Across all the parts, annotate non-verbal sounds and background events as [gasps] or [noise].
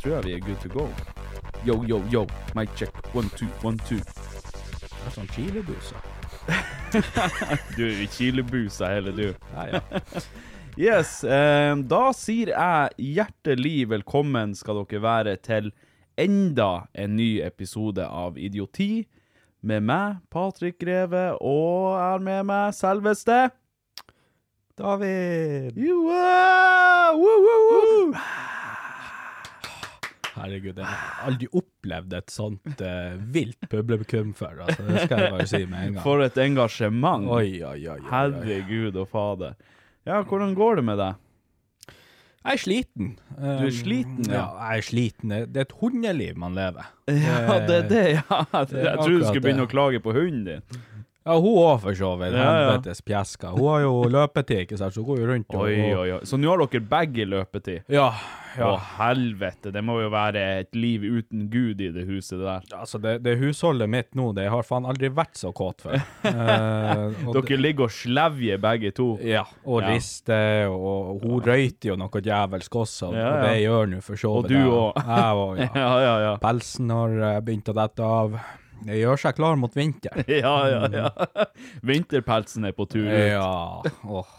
Tror jeg vi er good to go. Yo, yo, yo. Mic check. One, two, one, two. Det er sånn chilebuser. [laughs] Du er i kilebusa hele du. Ja, ja. Yes, eh, da sier jeg hjertelig velkommen skal dere være til enda en ny episode av Idioti. Med meg, Patrick Greve, og jeg har med meg selveste David! Joa! Woo, woo, woo! Herregud, jeg har aldri opplevd et sånt uh, vilt publikum før. Altså, det skal jeg bare si med en gang. For et engasjement. Oi, oi, oi. Herregud og fader. Ja, hvordan går det med deg? Jeg er sliten. Du er sliten, ja. ja. Jeg er sliten. Det er et hundeliv man lever. Ja, det er det, ja. Jeg, jeg trodde du skulle begynne å klage på hunden din. Ja, hun òg, for så vidt. Ja, ja. Helvetes pjeska. Hun har jo løpetid, ikke sant, så hun går jo rundt og Oi, oi, oi. Så nå har dere begge løpetid? Ja. ja. Å, helvete. Det må jo være et liv uten Gud i det huset der. Altså, det, det husholdet mitt nå, det har faen aldri vært så kåt før. [laughs] Eh, Dere ligger og slevjer begge to. Ja, og Ja. rister, og hun røyter jo noe djevelsk også, og det gjør nå for så vidt Og du òg. Jeg òg, ja. [laughs] Ja, ja, ja. Pelsen har eh, begynt å dette av. Det gjør seg klar mot vinter. [laughs] Ja, ja, ja. Vinterpelsen er på tur ut. Ja, åh,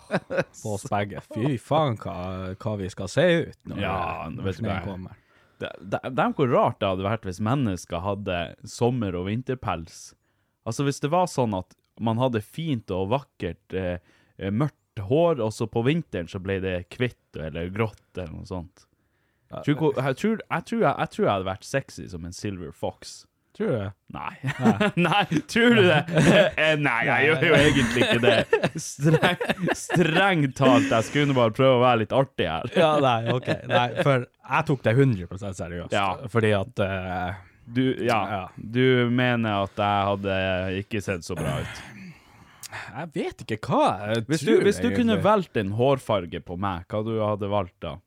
på oss begge. Fy faen hva, hva vi skal se ut når, Ja, når snøen kommer. Er hvor rart det hadde vært hvis mennesker hadde sommer- og vinterpels. Altså hvis det var sånn at man hadde fint og vakkert eh, eh, mørkt hår, og så på vinteren så ble det hvitt eller grått eller noe sånt. Jeg tror, jeg, tror, jeg, tror jeg, jeg tror jeg hadde vært sexy som en silver fox. Tror du det? Nei. Nei, [laughs] tror du det? Eh, Nei, jeg gjør jo egentlig ikke det. Streng, strengt talt, jeg skulle bare prøve å være litt artig her. Ja, nei, ok. Nei, for jeg tok det 100 seriøst. Ja. Fordi at uh, Du, ja, Ja. du mener at jeg hadde ikke sett så bra ut. Jeg vet ikke hva jeg Hvis du, tror, hvis du kunne valgt en hårfarge på meg, hva du hadde valgt da?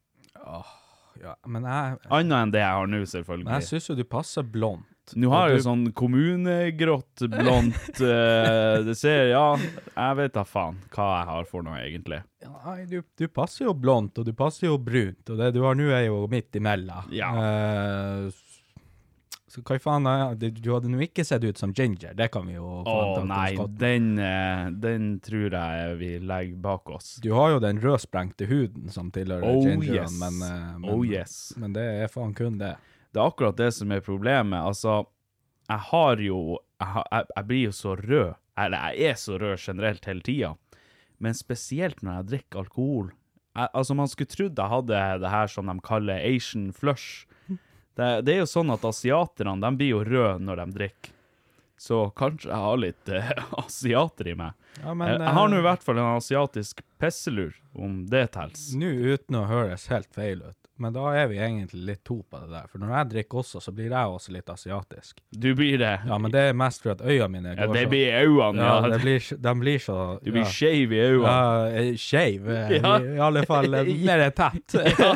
ja, Men jeg, Annet enn det jeg har nå, selvfølgelig. men jeg syns jo du passer blond. Nå har jeg jo sånn kommunegrått, blondt [laughs] eh, Det ser Ja, jeg vet da faen hva jeg har for noe, egentlig. Nei, du, du passer jo blondt, og du passer jo brunt, og det du har nå er jo midt imellom. Ja. Eh, så hva faen, du, hadde nå ikke sett ut som Ginger, det kan vi jo Å nei, den, eh, den tror jeg vi legger bak oss. Du har jo den rødsprengte huden som tilhører Oh Gingeren, yes. men, eh, men, Oh yes. men det er faen kun det. Det er akkurat det som er problemet. Altså, jeg har jo Jeg, har, jeg, jeg blir jo så rød. Eller jeg er så rød generelt hele tida. Men spesielt når jeg drikker alkohol. Jeg, altså, man skulle trodd jeg hadde det her som de kaller Asian flush. Det, det er jo sånn at asiaterne de blir jo røde når de drikker. Så kanskje jeg har litt eh, [laughs] asiater i meg. Ja, men, jeg, har nå i eh, hvert fall en asiatisk pisselur, om det tels. Nå uten å høres helt feil ut, men da er vi egentlig litt to på det der. For når jeg drikker også, så blir jeg også litt asiatisk. Du blir det. Ja, men det er mest fordi øynene mine går Ja, det blir øynene. Ja, Ja, det blir, de blir så Du blir ja. skeiv i øynene. Ja, eh, skeiv. eh, Ja. I, I alle fall eh, [laughs] mer tett. Ja,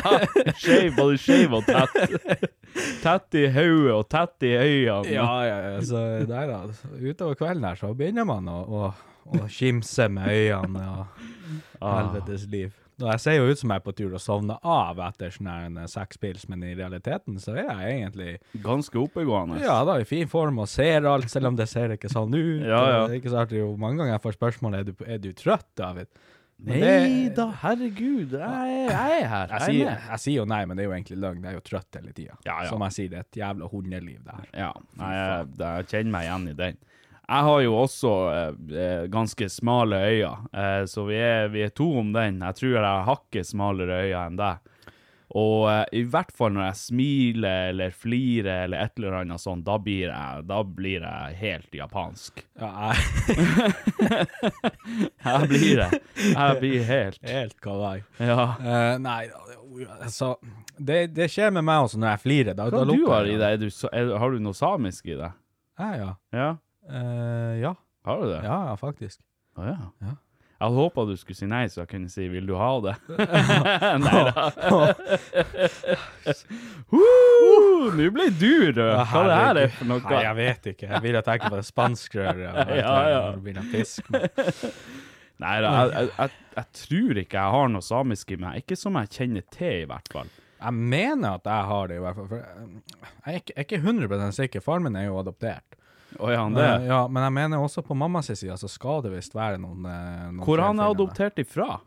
skeiv, både skeiv og tett. [laughs] Tett i hodet og tett i øynene. ja, ja, ja, så nei da. Utover kvelden her så begynner man å, å, å kimse med øynene og helvetes liv. Jeg ser jo ut som jeg er på tur å sovne av etter sånn en seks pils, men i realiteten så er jeg egentlig Ganske oppegående. ja, da i fin form og ser alt, selv om det ser ikke sånn ut. Ja, ja. Det er ikke så artig. Mange ganger jeg får spørsmål er du, er du trøtt, David. Men Nei det- da, herregud. Jeg, jeg er her. Jeg Jeg er sier, jeg sier jo nei, men det er jo egentlig løgn. Jeg er jo trøtt hele tida. Ja, ja. Som jeg sier, det er et jævla hundeliv her. Ja, nei, jeg, jeg kjenner meg igjen i den. Jeg har jo også eh, eh, ganske smale øyne, eh, så vi er, vi er to om den. Jeg tror jeg har hakket smalere øyne enn deg. Og eh, i hvert fall når jeg smiler eller flirer eller et eller annet sånt, da blir jeg, da blir jeg helt japansk. Ja, jeg [laughs] Jeg blir det. Jeg blir helt helt kawaii. Ja. Uh, nei, altså det, det skjer med meg også når jeg flirer. Da, Hva da du har jeg i deg? Du, er, har du noe samisk i deg? Ja, ja. Ja? Eh, ja. Har du det? Ja, ja, faktisk. Å ja. Ja. Jeg hadde håpa du skulle si nei, så jeg kunne si 'vil du ha det'? [laughs] [laughs] nei da. [laughs] Woo! Nå ble du rød. Hva det her er for noe? Nei, jeg vet ikke. Jeg vil at tenke på det spanskrøret. Ja, ja. Nei da, jeg, jeg, jeg, jeg tror ikke jeg har noe samisk i meg. Ikke som jeg kjenner til, i hvert fall. Jeg mener at jeg har det, i hvert fall. For eh, jeg er ikke, jeg er ikke 100 sikker. Faren min er jo adoptert. Ja, det? Eh, ja, men jeg mener også på mammas side så skal det visst være noen, eh, noen Hvor han er adoptert ifra?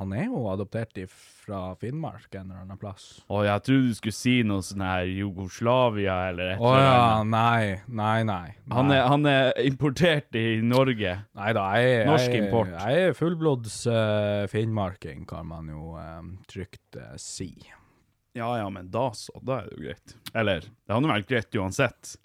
Han er jo adoptert fra Finnmark en eller annen plass. Å, jeg trodde du skulle si noe sånn her Jugoslavia eller et oh, eller ja, nei, nei, nei, nei. Han er, han er importert i Norge. Nei da, jeg, Norsk jeg, import. Jeg er fullblods uh, finnmarking, kan man jo uh, trygt uh, si. Ja ja, men da så. Da er det jo greit. Eller, det hadde vært greit uansett.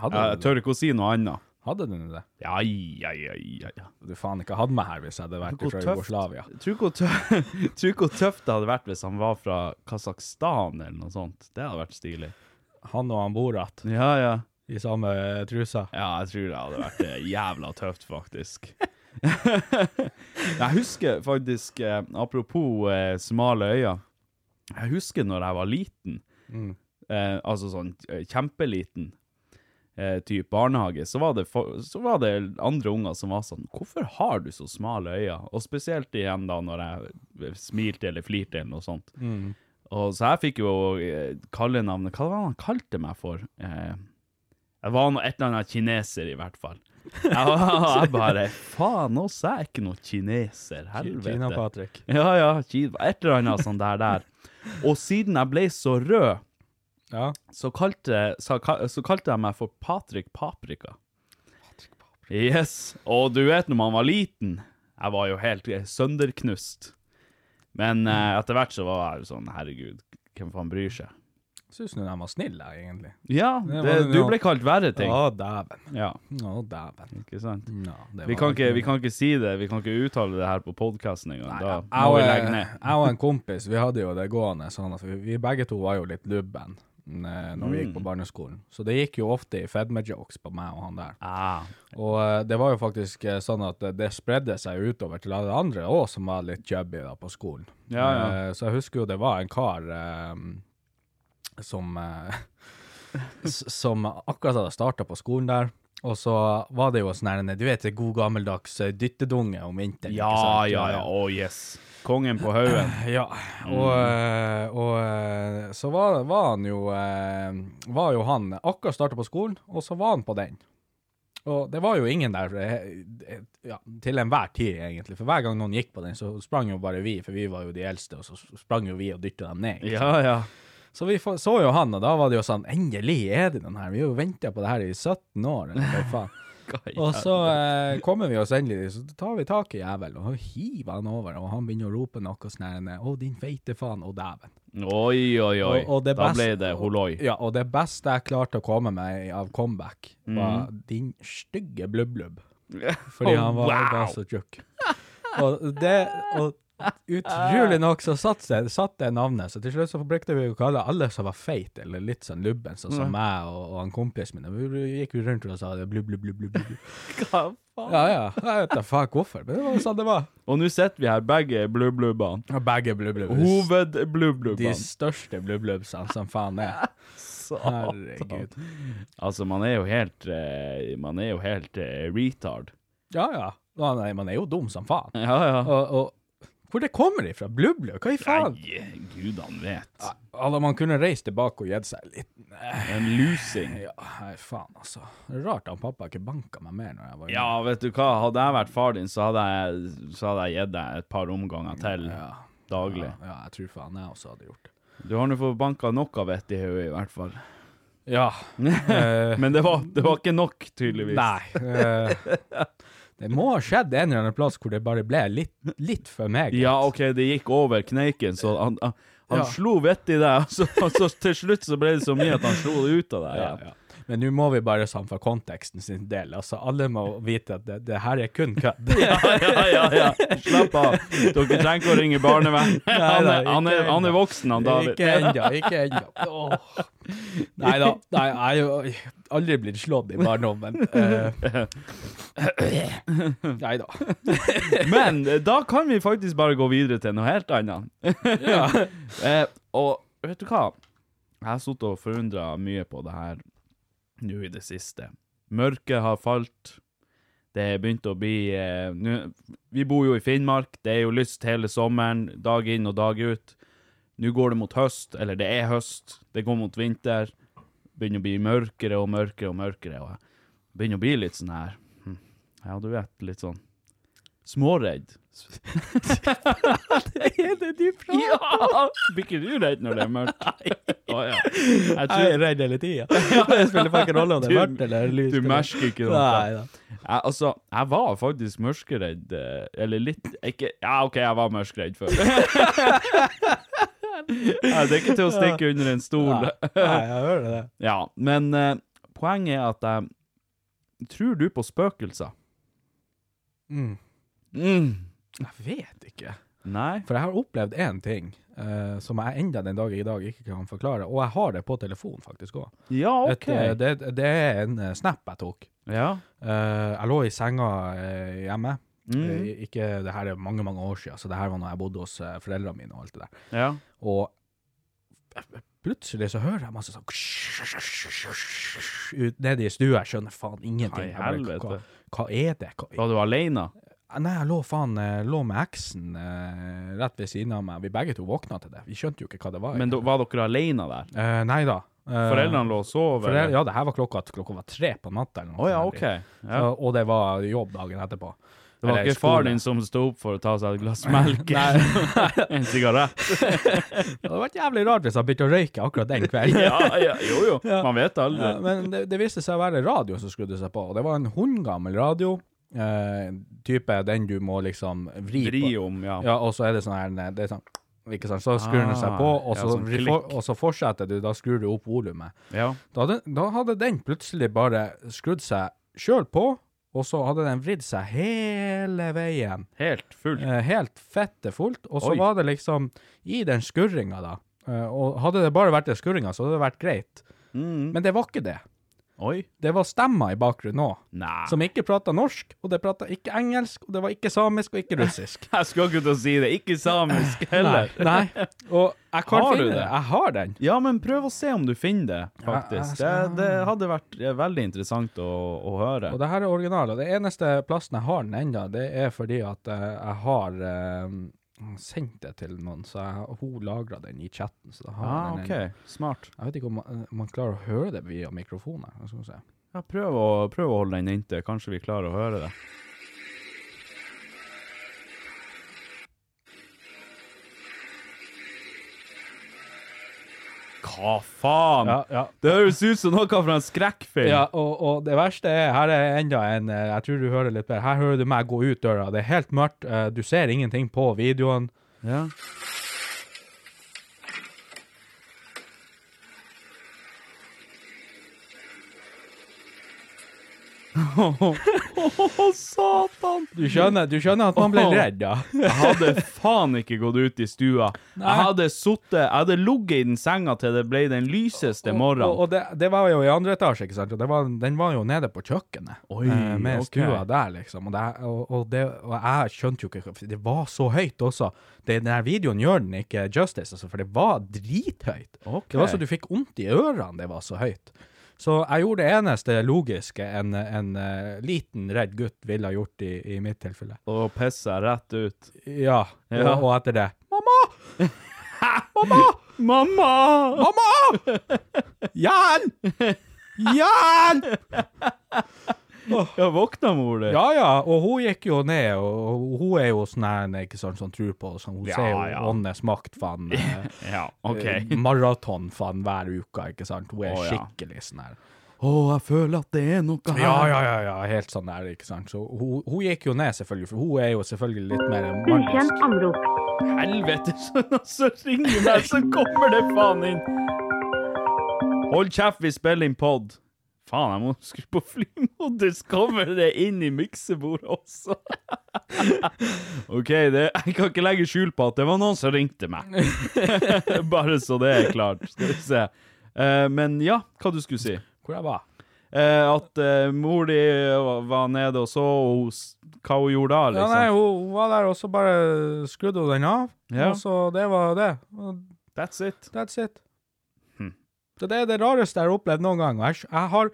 Hadde, Jeg tør ikke å si noe annet. hadde du det? Ja, ja, ja, ja, ja. Du faen ikke hatt meg her hvis jeg hadde vært fra. Jugoslavia. [laughs] Tror ikke hvor tøft det hadde vært hvis han var fra Kasakhstan eller noe sånt. Det hadde vært stilig. Han og han Borat Ja, ja. i samme eh, trusa. Ja, jeg tror det hadde vært eh, jævla tøft, faktisk. [laughs] jeg husker faktisk, eh, apropos eh, smale øyne, jeg husker når jeg var liten, Mm. eh, altså sånn kjempeliten, eh, typ barnehage, så var, det for, så var det andre unger som var sånn, hvorfor har du så smale øyne? Og spesielt igjen da når jeg smilte eller flirte eller noe sånt. Mm. Og så jeg fikk jo eh, kallenavnet, hva var det han kalte meg for? Eh, jeg var noe, et eller annet kineser i hvert fall. Jeg, jeg bare, faen også, jeg er ikke noe kineser, helvete. Kina-Patrick. Ja, ja, et eller annet sånn der der. Og siden jeg ble så rød, Ja. så kalte, så, så kalte jeg meg for Patrick Paprika. Yes, og du vet når man var liten, jeg var jo helt sønderknust. Men eh, etter hvert så var jeg sånn, herregud, hvem faen bryr seg? Syns du de var snille, egentlig? Ja, Det det, du ble kalt verre ting. Å, dæven. Ja, Å, dæven. ikke sant? Ja, Vi kan, ikke, vi kan ikke si det, vi kan ikke uttale det her på podcasten engang. Da må vi legge ned. jeg og en kompis, vi hadde jo det gående sånn at vi, vi begge to var jo litt lubben når vi gikk Mm. på barneskolen. Så det gikk jo ofte i fedme-jokes på meg og han der. Ah, Og eh, det var jo faktisk eh, sånn at det, det spredde seg utover til alle andre òg som var litt chubby da på skolen. Ja, ja. Eh, så jeg husker jo det var en kar eh, som eh, Som akkurat hadde starta på skolen der. Og så var det jo sånn her, du vet, god gammeldags eh, dyttedunge om vinteren. ja, ja, ja, oh yes. Kongen på haugen. Ja, og, eh, og eh, så var, var han jo eh, Var jo han akkurat starta på skolen, og så var han på den. Og det var jo ingen der eh, eh, ja, til enhver tid, egentlig. For hver gang noen gikk på den, så sprang jo bare vi, for vi var jo de eldste, og så sprang jo vi og dytta dem ned. Ja, ja. Så vi så jo han, og da var det jo sånn Endelig er det den her! Vi har jo venta på det her i 17 år, eller hva faen. Og så eh, kommer vi oss endelig, så tar vi tak i jævelen og hiver han over, og han begynner å rope noe sånn her Å, din feite faen, å dæven. Oi, oi, oi. Og- og det da ble det holoi. Ja, og det beste jeg klarte å komme med av comeback, var Mm. din stygge blubb-blubb. [laughs] Fordi han var, Wow. bare så tjukk. Og det Og utrolig nok så satt det, satt det navnet, så til slutt så brukte vi å kalle alle som var feit, eller litt sånn lubben, sånn som meg og, og han kompisen min. Vi gikk jo rundt og sa det blubb, blubb, blubb, blubb. Hva faen? Ja, ja. Jeg vet da faen hvorfor, men det var sånn det var. Og nå sitter vi her, begge blubblubbene. Og begge blubb, blubb. De største blubb-blubbsene som faen er. Herregud. Altså, man er jo helt eh, Man er jo helt eh, retard. Ja, ja. Ja, Nei, man er jo dum som faen. Ja, ja. Og, og Hvor det kommer ifra? Blubb-blubb? Hva i faen? Nei, gudene vet. Hadde man kunne reist tilbake og gitt seg litt En lusing. Ja, nei, faen, altså. Rart at pappa ikke banka meg mer når jeg var Ja, vet du hva, hadde jeg vært far din, så hadde jeg, så hadde jeg gitt deg et par omganger til Ja. daglig. Ja, ja, jeg tror faen jeg også hadde gjort det. Du har nå fått banka nok av vett i hodet, i hvert fall. Ja. [laughs] eh, Men det var, det var ikke nok, tydeligvis. nei. [laughs] det må ha skjedd en eller annen plass hvor det bare ble litt, litt for meg. Ja, OK, det gikk over kneiken, så han, han, han Ja. slo vettet i deg, [laughs] og så, og så til slutt så ble det så mye at han slo det ut av deg. Ja, ja. Men nå må vi bare sånn for konteksten sin del. Altså, alle må vite at det, det her er kun kødd. [laughs] Ja, ja, ja, ja. Slapp av. Dere trenger ikke å ringe barnevern. [laughs] Han er, han er, han er voksen, han David. Ikke ennå, [laughs] ikke ennå. Nei da. Nei, jeg har jo aldri blitt slått i barndommen. Uh, nei da. Men eh, da kan vi faktisk bare gå videre til noe helt annet. eh, og vet du hva? Jeg har sittet og forundra mye på det her nå i det siste. Mørket har falt. Det er begynt å bli eh, nu, Vi bor jo i Finnmark. Det er jo lyst hele sommeren, dag inn og dag ut. Nå går det mot høst, eller det er høst. Det går mot vinter. Begynner å bli mørkere og mørkere og mørkere. Og begynner å bli litt sånn her hm, Ja, du vet, litt sånn småredd. [laughs] Er det du prater Ja! Blir ikke du redd når det er mørkt? [laughs] Oh, ja. Jeg Jeg er redd hele tida. [laughs] Det spiller ingen rolle om det er mørkt eller lyst. du merker ikke noe. Nei jeg, altså, jeg var faktisk mørkeredd. eh, Eller litt ikke, Ja, OK, jeg var mørkredd før. ja, det er ikke til å stikke under en stol. Nei, jeg hører det. Ja, men uh, poenget er at jeg Tror du på spøkelser? Mm. Mm. Jeg vet ikke. Nei? For jeg har opplevd én ting uh, som jeg enda den dag i dag ikke kan forklare, og jeg har det på telefon faktisk òg. Ja, OK. det, det er en eh, snap jeg tok. Ja. Uh, jeg lå i senga uh, hjemme. Mm. Eh, ikke, det her er mange mange år siden, så det her var når jeg bodde hos eh, foreldrene mine og alt det der. ja. Og plutselig så hører jeg masse sånn ut nede i stua. Jeg skjønner faen ingenting. Hva? Hva, hva er det? Hva, Var du alene? Nei, jeg lå faen eh, lå med eksen eh, rett ved siden av meg. Vi begge to våkna til det. Vi skjønte jo ikke hva det var. Men da, var dere alene der? Eh, nei da. Eh, Foreldrene lå og sov? foreldre- Ja, det her var klokka, klokka var tre på natta. eller noe Å ja, okay. OK. Ja. Så- og det var jobb dagen etterpå. Det var Eller ikke far din som sto opp for å ta seg et glass [laughs] melk? [laughs] [laughs] en sigarett? Det hadde vært jævlig rart hvis han begynte å røyke akkurat den kvelden. ja, ja, jo jo. Man vet aldri. Ja, men det, det viste seg å være radio som skrudde seg på, og det var en hundgammel radio. Eh, type den du må liksom vri, Vri på. om, ja. Ja, og så er det sånn her det er sånn, ikke sant? Så skrur den seg på, og Ah, så, ja, sånn for, og så fortsetter du, da skrur du opp volumet. ja. Da, da hadde den plutselig bare skrudd seg sjøl på, og så hadde den vridd seg hele veien. Helt fullt. Eh, helt fette fullt. Og så Oi. var det liksom i den skurringa, da. Eh, og hadde det bare vært den skurringa, så hadde det vært greit. Mm. Men det var ikke det. Oi. Det var stemmer i bakgrunnen òg, som ikke prata norsk, og det prata ikke engelsk, og det var ikke samisk og ikke russisk. [laughs] Jeg skal ikke til å si det. Ikke samisk heller. Nei. [laughs] Nei. Og jeg kan Har du finne det? Jeg har den. Ja, men prøv å se om du finner det, faktisk. Ja, skal- Det, det hadde vært eh, veldig interessant å, å høre. Og det her er original. Og det eneste plassen jeg har den ennå, det er fordi at eh, jeg har eh, sendt det til noen, så jeg, hun lagra den i chatten. Så da har Ah, den ennå. OK. Smart. Jeg vet ikke om man, man klarer å høre det via mikrofonen. Ja, prøv, å, prøv å holde den inntil. Kanskje vi klarer å høre det. Hva faen? Ja, ja. Det høres ut som noe fra en skrekkfilm. Ja, og, og det verste er, her er enda en, eh, jeg tror du hører litt bedre, her hører du meg gå ut døra, det er helt mørkt, eh, du ser ingenting på videoen. Ja. Å, satan! Du skjønner, du skjønner at man ble redd, ja. Jeg hadde faen ikke gått ut i stua. Jeg hadde suttet Jeg hadde ligget i den senga til det ble den lyseste Og, og, og det, det var jo i andre etasje, ikke sant? Og det var, den var jo nede på kjøkkenet, Oi, eh, med okay. stua der, liksom. Og, det, og, og, det, og jeg skjønte jo ikke, det var så høyt også. Det, den her videoen gjør den ikke justice, altså, for det var drithøyt. Okay. Det var så du fikk vondt i ørene, det var så høyt. Så jeg gjorde det eneste logiske en, en uh, liten redd gutt ville ha gjort i, i mitt tilfelle. Og pissa rett ut. Ja, Ja. Og, og etter det Mamma! Mamma! [laughs] Mamma! Mamma! [laughs] Hjelp! Hjelp! Ja, våkna mor di? Ja, ja, og hun gikk jo ned, og hun er jo sånn her, ikke sant, som tror på sånn, hun Ja, ser jo ja. åndenes makt, faen. [laughs] eh, Ja, okay. eh, Maraton, faen, hver uke, ikke sant? Hun er oh, ja. skikkelig sånn her. Å, jeg føler at det er noe her. Ja, ja, ja, ja, helt sånn der, ikke sant? Så hun, hun gikk jo ned, selvfølgelig, for hun er jo selvfølgelig litt mer Ukjent mannisk. anrop. Helvete, [laughs] så ringer meg, så kommer det faen inn. Hold kjeft, vi spiller inn pod. Faen, jeg må skru på flymodus. Kommer det inn i miksebordet også? [laughs] OK, det, jeg kan ikke legge skjul på at det var noen som ringte meg. [laughs] Bare så det er klart. Skal vi se. Eh, men ja, hva du skulle si? Hvor jeg var? Eh, at eh, mor di var nede og så, og hun, hva hun gjorde da, Ja, liksom? nei, hun, hun var der, og så bare skrudde hun den av, Ja. og så det var det. Og That's it. That's it. Så det er det rareste jeg har opplevd noen gang. Jeg, jeg har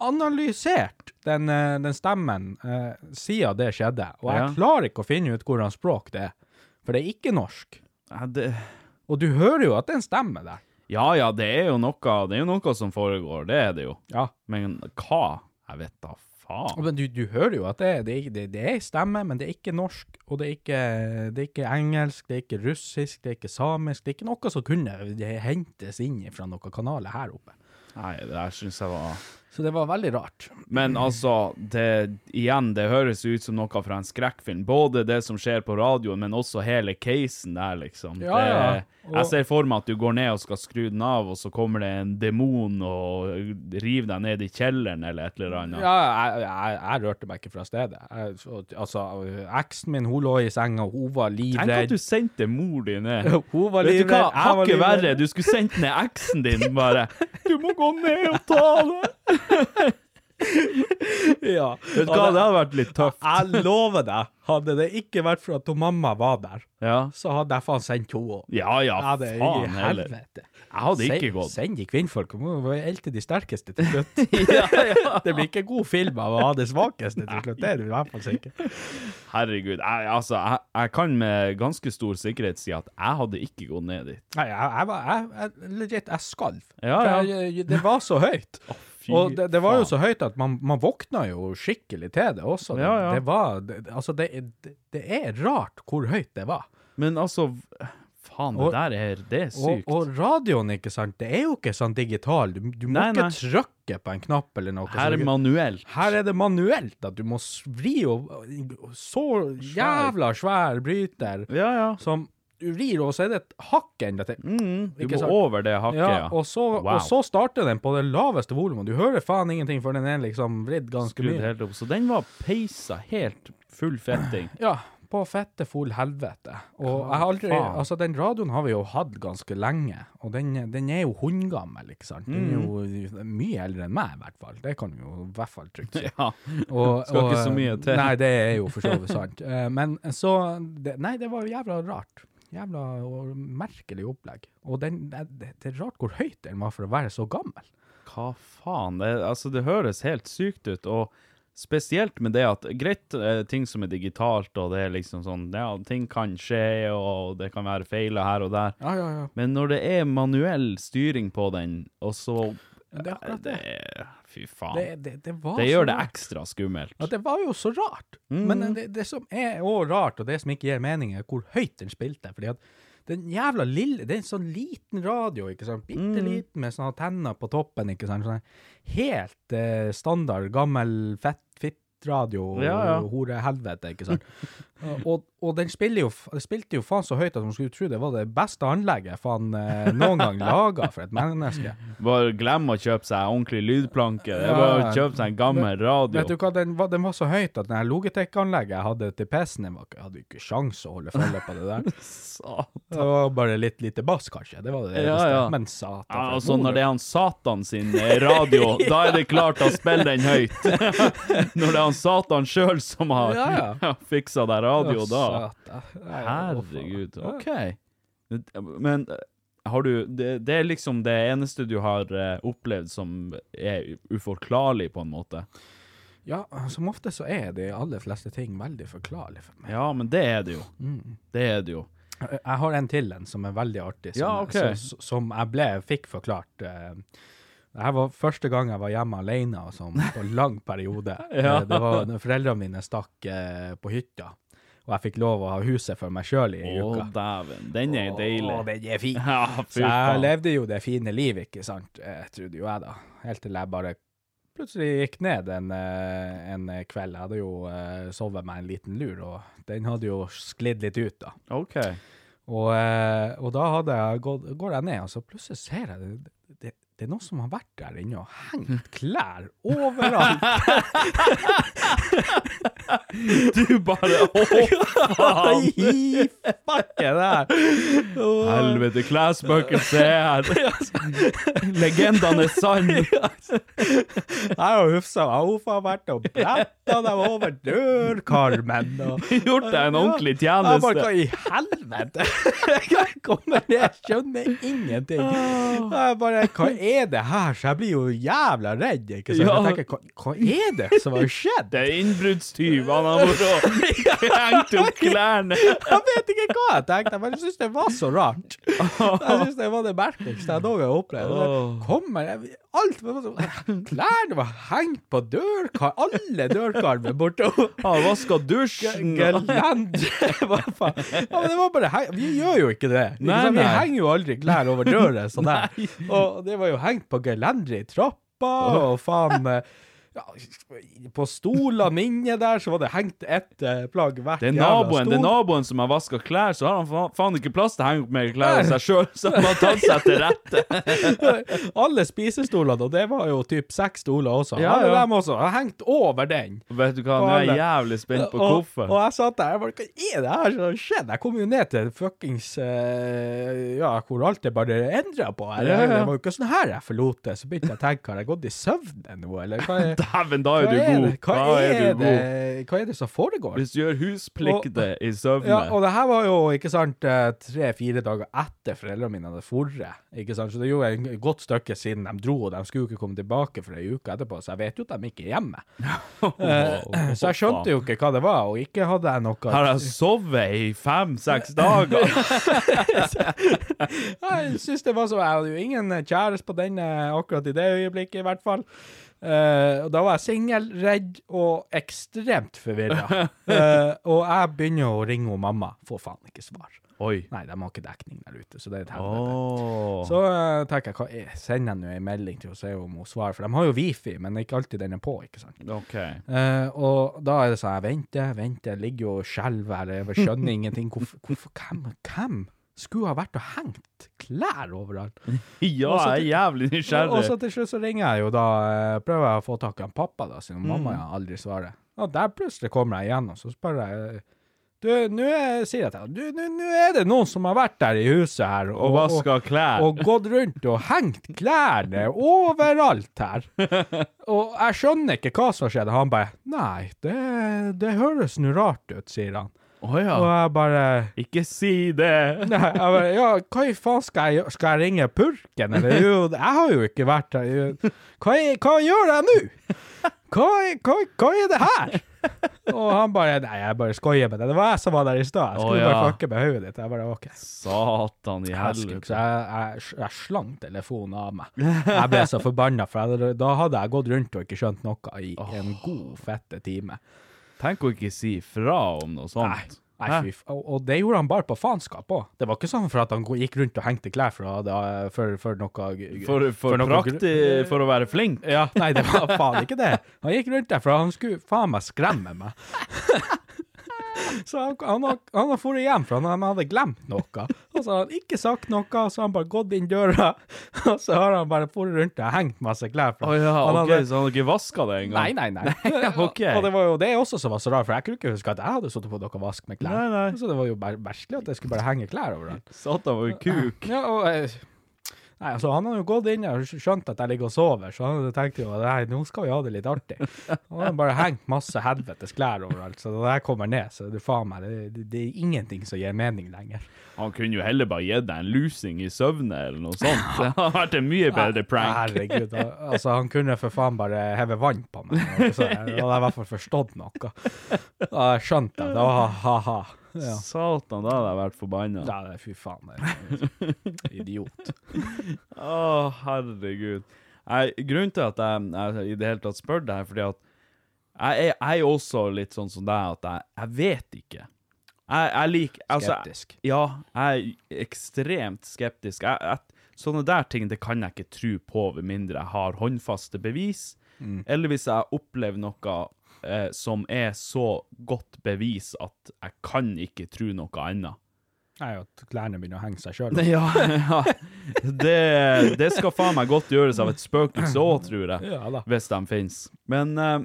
analysert den, eh, den stemmen eh, siden det skjedde, og jeg Ja. klarer ikke å finne ut hvordan språk det er. For det er ikke norsk. Ja, det... Og du hører jo at det er en stemme der. Ja, ja, det er jo noe, det er jo noe som foregår, det er det jo. Ja. Men hva? Jeg vet da faen. Men du, du hører jo at det, det, det, det er stemme, men det er ikke norsk, og det er ikke, det er ikke engelsk, det er ikke russisk, det er ikke samisk. Det er ikke noe som kunne hentes inn fra noen kanaler her oppe. Nei, det der syns jeg var Så det var veldig rart. Men [clears throat] altså, det, igjen, det høres ut som noe fra en skrekkfilm. Både det som skjer på radioen, men også hele casen der, liksom. Ja, ja. Og- jeg ser for meg at du går ned og skal skru den av, og så kommer det en demon og river deg ned i kjelleren eller et eller annet. Ja, jeg, jeg, jeg rørte meg ikke fra stedet. Jeg, så, altså, eksen min, hun lå i senga, hun var Tenk at du sendte mor di ned. [laughs] Hun var Vet du hva, hakket verre. Du skulle sendt ned eksen din, bare. [laughs] Du må gå ned og ta det. [laughs] Ja. Vet du hva, det hadde vært litt tøft. Jeg lover deg, hadde det ikke vært for at mamma var der, Ja, så hadde jeg faen sendt henne òg. ja, ja i faen heller. helvete. Jeg hadde ikke gått. Send de kvinnfolk, hun må elte de sterkeste til slutt. [laughs] Ja, ja. Det blir ikke god film av å ha det svakeste til slutt, det er du i hvert fall sikker Herregud. Jeg, altså, jeg, jeg kan med ganske stor sikkerhet si at jeg hadde ikke gått ned dit. Nei, jeg, jeg, var- jeg, jeg, legit, jeg skalv. Ja, ja. Det var så høyt. Fy Og det, det var jo så høyt at man, man våkna jo skikkelig til det også. Det, Ja, ja. det var det, Altså, det, det, det er rart hvor høyt det var. Men altså Faen, det Og- der er Det er sykt. og radioen, ikke sant, det er jo ikke sånn digital. Du, du må Nei, ikke nei. trykke på en knapp eller noe. Her er det manuelt. her er det manuelt, at du må vri og Så jævla svær bryter Ja, ja. som du rir, og så er det et hakk enda til. Mm, du må over det hakket, Ja, ja. og så, Wow. og så starter den på det laveste volumet. Du hører faen ingenting før den er liksom vridd ganske Skrudd mye. helt opp. Så den var peisa helt full fetting. Ja, på fette full helvete. Og aldri? Altså, den radioen har vi jo hatt ganske lenge, og den, den er jo hundgammel, ikke sant. Den er jo Mm. mye eldre enn meg, i hvert fall. Det kan vi jo i hvert fall trygt si. [laughs] Ja. Og, [laughs] Skal og, ikke så mye til. Nei, det er jo for så vidt sant. Eh, Men så det, Nei, det var jo jævla rart. Jævla merkelig opplegg. Og den, det, det er rart hvor høyt den var for å være så gammel. Hva faen? Det, altså, det høres helt sykt ut, og spesielt med det at greit, eh, ting som er digitalt, og det er liksom sånn, ja, ting kan skje, og det kan være feiler her og der, Ja, ja, ja. men når det er manuell styring på den, og så Det er akkurat det, det. Fy faen. Det, Det, det, det gjør det ekstra skummelt. Ja, det var jo så rart. Mm. Men det, det som er òg rart, og det som ikke gir mening, er hvor høyt den spilte. Fordi at den jævla lille Det er en sånn liten radio, ikke sant? Bitte Mm. liten med sånne tenner på toppen, ikke sant? Sånn helt eh, standard, gammel fett radio Ja, ja. hore helvete, ikke sant? [laughs] og, og den jo, spilte jo faen så høyt at man skulle tro det var det beste anlegget faen eh, noen gang laga for et menneske. Bare glem å kjøpe seg ordentlig lydplanke, det er bare å kjøpe seg en gammel radio. Vet du hva, den var, den var så høyt at her Logitech-anlegget jeg hadde til PC-en, jeg hadde ikke sjans å holde følge på det der. [laughs] Satan. Det var bare litt lite bass, kanskje. Det var det Ja, ja. Men satan. Ja, altså Når det er han Satan sin eh, radio, [laughs] da er det klart å spille den høyt. [laughs] når det er han Satan sjøl som har Ja, ja. fiksa deg radio, Å, da. Herregud. OK. Men eh, Har du det, det er liksom det eneste du har eh, opplevd som er uforklarlig, på en måte? Ja, som ofte så er de aller fleste ting veldig forklarlig for meg. Ja, men det er det jo. Det er det jo. Jeg har en til en som er veldig artig, som, Ja, okay. som, som jeg ble, fikk forklart. eh, Det her var første gang jeg var hjemme alene sånn, på en lang periode. [laughs] Ja. Eh, Det var når foreldrene mine stakk eh, på hytta, og jeg fikk lov å ha huset for meg sjøl i ei Å, uke. dæven. Den er deilig. Å, den er fin. [laughs] Ja, Så jeg levde jo det fine livet, ikke sant, jeg trodde jo jeg da. Helt til jeg bare plutselig gikk ned en, eh, en kveld. Jeg hadde jo uh, sovet meg en liten lur, og den hadde jo sklidd litt ut da. OK. Og, eh, og da hadde jeg gått, går jeg ned, og så plutselig ser jeg det, det, det er noen som har vært der inne og hengt klær overalt. [laughs] Du bare [laughs] Å, faen! I bakken der. Helvete, klesspøkelset er her. [laughs] Legendene er sann. Jeg har hufsa meg. opp, har vært og bretta dem over dørkarmen. Og, Gjort deg en ordentlig tjeneste. Jeg bare, hva i helvete? Jeg kommer ned, jeg skjønner ingenting. Jeg bare, hva er det her? Så jeg blir jo jævla redd, ikke sant? Ja. Jeg tenker, hva, hva er det som har skjedd? Det er innbruddstyv. Han har [laughs] vært hengt opp klærne. Jeg vet ikke hva jeg tenkte, men jeg synes det var så rart. [laughs] Jeg synes det var det merkeligste jeg noen gang har opplevd. Kommer, jeg, alt klærne var hengt på dørkar, alle dørkarmer borte. [laughs] Han vaska dusjen. Gelende. hva faen? Ja, men det var bare, heng- vi gjør jo ikke det. Nei, sant? Vi henger jo aldri klær over døra sånn der. Og det var jo hengt på gelenderet i trappa, og faen eh, ja, På stolene mine der så var det hengt ett eh, plagg hvert Det er naboen, det er naboen som har vaska klær, så har han fa- faen ikke plass til å henge opp mer klær enn seg sjøl, så han har tatt seg til rette. [laughs] Alle spisestolene, og det var jo typ seks stoler også. Ja, ja. dem også, har hengt over den. Vet du hva, nå er jeg jævlig spent på og, hvorfor. og jeg satt der, jeg bare, hva er det her som har skjedd? Jeg kom jo ned til fuckings, eh, ja, hvor alt det bare endra på Eller, Ja, ja. Det var jo ikke sånn her jeg forlot det, så begynte jeg å tenke, har jeg gått i søvne nå, eller hva er, [laughs] Dæven, da er du god. Hva er det, hva er det som foregår? Hvis du gjør husplikter i søvne Ja, og det her var jo, ikke sant, eh, tre-fire dager etter foreldrene mine hadde forret, ikke sant, så det er jo et godt stykke siden de dro, og de skulle jo ikke komme tilbake for en uke etterpå, så jeg vet jo at de ikke er hjemme. [laughs] Eh, så jeg skjønte jo ikke hva det var, og ikke hadde jeg noe... Har jeg sovet i fem-seks dager? [laughs] Jeg synes det var så, jeg hadde jo ingen kjæreste på den eh, akkurat i det øyeblikket i hvert fall. Eh, og da var jeg singel, redd og ekstremt forvirret. Uh, [laughs] og jeg begynner å ringe henne mamma, får faen ikke svar. Oi. Nei, de har ikke dekning der ute, så det er et helvete. Oh. Så uh, tenker jeg, hva er, sender jeg nå en melding til å se om hun svarer, for de har jo wifi, men ikke alltid den er på, ikke sant? Okay. Uh, og da er det sånn, jeg venter, venter, ligger jo og skjelver jeg skjønner [laughs] ingenting. Hvorfor, hvorfor hvem, hvem skulle ha vært og hengt klær overalt? [laughs] Ja, Og jeg er jævlig nysgjerrig. Og så til slutt så ringer jeg jo da, eh, prøver jeg å få tak i en pappa da, siden mamma Mm. aldri svarer. Og der plutselig kommer jeg igjennom, så spør jeg, du, nå er- sier jeg til du, nå er det noen som har vært der i huset her, Og vaska klær. og gått rundt og hengt klærne overalt her. [laughs] Og jeg skjønner ikke hva som skjedde. Han bare Nei, det, det høres nå rart ut, sier han. Å ja. Og jeg bare Ikke si det. [laughs] Nei, jeg bare, ja, hva i faen skal jeg gjøre? Skal jeg ringe purken, eller? Jo, jeg har jo ikke vært der. Hva, hva gjør jeg nå? Hva, hva, hva er det her? Og han bare Nei, jeg bare skoier med det. Det var jeg som var der i stad. Jeg skulle oh, ja. bare fucke med hodet ditt. Jeg bare OK. Satan i helvete. Så jeg, jeg, jeg slang telefonen av meg. Jeg ble så forbanna, for jeg, da hadde jeg gått rundt og ikke skjønt noe i en god, fette time. Tenk å ikke si fra om noe sånt. Nei, Nei, fy og, og det gjorde han bare på faenskap òg. Det var ikke sånn for at han gikk rundt og hengte klær for, for, for noe For, For, for, noe gr- for å være flink. Ja, nei, det var faen ikke det. Han gikk rundt der for han skulle faen meg skremme meg. [laughs] [laughs] Så han, han, har, han har dratt hjem, for han, hadde glemt noe. Og så har han ikke sagt noe, så har han bare gått inn døra, [laughs] og så har han bare dratt rundt og hengt masse klær. Å Oh, ja, han okay, hadde- så han hadde ikke vaska det engang? Nei, nei, nei. [laughs] ok. Og det var jo det også som var så rart, for jeg kunne ikke huske at jeg hadde sittet på noe vask med klær. Nei, nei. Så det var jo merkelig at jeg skulle bare henge klær overalt. Satan var jo kuk. Ja, og eh, Nei, altså, han har jo gått inn og skjønt at jeg ligger og sover, så han tenkte jo nei, nå skal vi ha det litt artig. [laughs] Han har bare hengt masse helvetes klær overalt, så når jeg kommer ned, så er det faen meg, det, det, det er ingenting som gir mening lenger. Han kunne jo heller bare gitt deg en lusing i søvne, eller noe sånt. [laughs] Det hadde vært en mye bedre prank. Herregud, altså, han kunne for faen bare heve vann på meg, så jeg i hvert fall forstått noe. Da jeg skjønte det, da ha-ha. Ja. Satan, da hadde jeg vært forbanna. Ja, det er fy faen, det er idiot. [laughs] Å, herregud. Jeg, grunnen til at jeg, jeg i det hele tatt spør deg, fordi at jeg er, er også litt sånn som deg, at jeg, jeg vet ikke. Jeg, jeg liker altså, Skeptisk. Ja, jeg er ekstremt skeptisk. Sånne der ting det kan jeg ikke tro på, ved mindre jeg har håndfaste bevis. Eller hvis jeg opplever noe eh, som er så godt bevis at jeg kan ikke tro noe annet. Nei, at klærne begynner å henge seg sjøl. [laughs] Ja, ja. Det, det skal faen meg godt gjøres av et spøkelse òg, tror jeg. Ja da. Hvis de finnes. Men eh,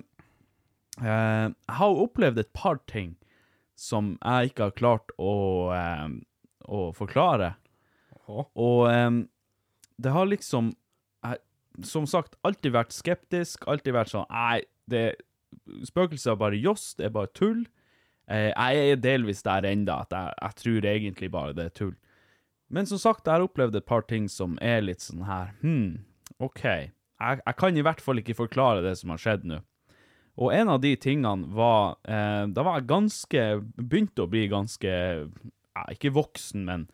eh, jeg har opplevd et par ting som jeg ikke har klart å, eh, å forklare. Og eh, det har liksom jeg, Som sagt, alltid vært skeptisk. Alltid vært sånn Nei, det spøkelser er bare joss, det er bare tull. Eh, jeg er delvis der enda, at jeg, jeg tror egentlig bare det er tull. Men som sagt, jeg har opplevd et par ting som er litt sånn her Hm, OK. Jeg, jeg kan i hvert fall ikke forklare det som har skjedd nå. Og en av de tingene var eh, Da var jeg ganske Begynte å bli ganske ja, Ikke voksen, men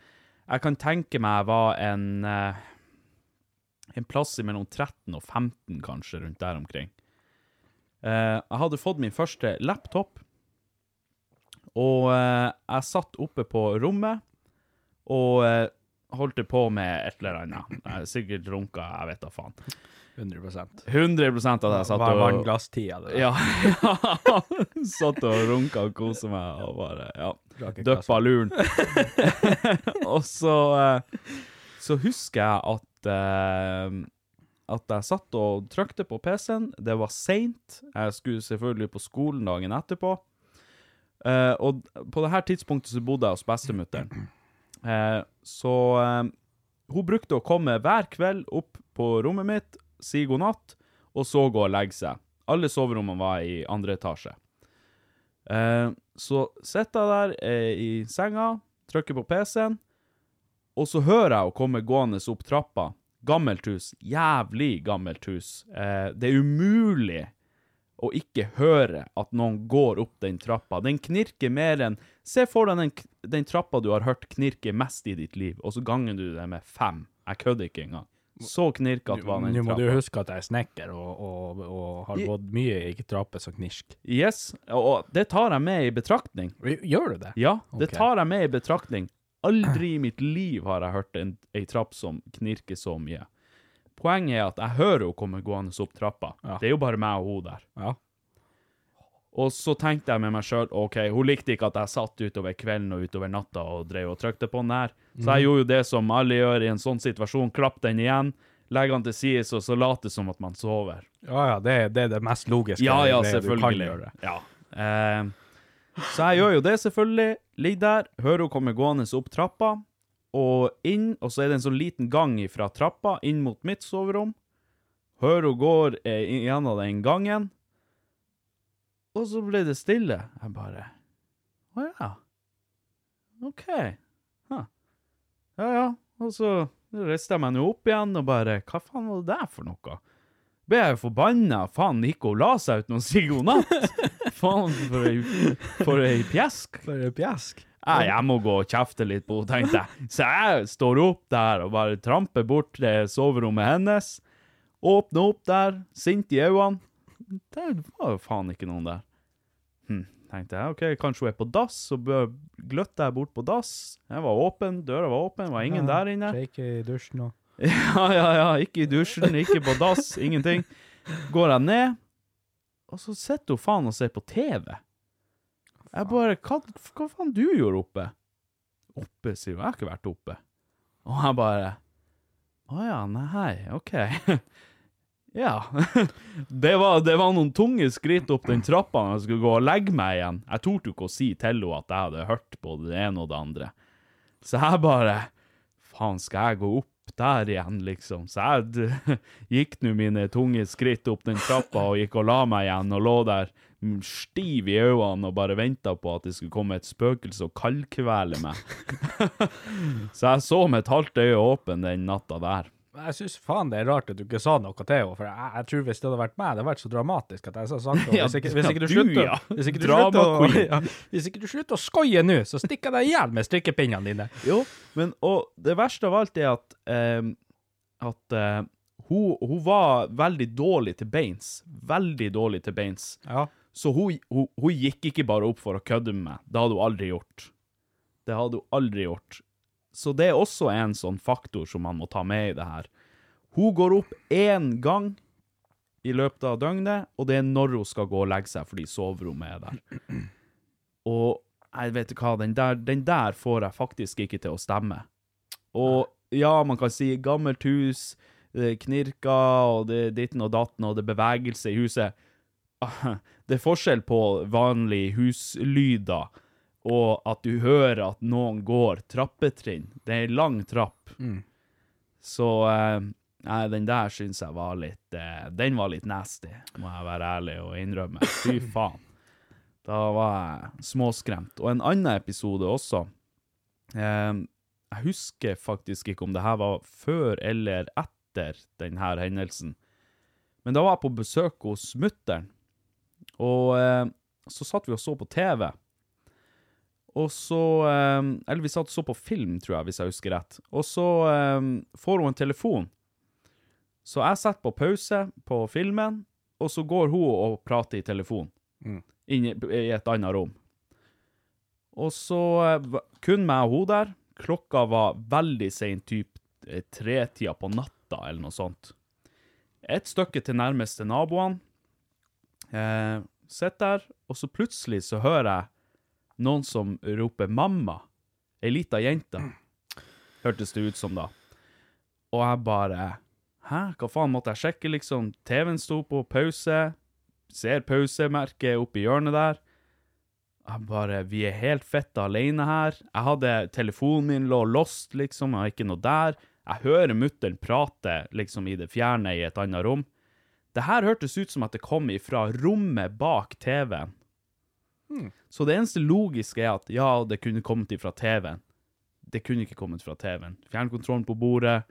jeg kan tenke meg jeg var en eh, En plass mellom 13 og 15, kanskje, rundt der omkring. Eh, jeg hadde fått min første laptop, og eh, jeg satt oppe på rommet og eh, holdt på med et eller annet. Jeg sikkert runka, jeg vet da faen. 100% 100 av det jeg satt og vannglasstida? det der? [laughs] Ja. satt og runka og kosa meg og bare ja, døppa luren. [laughs] [laughs] og så så husker jeg at at jeg satt og trykte på PC-en. Det var seint. Jeg skulle selvfølgelig på skolen dagen etterpå. Eh, og på det her tidspunktet så bodde jeg hos bestemutteren. Eh, så eh, hun brukte å komme hver kveld opp på rommet mitt, si god natt, og så gå og legge seg. Alle soverommene var i andre etasje. Eh, så sitter jeg der eh, i senga, trykker på PC-en, og så hører jeg henne komme gående opp trappa. Gammelt hus. Jævlig gammelt hus. Eh, det er umulig å ikke høre at noen går opp den trappa. Den knirker mer enn Se for deg den, den trappa du har hørt knirke mest i ditt liv, og så ganger du det med fem. Jeg kødder ikke engang. Så knirkete var den Nå må du trappa. huske at jeg er snekker og, og, og har gått mye i trapper som knirk. Yes, og det tar jeg med i betraktning. Gjør du det? Ja, det okay. tar jeg med i betraktning. Aldri i mitt liv har jeg hørt en, ei trapp som knirker så mye. Poenget er at jeg hører hun komme gående opp trappa. Ja. Det er jo bare meg og hun der. Ja. Og så tenkte jeg med meg sjøl OK, hun likte ikke at jeg satt utover kvelden og utover natta og drev og trykte på den der, Så jeg gjorde jo det som alle gjør i en sånn situasjon. Klapp den igjen, legg den til side og så late som at man sover. Ja, ja, det, det er det mest logiske Ja, ja, det du kan gjøre gjøre. Ja. Eh, så jeg gjør jo det, selvfølgelig. Ligger der, hører hun komme gående opp trappa, og inn, og så er det en sånn liten gang fra trappa inn mot mitt soverom. Hører hun går eh, gjennom den gangen, og så ble det stille. Jeg bare Å ja. OK. Huh. Ja ja. Og så reiste jeg meg nå opp igjen og bare Hva faen var det der for noe? ble jeg forbanna. Faen, gikk hun la seg uten å si god natt? Faen, for ei, for ei pjask. For ei pjask. Nei, jeg må gå og kjefte litt på henne, tenkte jeg. Så jeg står opp der og bare tramper bort til soverommet hennes. Åpner opp der, sint i øynene. Det var jo faen ikke noen der. Hm, tenkte jeg. OK, kanskje hun er på dass, så gløtter jeg bort på dass. Jeg var åpen, døra var åpen, var ingen der inne. Ikke i dusjen òg. [laughs] Ja, ja, ja. Ikke i dusjen, ikke på dass, ingenting. Går jeg ned, og så sitter hun faen og ser på TV. Jeg bare Hva, hva faen du gjorde oppe? Oppe, sier hun. Jeg har ikke vært oppe. Og jeg bare Å ja, nei, OK. [laughs] ja. [laughs] det, var, det var noen tunge skritt opp den trappa når jeg skulle gå og legge meg igjen. Jeg torde ikke å si til henne at jeg hadde hørt både det ene og det andre. Så jeg bare Faen, skal jeg gå opp der igjen, liksom. Så jeg [laughs] gikk nå mine tunge skritt opp den trappa og gikk og la meg igjen, og lå der stiv i øynene og bare venta på at det skulle komme et spøkelse og kaldkvele meg. [laughs] så jeg så med et halvt øye åpen den natta der. Jeg syns faen det er rart at du ikke sa noe til henne, for jeg, jeg tror hvis det hadde vært meg, det hadde vært så dramatisk at jeg sa sagt noe. Hvis ikke, hvis ikke du slutter hvis ikke du ja, slutter å skoie nå, så stikker jeg deg i hjel med strikkepinnene dine. Jo, men og det verste av alt er at eh, at eh, hun, hun var veldig dårlig til beins. Veldig dårlig til beins. Ja. Så hun, hun, hun gikk ikke bare opp for å kødde med meg. Det hadde hun aldri gjort. Det hadde hun aldri gjort. Så det er også en sånn faktor som man må ta med i det her. Hun går opp én gang i løpet av døgnet, og det er når hun skal gå og legge seg fordi soverommet er der. Og jeg vet hva, den der, den der får jeg faktisk ikke til å stemme. Og ja, man kan si gammelt hus, det knirker, og det er ditten og datten, og det er bevegelse i huset. Det er forskjell på vanlige huslyder og at du hører at noen går trappetrinn. Det er en lang trapp. Så eh, nei, den der syns jeg var litt eh, Den var litt nasty, må jeg være ærlig og innrømme. Fy [laughs] faen. Da var jeg småskremt. Og en annen episode også. Jeg husker faktisk ikke om det her var før eller etter denne hendelsen. Men da var jeg på besøk hos mutter'n, og eh, så satt vi og så på TV. Og så eh, Eller vi satt så på film, tror jeg, hvis jeg husker rett. Og så eh, får hun en telefon. Så jeg setter på pause på filmen, og så går hun og prater i telefon. Inn i, i et annet rom. Og så eh, kun meg og hun der. Klokka var veldig sein, typ eh, tretida på natta, eller noe sånt. Et stykke til nærmeste naboene. Eh, Sitter der, og så plutselig så hører jeg noen som roper 'mamma'. Ei lita jente. Hørtes det ut som da. Og jeg bare Hæ, hva faen måtte jeg sjekke, liksom? TV-en sto på pause. Ser pausemerket oppi hjørnet der. Jeg bare Vi er helt fette alene her. Jeg hadde Telefonen min lå lost, liksom. Jeg har ikke noe der. Jeg hører mutter'n prate liksom i det fjerne i et annet rom. Det her hørtes ut som at det kom ifra rommet bak TV-en. Så det eneste logiske er at ja, det kunne kommet ifra TV-en. Det kunne ikke kommet fra TV-en. Fjernkontrollen på bordet,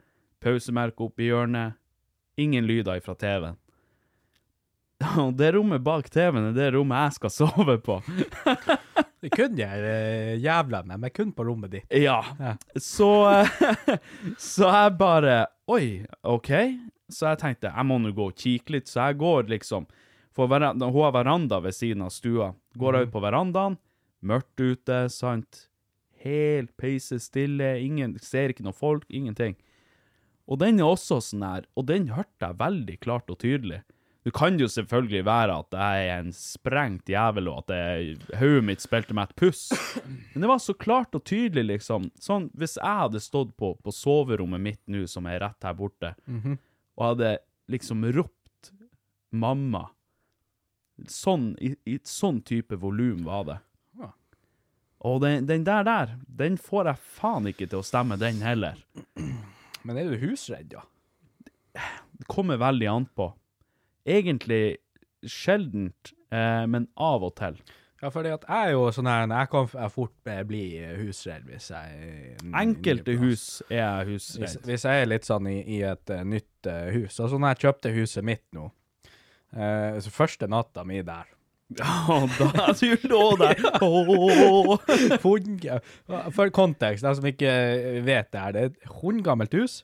pausemerket oppi hjørnet. Ingen lyder ifra TV-en. [laughs] Og det rommet bak TV-en er det rommet jeg skal [laughs] sove på. [laughs] Det kunne jeg eh, jævla med, men kun på rommet ditt. Ja. Ja. Så eh, Så jeg bare Oi, OK. Så jeg tenkte jeg må nå gå og kikke litt, så jeg går liksom For hun har veranda ved siden av stua. Går mm. ut på verandaen, mørkt ute, sant. Helt peise stille, ingen ser ikke noe folk, ingenting. Og den er også sånn her, og den hørte jeg veldig klart og tydelig. Det kan jo selvfølgelig være at jeg er en sprengt jævel, og at det- hodet mitt spilte meg et puss. Men det var så klart og tydelig, liksom. Sånn, hvis jeg hadde stått på, på soverommet mitt nå, som er rett her borte, og hadde liksom ropt 'mamma' Sånn, i, i sånn type volum var det. Og den, den der der, den får jeg faen ikke til å stemme, den heller. Men er du husredd, ja? Det kommer veldig an på. Egentlig sjeldent, eh, men av og til. Ja, fordi at jeg er jo sånn her Jeg kan fort eh, bli husredd hvis jeg Enkelte hus er jeg husredd. hvis jeg er litt sånn i, i et uh, nytt uh, hus Altså når jeg kjøpte huset mitt nå eh, så Første natta mi der Ja, da du lå der. [laughs] Åh. For kontekst, de som ikke vet det her, det er et hundgammelt hus.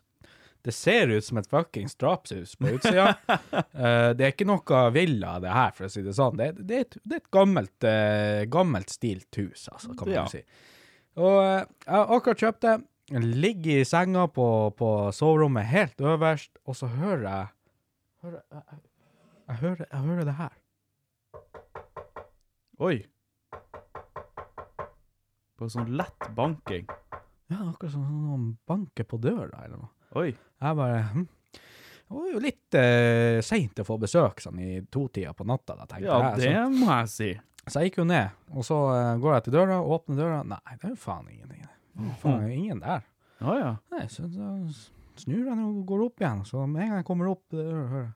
Det ser ut som et fuckings drapshus på utsida. [laughs] Eh, det er ikke noe villa, det her, for å si det sånn. Det, det, er, et, det er et gammelt, uh, gammelt stilt hus, altså, kan man Ja. si. Og eh, jeg har akkurat kjøpt det. Ligger i senga på, på soverommet helt øverst, og så hører jeg hører, jeg, jeg, jeg, hører, jeg hører det her. Oi. På sånn lett banking. Ja, akkurat som noen banker på døra eller noe. Oi. Jeg bare hm. Det var jo litt eh, seint å få besøk sånn i totida på natta, da, tenkte Ja, jeg. det må jeg si. Så, jeg gikk jo ned, og så eh, går jeg til døra, åpner døra. Nei, det er jo faen ingenting. Faen, ingen der. Ja, ja. Nei, så, så snur han og går opp igjen. Så med en gang jeg kommer opp, det hører jeg.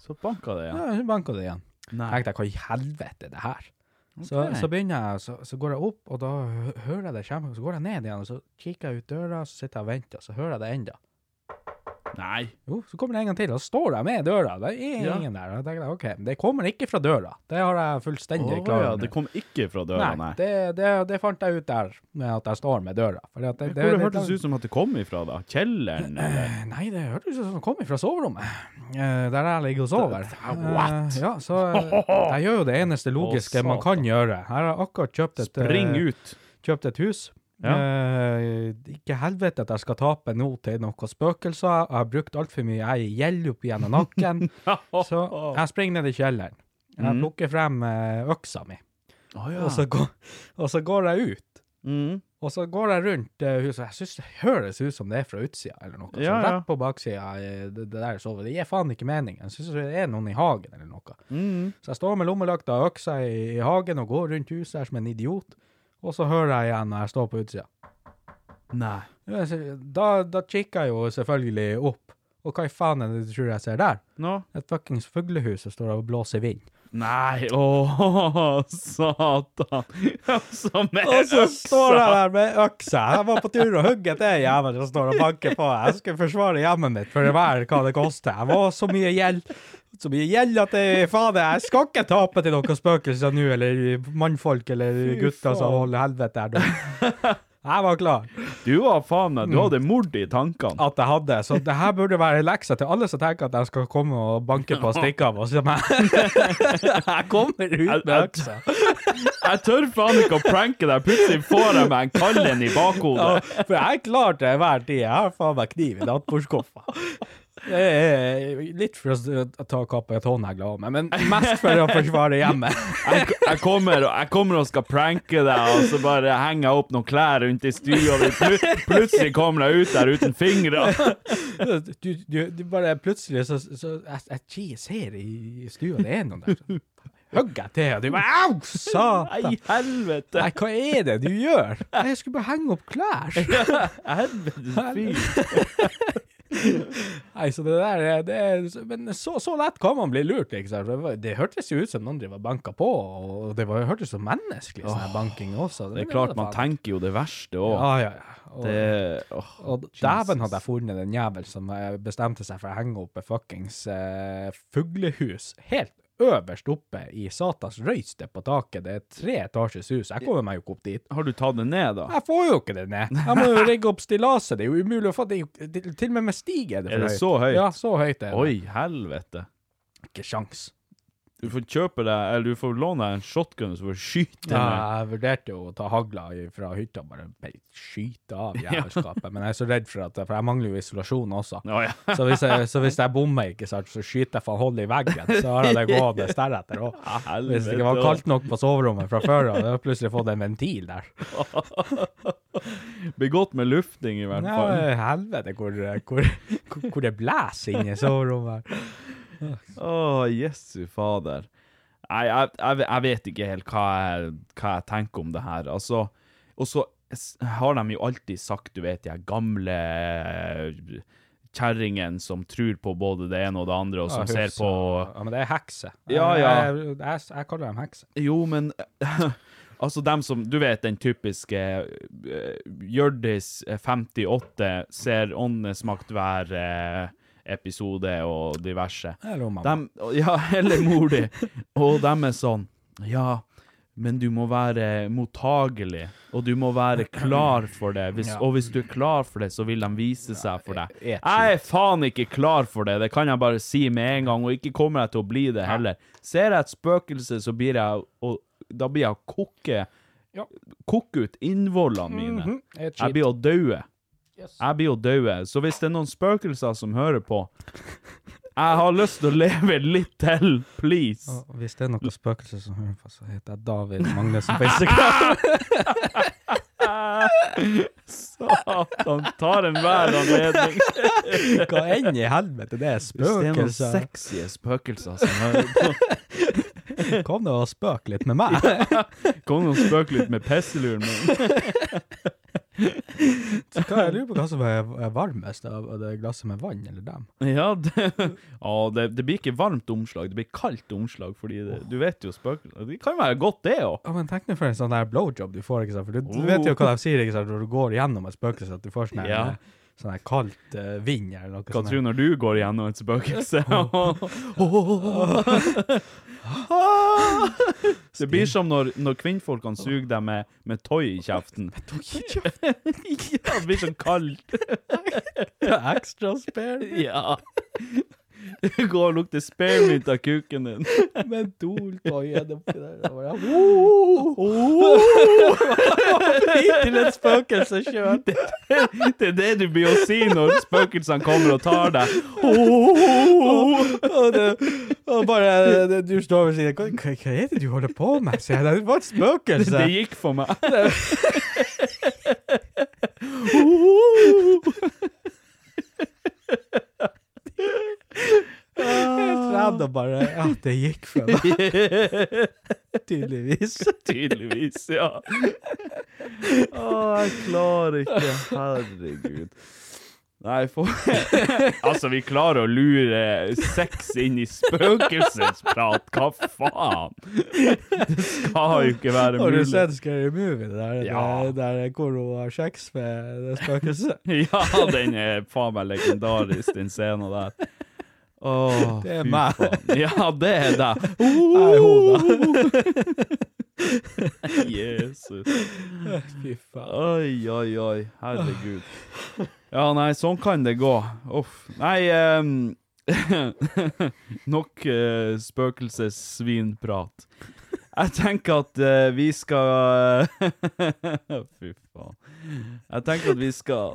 Så banka det Ja, igjen. så banker det igjen. Nei. Jeg tenkte, hva i helvete er det her? Så, så begynner jeg, så, så går jeg opp, og da hører jeg det kommer, så går jeg ned igjen, og så kikker jeg ut døra, så sitter jeg og venter, og så hører jeg det enda. Nei. Jo, så kommer det en gang til, og så står jeg med døra. Det er Ja. ingen der. Og jeg tenker, ok, det kommer ikke fra døra. Det har jeg fullstendig oh, klart. ja, det kom ikke fra døra, Nei, nei. det, det, det fant jeg ut der, med at jeg står med døra. Fordi det, Hvor det hørtes ut som at det kom ifra, da? Kjelleren, [clears throat] eller? Nei, det hørtes ut som det kom ifra soverommet, eh, der jeg ligger og sover. What? Eh, ja, så [laughs] jeg gjør jo det eneste logiske oh, man kan gjøre. Her har jeg akkurat kjøpt et, Spring eh, ut. kjøpt et hus. Ja. Uh, ikke helvete at jeg skal tape nå til noen spøkelser. Jeg har brukt altfor mye. Jeg er i gjeld opp gjennom nakken. [laughs] så jeg springer ned i kjelleren. Jeg Mhm. plukker frem uh, øksa mi, Oh, ja. og, så går, og så går jeg ut. Mm. Og så går jeg rundt uh, huset. Jeg syns det høres ut som det er fra utsida eller noe. Ja, rett på baksida, det, det der sover. Det gir faen ikke mening. Jeg syns det er noen i hagen eller noe. Mm. Så jeg står med lommelykta og øksa i, i hagen og går rundt huset her som en idiot. Og så hører jeg igjen når jeg står på utsida. Nei. Da, da kikker jeg jo selvfølgelig opp. Og hva i faen er det du tror jeg ser der? Nå? Et fuckings fuglehus som står og blåser vind. Nei, åh, satan. Som med Og så øksa. står jeg der med øksa. Jeg var på tur å hugge til jævelen som står og banker på. Jeg skulle forsvare hjemmet mitt for hver hva det koster. Jeg var så mye gjeld. Så mye gjeld at det, faen, jeg skal ikke tape til noen spøkelser nå, eller mannfolk eller gutter som holder helvete her. Jeg var klar. Du var faen meg, du hadde mord i tankene. at jeg hadde. Så det her burde være leksa til alle som tenker at jeg skal komme og banke på og stikke av. Og så [laughs] jeg, kommer ut med øksa. Jeg tør faen ikke å pranke deg. Plutselig får jeg meg en kallen i Ja, bakhodet. for jeg er klar til enhver tid. Jeg har faen meg kniv i nattbordskuffa. Litt for å ta kappa i tånegler av meg, men mest for å forsvare hjemmet. [laughs] Jeg, jeg, kommer, jeg kommer og skal pranke deg, og så bare henger jeg opp noen klær rundt i stua. og Plut, plutselig kommer jeg ut der uten fingre. Du, du, du bare plutselig så, så jeg, jeg, ser i stua det er noen der. Hugger jeg til, og du bare Au, Nei, helvete. Nei, hva er det du gjør? Jeg skulle bare henge opp klær. Helvete fy. [laughs] [laughs] Nei, så det der er- det er, Men så, så lett kan man bli lurt, ikke sant? Det, det hørtes jo ut som noen driver banka på, og det var, hørtes så menneskelig sånn her banking også. Det er klart, man tenker jo det verste òg. Ja, ja, ja. Og, Det oh, og dæven hadde jeg funnet den jævel som eh, bestemte seg for å henge opp et fuckings eh, fuglehus helt øverst oppe i Satans røyste på taket. Det er tre etasjes hus. Jeg kommer meg jo ikke opp dit. Har du tatt det ned, da? Jeg får jo ikke det ned. Jeg må jo rigge opp stillaset. Det er jo umulig å få det. Til og med med stig er det Er det høyt. så høyt? Ja, så høyt er det. Oi, helvete. Ikke sjans. Du får kjøpe deg, eller du får låne deg en shotgun så får du skyte Ja, jeg vurderte jo å ta hagla fra hytta, bare bare skyte av [laughs] jævelskapet. Men jeg er så redd for at For jeg mangler jo isolasjon også. Oh, ja. [laughs] Så hvis jeg, så hvis jeg bommer, ikke sant, så skyter jeg faen hull i veggen, så har jeg det gående [laughs] deretter òg. Hvis det ikke var kaldt nok på soverommet fra før av, har plutselig fått en ventil der. Begått med lufting, i hvert Ja, fall. helvete hvor, hvor, hvor, hvor det blåser inne i soverommet. [laughs] Å, jesu fader. Nei, jeg, jeg, jeg vet ikke helt hva jeg, hva jeg tenker om det her. Altså, og så har de jo alltid sagt, du vet, de gamle kjerringene som tror på både det ene og det andre, og som Ja, ser på Ja, men det er hekse. Ja, ja. Jeg, jeg, jeg kaller dem hekse. Jo, men [laughs] Altså, dem som Du vet den typiske uh, Hjørdis eh, 58 ser Åndenes makt hver eh, episode og diverse. Eller mamma. De, ja, [laughs] eller mor di. Og dem er sånn Ja, men du må være mottagelig, og du må være klar for det. Hvis. Og hvis du er klar for det, så vil de vise seg for deg. Jeg er faen ikke klar for det, det kan jeg bare si med en gang, og ikke kommer jeg til å bli det heller. Ser jeg et spøkelse, så blir jeg og Da blir jeg å koke Ja. Koke ut innvollene mine. Mm -hmm. Jeg blir å daue. Yes. Jeg blir jo daue. Så hvis det er noen spøkelser som hører på Jeg har lyst til å leve litt til, please. Og hvis det er noen spøkelser som hører på, så heter jeg David Magnusson på Instagram. [laughs] Satan, tar enhver anledning. Hva enn i helvete det er spøkelser. Hvis det er noen sexy spøkelser som hører på, Kom nå og spøk litt med meg. kom nå og spøk litt med pisseluren min. Hva, jeg lurer på hva som er, varmest, av det glasset med vann eller dem. Ja, det, å, det, det blir ikke varmt omslag, det blir kaldt omslag, fordi det, du vet jo spøkelser Det kan jo være godt, det òg. Ja, men tenk nå for en sånn der blowjob du får, ikke sant? For du, du vet jo hva de sier, ikke sant? Når du går gjennom et spøkelse, at du får sånn Ja. Sånn her kaldt uh, vind eller noe Hva sånt. tror du når du går gjennom et spøkelse? [laughs] [laughs] [laughs] Det blir som når, når kvinnfolkene suger deg med, med tøy i kjeften. Ja, det blir sånn kaldt. Ekstra spare Ja. [laughs] Går og lukte spearmint av kuken din. [laughs] med doltøyen oppi der. Og bare, [laughs] Til et spøkelse sjøl. Det er det du blir å si når spøkelsene kommer og tar deg. Og, det, og bare det, Du står og sier hva, hva, er det du holder på med? sier jeg. Det var et spøkelse. Det gikk for meg. Helt random bare Ja, det gikk for meg. [laughs] Tydeligvis. Tydeligvis, ja. Å, jeg klarer ikke. Herregud. Nei, for [laughs] Altså, vi klarer å lure sex inn i spøkelsesprat. Hva faen? Det skal jo ikke være mulig. Har du sett Scary Movie? Der, Ja. der, der hvor hun har sex med det spøkelset? [laughs] Ja, den er faen meg legendarisk, den scenen der. Åh, Det er meg. Ja, det er deg. [laughs] Da. [laughs] Jesus. [laughs] Fy faen. Oi, oi, oi. Herregud. Ja, nei, sånn kan det gå. Uff. Nei um, Nok uh, spøkelsessvinprat. Jeg tenker at uh, vi skal [laughs] Fy faen. Jeg tenker at vi skal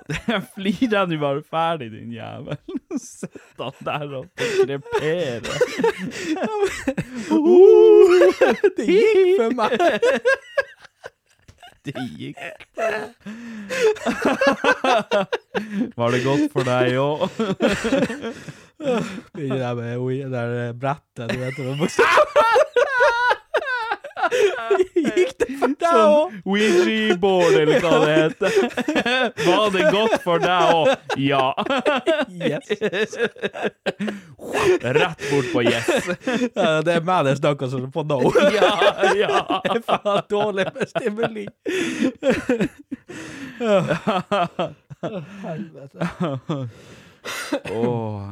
Flirer jeg nå bare ferdig, din jævel? [laughs] Sitt han der og kreperer. [laughs] Det gikk for meg! Det gikk Var det godt for deg òg? Det jeg med det der brettet, du vet det. Gikk det for deg òg? Sånn Ouija-board, eller hva det heter. [laughs] Var det godt for deg òg? Ja. Yes. Rett bort på yes. Ja, det er meg det snakker som på no. [laughs] Ja, ja. Det er faen dårlig med stimuli. [laughs] Helvete. Åh.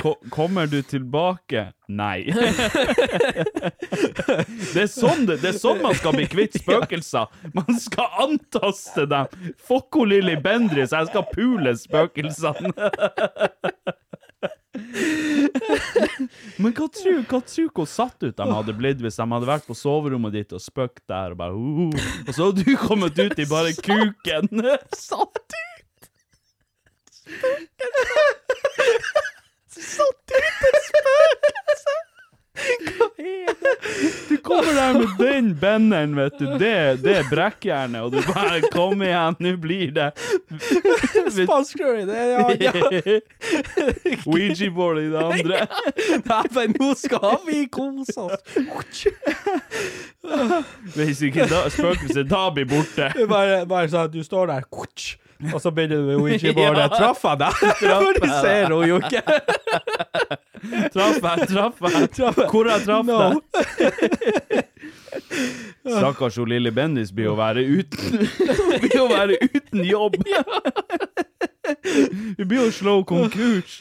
Ko- Kommer du tilbake? Nei. [laughs] Det er sånn det, det er sånn man skal bli kvitt spøkelser. Man skal antaste dem. Fokko Lilly Bendriss, jeg skal pule spøkelsene. Men hva tror hva tror hvor satt ut de hadde blitt hvis de hadde vært på soverommet ditt og spøkt der og bare uh, Og så hadde du kommet ut i bare kuken. Satt ut! Satt ut et spøkelse! Hva er det? Du kommer der med den benderen, vet du. Det, det er brekkjernet, og du bare Kom igjen, nå blir det Spansk curry, det, ja. ja. Ouija-board i det andre. Nei, nå skal vi kose oss. Hvis ikke da, spøkelset da blir borte. Er Bare, bare sånn at du står der, [laughs] og så begynner du med Ouija-boardet. [laughs] Ja. Traff jeg deg? For du ser hun jo ikke. [laughs] Traff jeg, traff jeg. Hvor jeg traff No. deg? Stakkars hun lille Bendis blir å være uten Blir å være uten jobb. Vi blir å slå konkurs.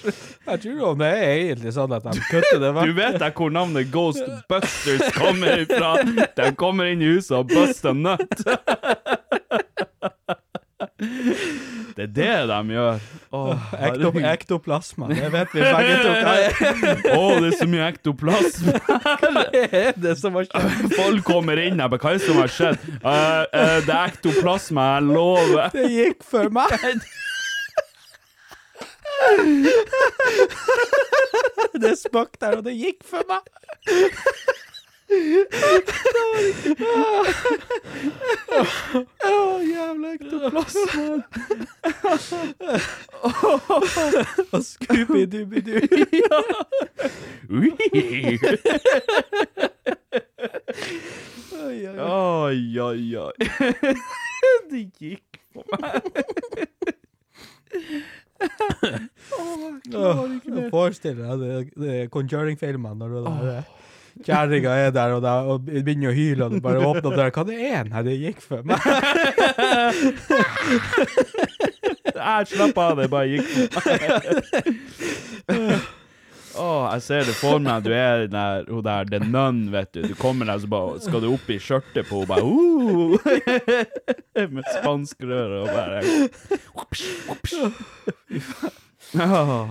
Jeg tror jo det er egentlig sånn at de kutter det Du vet jeg hvor navnet Ghostbusters kommer ifra? De kommer inn i huset og buster nut. Det er det de gjør. Oh, Ekto, ektoplasma, det vet vi begge to hva er. Å, det er så mye ektoplasma. [laughs] Hva er det som har skjedd? Folk kommer inn her, hva er det som har skjedd? Uh, uh, det er ektoplasma, jeg lover. Det gikk for meg. Det spøk der, og det gikk for meg. Å, jævla ektoplasma. Og Scooby-Dooby-Doo. Oi, oi, Oi, oi, oi. Det gikk på meg. Åh, jeg klarer ikke mer. Forestill deg det- det er Conjuring-filmen når du er der kjerringa er der og, der, og begynner å hyle, og du bare åpner opp der. Hva det er? Nei, det gikk for meg. [laughs] Jeg slapp av, det bare gikk. Åh, jeg ser det for meg. Du er den der, hun der the nun, vet du. Du kommer der, så bare skal du opp i skjørtet på henne, bare uh, [laughs] Med spanskrør og bare Åh.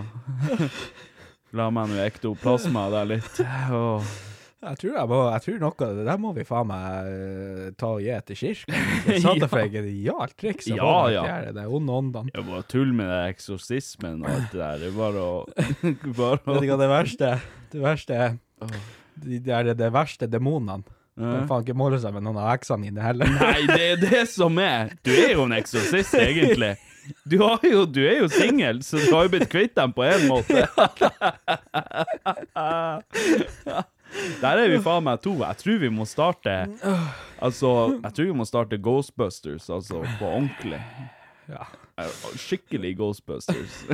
La meg nå ektoplasma der litt. Åh. Jeg tror, jeg, må, jeg tror noe av det der må vi faen meg eh, ta og gi til kirken. [laughs] Det satte for et genialt triks. Ja, ja. fjerde, Det er onde åndene. Jeg bare tull med det eksorsismen og alt det der. Det er bare å [laughs] bare Vet du hva det verste Det verste er? De der, det verste demonene. De faen ikke måle seg med noen av eksene dine heller. Nei, det er det som er. Du er jo en eksorsist, egentlig. Du, har jo, du er jo singel, så du har jo blitt kvitt dem på en måte. [laughs] Der er vi faen meg to. Jeg tror vi må starte Altså, jeg tror vi må starte Ghostbusters, altså på ordentlig. Ja. Skikkelig Ghostbusters.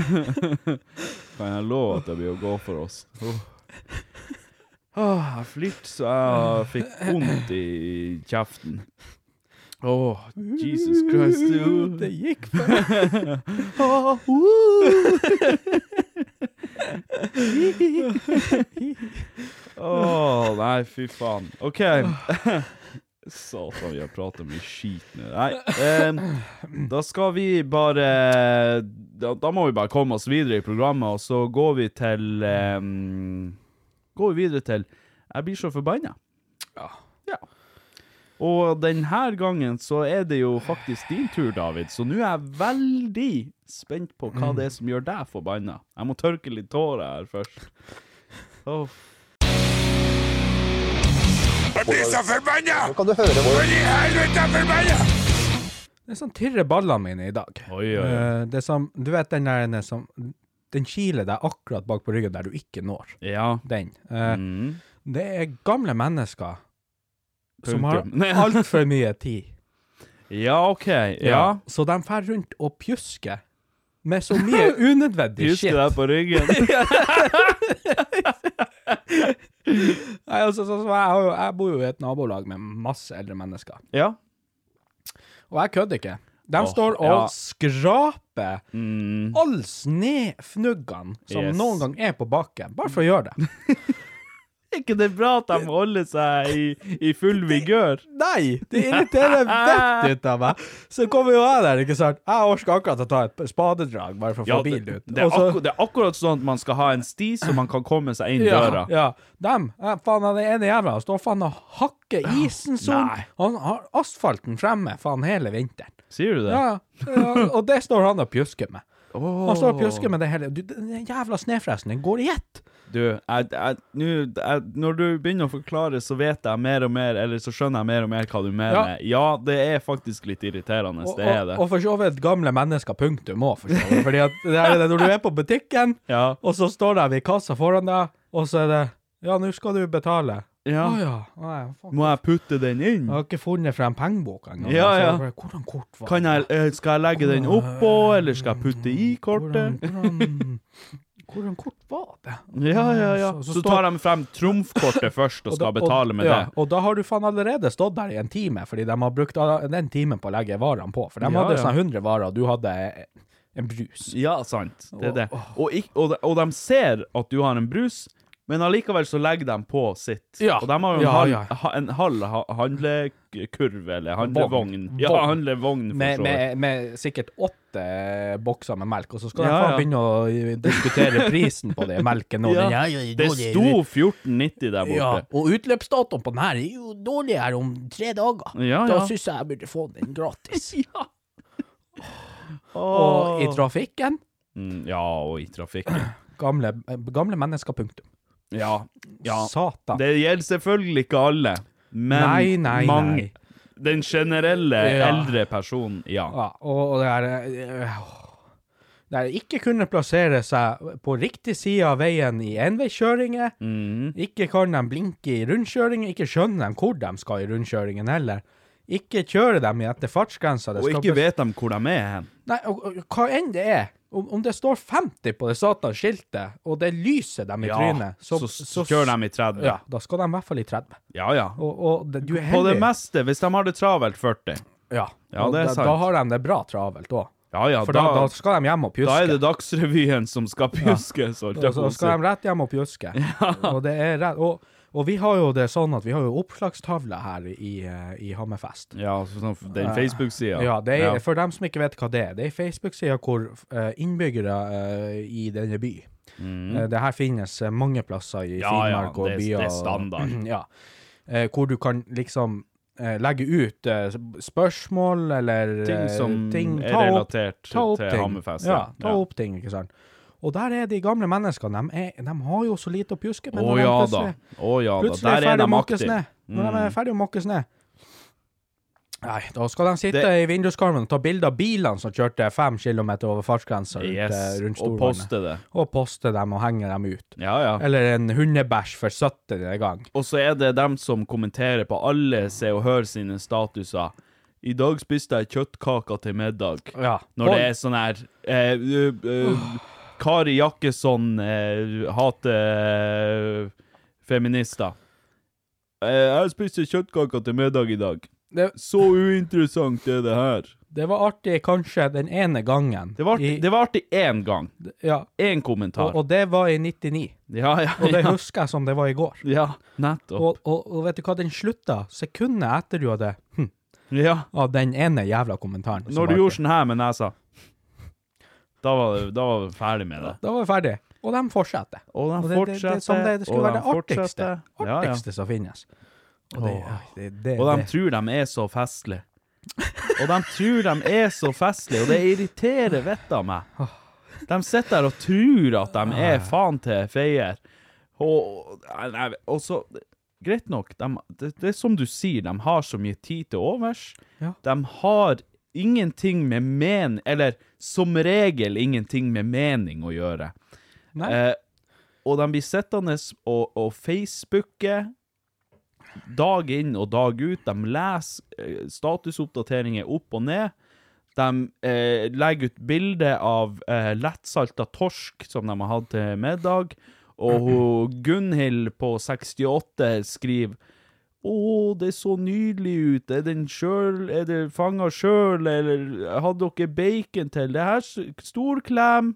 [laughs] kan jeg love at det blir å gå for oss. Åh. Åh, jeg flirte så jeg fikk vondt i kjeften. Åh, Jesus Christ. du. Det gikk for Åh, [laughs] [laughs] nei, fy faen. OK. [laughs] Satan, vi har pratet mye skit nå. Nei, eh, da skal vi bare da, da må vi bare komme oss videre i programmet, og så går vi til eh, Går vi videre til Jeg blir så forbanna. Ja. Ja. Og denne gangen så er det jo faktisk din tur, David, så nå er jeg veldig spent på hva det er som gjør deg forbanna. Jeg må tørke litt tårer her først. Åh, Jeg blir så forbanna! For i helvete forbanna! Det er sånn tirrer ballene mine i dag. Oi, oi, oi. Eh, det er som Du vet den der den er som Den kiler deg akkurat bak på ryggen der du ikke når. Ja. Den. Eh, Mm. Det er gamle mennesker som har Punktum. [laughs] altfor mye tid. Ja, OK. Ja. Så de fer rundt og pjusker med så mye [laughs] unødvendig Husker shit. deg på ryggen. [laughs] [laughs] Nei, altså, så, så jeg, jeg bor jo i et nabolag med masse eldre mennesker. ja. Og jeg kødder ikke. De oh, står og ja. skraper Mm. all snefnuggene som Yes. noen gang er på bakken, bare for å gjøre det. [laughs] Er ikke det bra at de holder seg i, i full vigør? Nei! Det irriterer vettet ut av meg. Så kommer jo jeg der, ikke sant. Jeg orker akkurat å ta et spadedrag, bare for å Ja, få bilen ut. det, er Og akkur, det er akkurat sånn at man skal ha en sti så man kan komme seg inn ja, døra. ja. Dem, ja, faen, den ene jævla står faen og hakker isen sånn. Han har asfalten fremme faen hele vinteren. Sier du det? Ja, ja, og det står han og pjusker med. Oh. Han står og pjusker med det hele. Du, den jævla snøfresen, den går i ett. Du, jeg, jeg, nu, jeg, når du begynner å forklare, så vet jeg mer og mer, eller så skjønner jeg mer og mer hva du mener. Ja, det er faktisk litt irriterende, Og, det er det. og, og for så vidt gamle mennesker, punktum òg, for så vidt. Fordi at det er det når du er på butikken, [laughs] Ja. og så står de i kassa foran deg, og så er det Ja, nå skal du betale. ja. Å ja. Nei. Må jeg putte den inn? Jeg har ikke funnet frem pengeboka engang. Ja, Så jeg ja. Hvordan kort var Kan jeg, eh, skal jeg legge den oppå, eller skal jeg putte i kortet? Hvordan, hvordan, hvordan kort var det? Ja, ja, ja. Så- så Så tar de frem trumfkortet først og [laughs] Og da- skal betale med ja, det. Og da har du faen allerede stått der i en time, fordi de har brukt den timen på å legge varene på. For de Ja, hadde ja. sånn 100 varer, og du hadde en brus. Ja, sant. Det er det. Og, og, de, og de ser at du har en brus, men allikevel så legger de på sitt. Ja. Og de har jo en Ja, halv, ja. ha, en halv handlekurv, eller handlevogn. Vogn. Ja, Vogn. handlevogn, for så vidt. med, med sikkert åtte bokser med melk, og så skal Ja, de faen ja. begynne å diskutere prisen på det melken. Og [laughs] Ja. den Det sto 1490 der ja, borte. og utløpsdatoen på den her er jo dårlig her om tre dager. Ja, Da ja. syns jeg jeg burde få den gratis. [laughs] Åh. Og i trafikken Mm, Ja, og i trafikken. [clears throat] gamle, gamle mennesker, punktum. Ja. ja. Satan. Det gjelder selvfølgelig ikke alle, men Nei, nei, mange. nei. Den generelle Ja. eldre personen, ja. Ja, og, og det er øh, Det er ikke kunne plassere seg på riktig side av veien i enveiskjøringer. Mm. Ikke kan de blinke i rundkjøringer, ikke skjønner de hvor de skal i rundkjøringen heller. Ikke kjører dem i etter fartsgrensa. Og ikke vet de hvor de er hen. Nei, og, og, hva enn det er. Om, om det står 50 på det satans skiltet, og det lyser dem i Ja, trynet, så, så, kjører de i 30. Ja, da skal de i hvert fall i 30. ja. ja. Og, og det, du er På det meste, hvis de har det travelt, 40. Ja, Ja, det er da, sant. da har de det bra travelt òg. Ja, ja, For da, da, skal de hjem og pjuske. da er det Dagsrevyen som skal pjuskes. holdt Da så skal de rett hjem og pjuske. [laughs] Og, det er rett, og, og vi har jo det sånn at vi har jo oppslagstavle her i, eh, i Hammerfest. Ja, sånn, den Facebook-sida. Ja, det er, For dem som ikke vet hva det er, det er Facebook-sida hvor eh, innbyggere eh, i denne by mm. Det her finnes eh, mange plasser i. Ja, ja, Finnmark og byer. Ja, det er standard. [clears throat] ja. Eh, hvor du kan liksom eh, legge ut eh, spørsmål eller Ting eh, som ting, er relatert opp til. Hammerfest. Ja, ta opp ting, ikke sant. Og der er de gamle menneskene. De, er, de har jo så lite å pjuske. Men de ja da. plutselig- ja da. Er Der er ferdig de aktive. Når de er ferdige ferdig å måkes ned. Nei, da skal de sitte Det- i vinduskarmen og ta bilde av bilene som kjørte fem kilometer over fartsgrensa rundt, Yes, eh, rundt og poste det. Og poste dem og henge dem ut. Ja, ja. Eller en hundebæsj for 70. gang. Og så er det dem som kommenterer på alle Se og Hør sine statuser. I dag spiste jeg kjøttkaker til middag. Ja. Når det er sånn her eh, uh, øh, Kari Jakkesson eh, hater eh, feminister. Eh, jeg spiste kjøttkaker til middag i dag. det, Så uinteressant er det her. det var artig kanskje den ene gangen. Det var, artig- I, det var artig én gang. ja, Én kommentar. og, og det var i 99. ja, ja, Og det husker jeg som det var i går. ja, nettopp. Og, og, og vet du hva, den slutta sekundet etter du hadde hm, Ja. av den ene jævla kommentaren. Når du gjorde sånn her med nesa, da var, det, da var vi ferdig med det. Da var vi ferdig. Og de fortsetter. Og de Og det, det, det, fortsetter, som det, det skulle være det artigste, artigste Ja, ja. som finnes. Og det, Og de tror de er så festlige. Og de tror de er så festlige, og det irriterer vettet av meg. De sitter der og tror at de er faen til feier. Og, nei, og så Greit nok, de, det, det er som du sier, de har så mye tid til overs. Ja. De har ingenting med men... Eller som regel ingenting med mening å gjøre. Eh, og de blir sittende og, og facebooke dag inn og dag ut. De leser eh, statusoppdateringer opp og ned. De eh, legger ut bilde av eh, lettsalta torsk som de har hatt til middag. Og Gunhild på 68 skriver å, det så nydelig ut. Er den sjøl Er det fanga sjøl, eller hadde dere bacon til? Det her stor klem.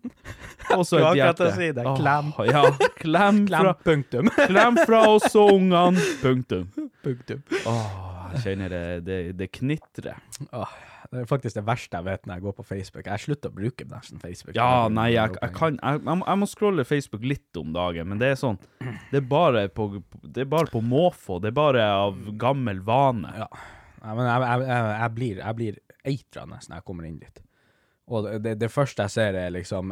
Og så [laughs] et hjerte. si det, klem. Ja, klem [laughs] Klem, fra, punktum. [laughs] klem fra oss og ungene. Punktum. punktum. Åh, jeg kjenner det, det, det knitrer. Åh, det er faktisk det verste jeg vet når jeg går på Facebook. Jeg slutter å bruke nesten Facebook. Ja, nei, jeg, jeg kan jeg, jeg, må- scrolle Facebook litt om dagen, men det er sånn Det er bare på, det er bare på måfå. Det er bare av gammel vane. Ja. Nei, men jeg, jeg, jeg, jeg blir, eitra blir eitrende når jeg kommer inn dit. Og det, det, første jeg ser, er liksom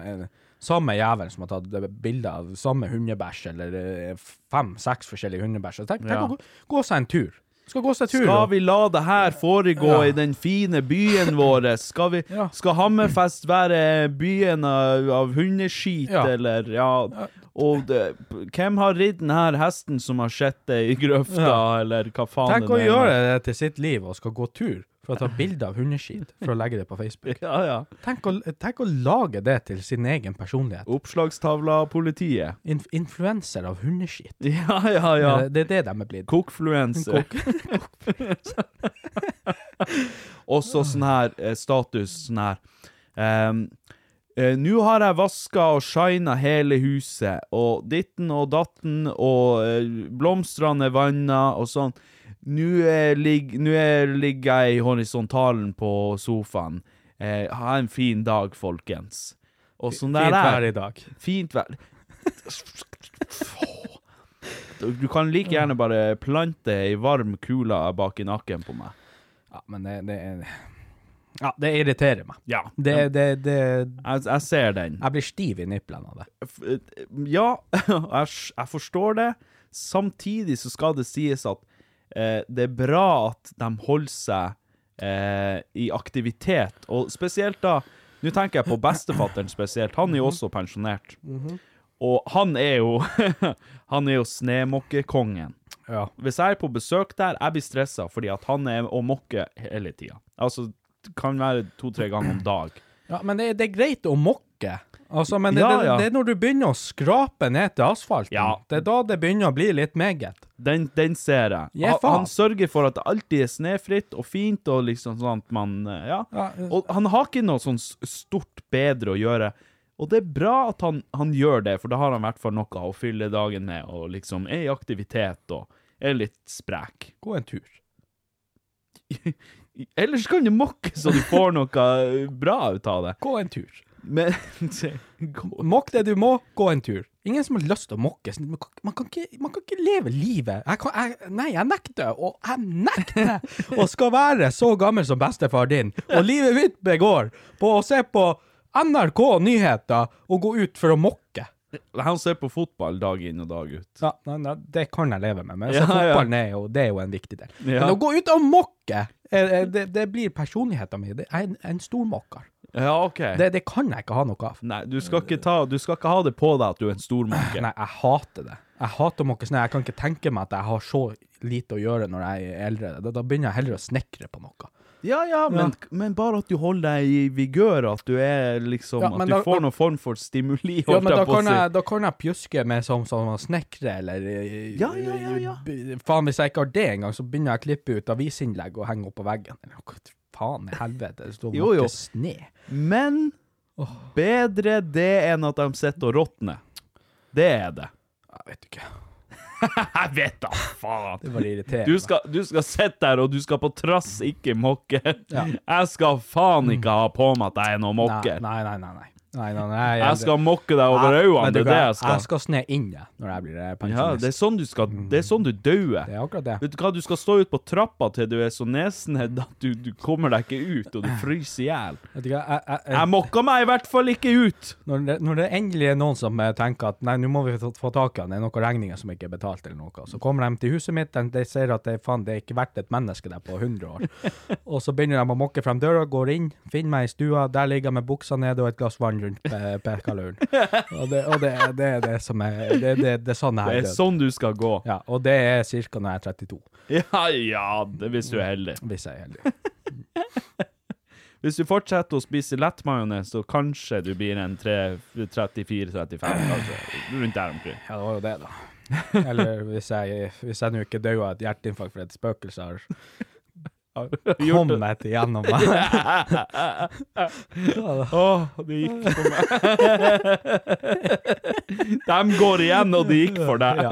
samme jævel som har tatt bilde av samme hundebæsj, eller eh, fem-seks forskjellige hundebæsj. Tenk, tenk Ja. å gå, gå seg en tur. Skal gå seg tur. Skal vi la det her foregå Ja. i den fine byen vår? Skal, vi, Ja. skal Hammerfest være byen av, av hundeskit, eller ja Og det, hvem har ridd denne hesten som har sett det i grøfta, Ja. eller hva faen Tenk å det gjøre det til sitt liv og skal gå tur for å ta bilde av hundeskit for å legge det på Facebook. [laughs] Ja, ja. Tenk å, tenk å lage det til sin egen personlighet. Oppslagstavla av politiet. Inf influenser av hundeskit. [laughs] Ja, ja, ja. Det, det er det de er blitt. Kokfluenser. Kokfluenser. [laughs] Også sånn her eh, status, sånn her eh, Nå har jeg vaska og shina hele huset, og ditten og datten, og eh, blomstene er vanna, og sånn. Nå eh, er- ligger jeg i horisontalen på sofaen. Eh, ha en fin dag, folkens. Og sånn der Fint vær i dag. Fint vær. Du du kan like gjerne bare plante ei varm kule bak i nakken på meg. Ja, men det, det er Ja, det irriterer meg. Ja. Det, det, det Jeg, jeg ser den. Jeg blir stiv i niplene av det. Ja, [laughs] jeg, jeg forstår det. Samtidig så skal det sies at eh, det er bra at de holder seg eh, i aktivitet, og spesielt da Nå tenker jeg på bestefatteren spesielt. Han er jo også pensjonert. Og han er jo [laughs] Han er jo snemokkekongen. Ja. Hvis jeg er på besøk der, jeg blir stressa fordi at han er og mokker hele tida. Altså, kan være to-tre ganger om dag. Ja, men det, det er greit å mokke. Altså, men det, Ja, ja. det er når du begynner å skrape ned til asfalten. Ja. Det er da det begynner å bli litt meget. Den, den ser jeg. Ja, han, han sørger for at det alltid er snøfritt og fint, og liksom sånn at man eh, Ja. Ja, Og han har ikke noe sånn stort bedre å gjøre. Og det er bra at han, han gjør det, for da har han i hvert fall noe å fylle dagen med, og liksom er i aktivitet og er litt sprek. Gå en tur. [laughs] Ellers kan du mokke så du får noe bra ut av det. Gå en tur. Men [laughs] Mokk det du må, gå en tur. Ingen som har lyst til å mokke. Man kan, man kan, ikke, man kan ikke leve livet. Jeg kan, jeg, nei, jeg nekter, og jeg nekter og skal være så gammel som bestefar din, og livet mitt begår på å se på NRK Nyheter og gå ut for å mokke. Han ser på fotball dag inn og dag ut. Ja, nei, nei, det kan jeg leve med, men Ja, fotballen er jo, det er jo en viktig del. Ja. Men å gå ut og mokke, eh, eh, det, det blir personligheten min. Jeg er en, en stormokker. Ja, OK. Det, det kan jeg ikke ha noe av. Nei, du skal, ta, du skal ikke ha det på deg at du er en stormokker. Nei, jeg hater det. Jeg hater å mokke snø. Jeg kan ikke tenke meg at jeg har så lite å gjøre når jeg er eldre. Da, da begynner jeg heller å snekre på noe. Ja, ja, men, men bare at du holder deg i vigør, at du er liksom At du da- får noen form for stimuli, Ja, men da kan, jeg, da kan jeg pjuske med som, som snekre, eller eh, Ja, ja, ja, ja. Faen, hvis jeg ikke har det engang, så begynner jeg å klippe ut avisinnlegg og henge opp på veggen. Eller hva faen i helvete, det står [laughs] jo. sne. Men bedre det enn at de sitter og råtner. Det er det. Jeg vet ikke. [laughs] Jeg vet da faen. Det var irriterende. Du skal, du skal sitte der, og du skal på trass ikke mokke. Ja. Jeg skal faen ikke ha på meg at jeg er noe mokker. Nei, nei, nei. nei. Nei, nei, nei Jeg skal mokke deg over øynene, det er det jeg skal. Jeg skal sne inne når jeg blir pensjonist. Ja, det er sånn du skal Det er sånn du dauer. Det er akkurat det. Vet du hva, du skal stå ut på trappa til du er så nesnedd at du, du kommer deg ikke ut, og du fryser i hjel. Jeg, jeg, jeg, Jeg mokka meg i hvert fall ikke ut! når, det, når det endelig er noen som eh, tenker at nei, nå må vi få, tak i han, det er noen regninger som ikke er betalt eller noe, så kommer de til huset mitt, de ser at det, faen, det er ikke verdt et menneske der på 100 år. [laughs] og så begynner de å mokke frem døra, går inn, finner meg i stua, der ligger jeg med buksa nede og et glass vann rundt pekaluren. [laughs] og det, og det, det er det som er, det, det, det er sånn jeg er er sånn du skal gå. Ja, og det er cirka når jeg er 32, Ja, ja, det hvis du er heldig. [laughs] hvis jeg er heldig. [laughs] Hvis du fortsetter å spise lettmajones, så kanskje du blir en 34-35, kanskje. rundt der omkring. Ja, det var jo det, da. Eller hvis jeg, hvis jeg nå ikke dør av et hjerteinfarkt for et spøkelse har Det. meg til gjennom meg. [laughs] Åh, det gikk for meg. [laughs] De går igjen, og det gikk for deg. [laughs]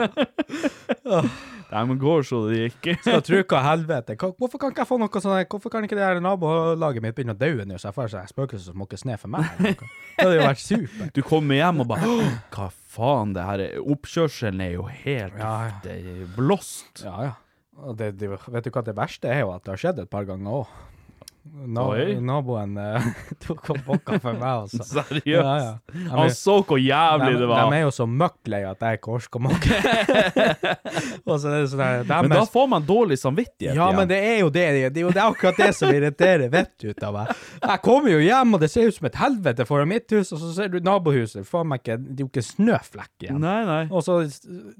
De går så det gikk. Skal tru hva helvete. Hvorfor kan ikke jeg få noe sånn Hvorfor kan ikke det her nabolaget mitt begynne å daue nå, så jeg får seg spøkelser som måker sne for meg? Det hadde jo vært supert. Du kommer hjem og bare Hva faen, det her er Oppkjørselen er jo helt Ja, ja. Blåst. Ja, ja. Det, vet du hva det verste er jo at det har skjedd et par ganger òg. Na, Oi. naboen eh, [laughs] tok opp bokka for meg, altså. [laughs] Seriøst. Ja, ja. De Han er- så hvor jævlig de, det var. de er jo så møkklei at jeg. [laughs] Og så er det sånn Men da får man dårlig samvittighet Ja, igjen. men det er jo det. Det er jo det er akkurat det som irriterer vettet ut av meg. Jeg kommer jo hjem, og det ser ut som et helvete foran mitt hus, og så ser du nabohuset. Faen meg ikke, det er jo ikke snøflekk igjen. Nei, nei. Og så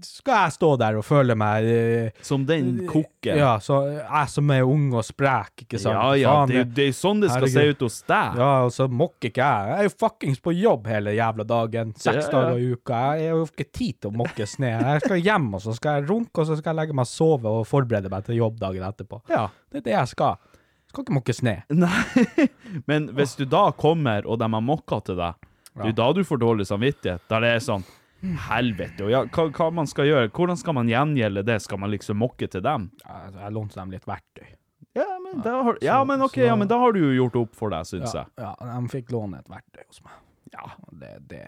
skal jeg stå der og føle meg eh, Som den kokken. Ja, så jeg som er ung og sprek, ikke sant. ja, ja Faen, det, det er sånn det skal se ut hos deg. Ja, og så mokker ikke jeg. Jeg er jo fuckings på jobb hele jævla dagen. Seks dager i uka. Jeg har jo ikke tid til å mokke snø. Jeg skal hjem, og så skal jeg runke, og så skal jeg legge meg og sove og forberede meg til jobb dagen etterpå. Ja. Det er det jeg skal. Jeg skal ikke mokke snø. Nei, [laughs] men hvis du da kommer, og de har mokka til deg, det er da du får dårlig samvittighet. Da det er sånn Helvete, ja, hva, hva man skal gjøre? Hvordan skal man gjengjelde det? Skal man liksom mokke til dem? Jeg, jeg lånte dem litt verktøy. Ja, men, har, ja, men ok, ja, men da har du jo gjort opp for deg, syns Ja, jeg. ja, de fikk låne et verktøy hos meg. Ja. Det, det,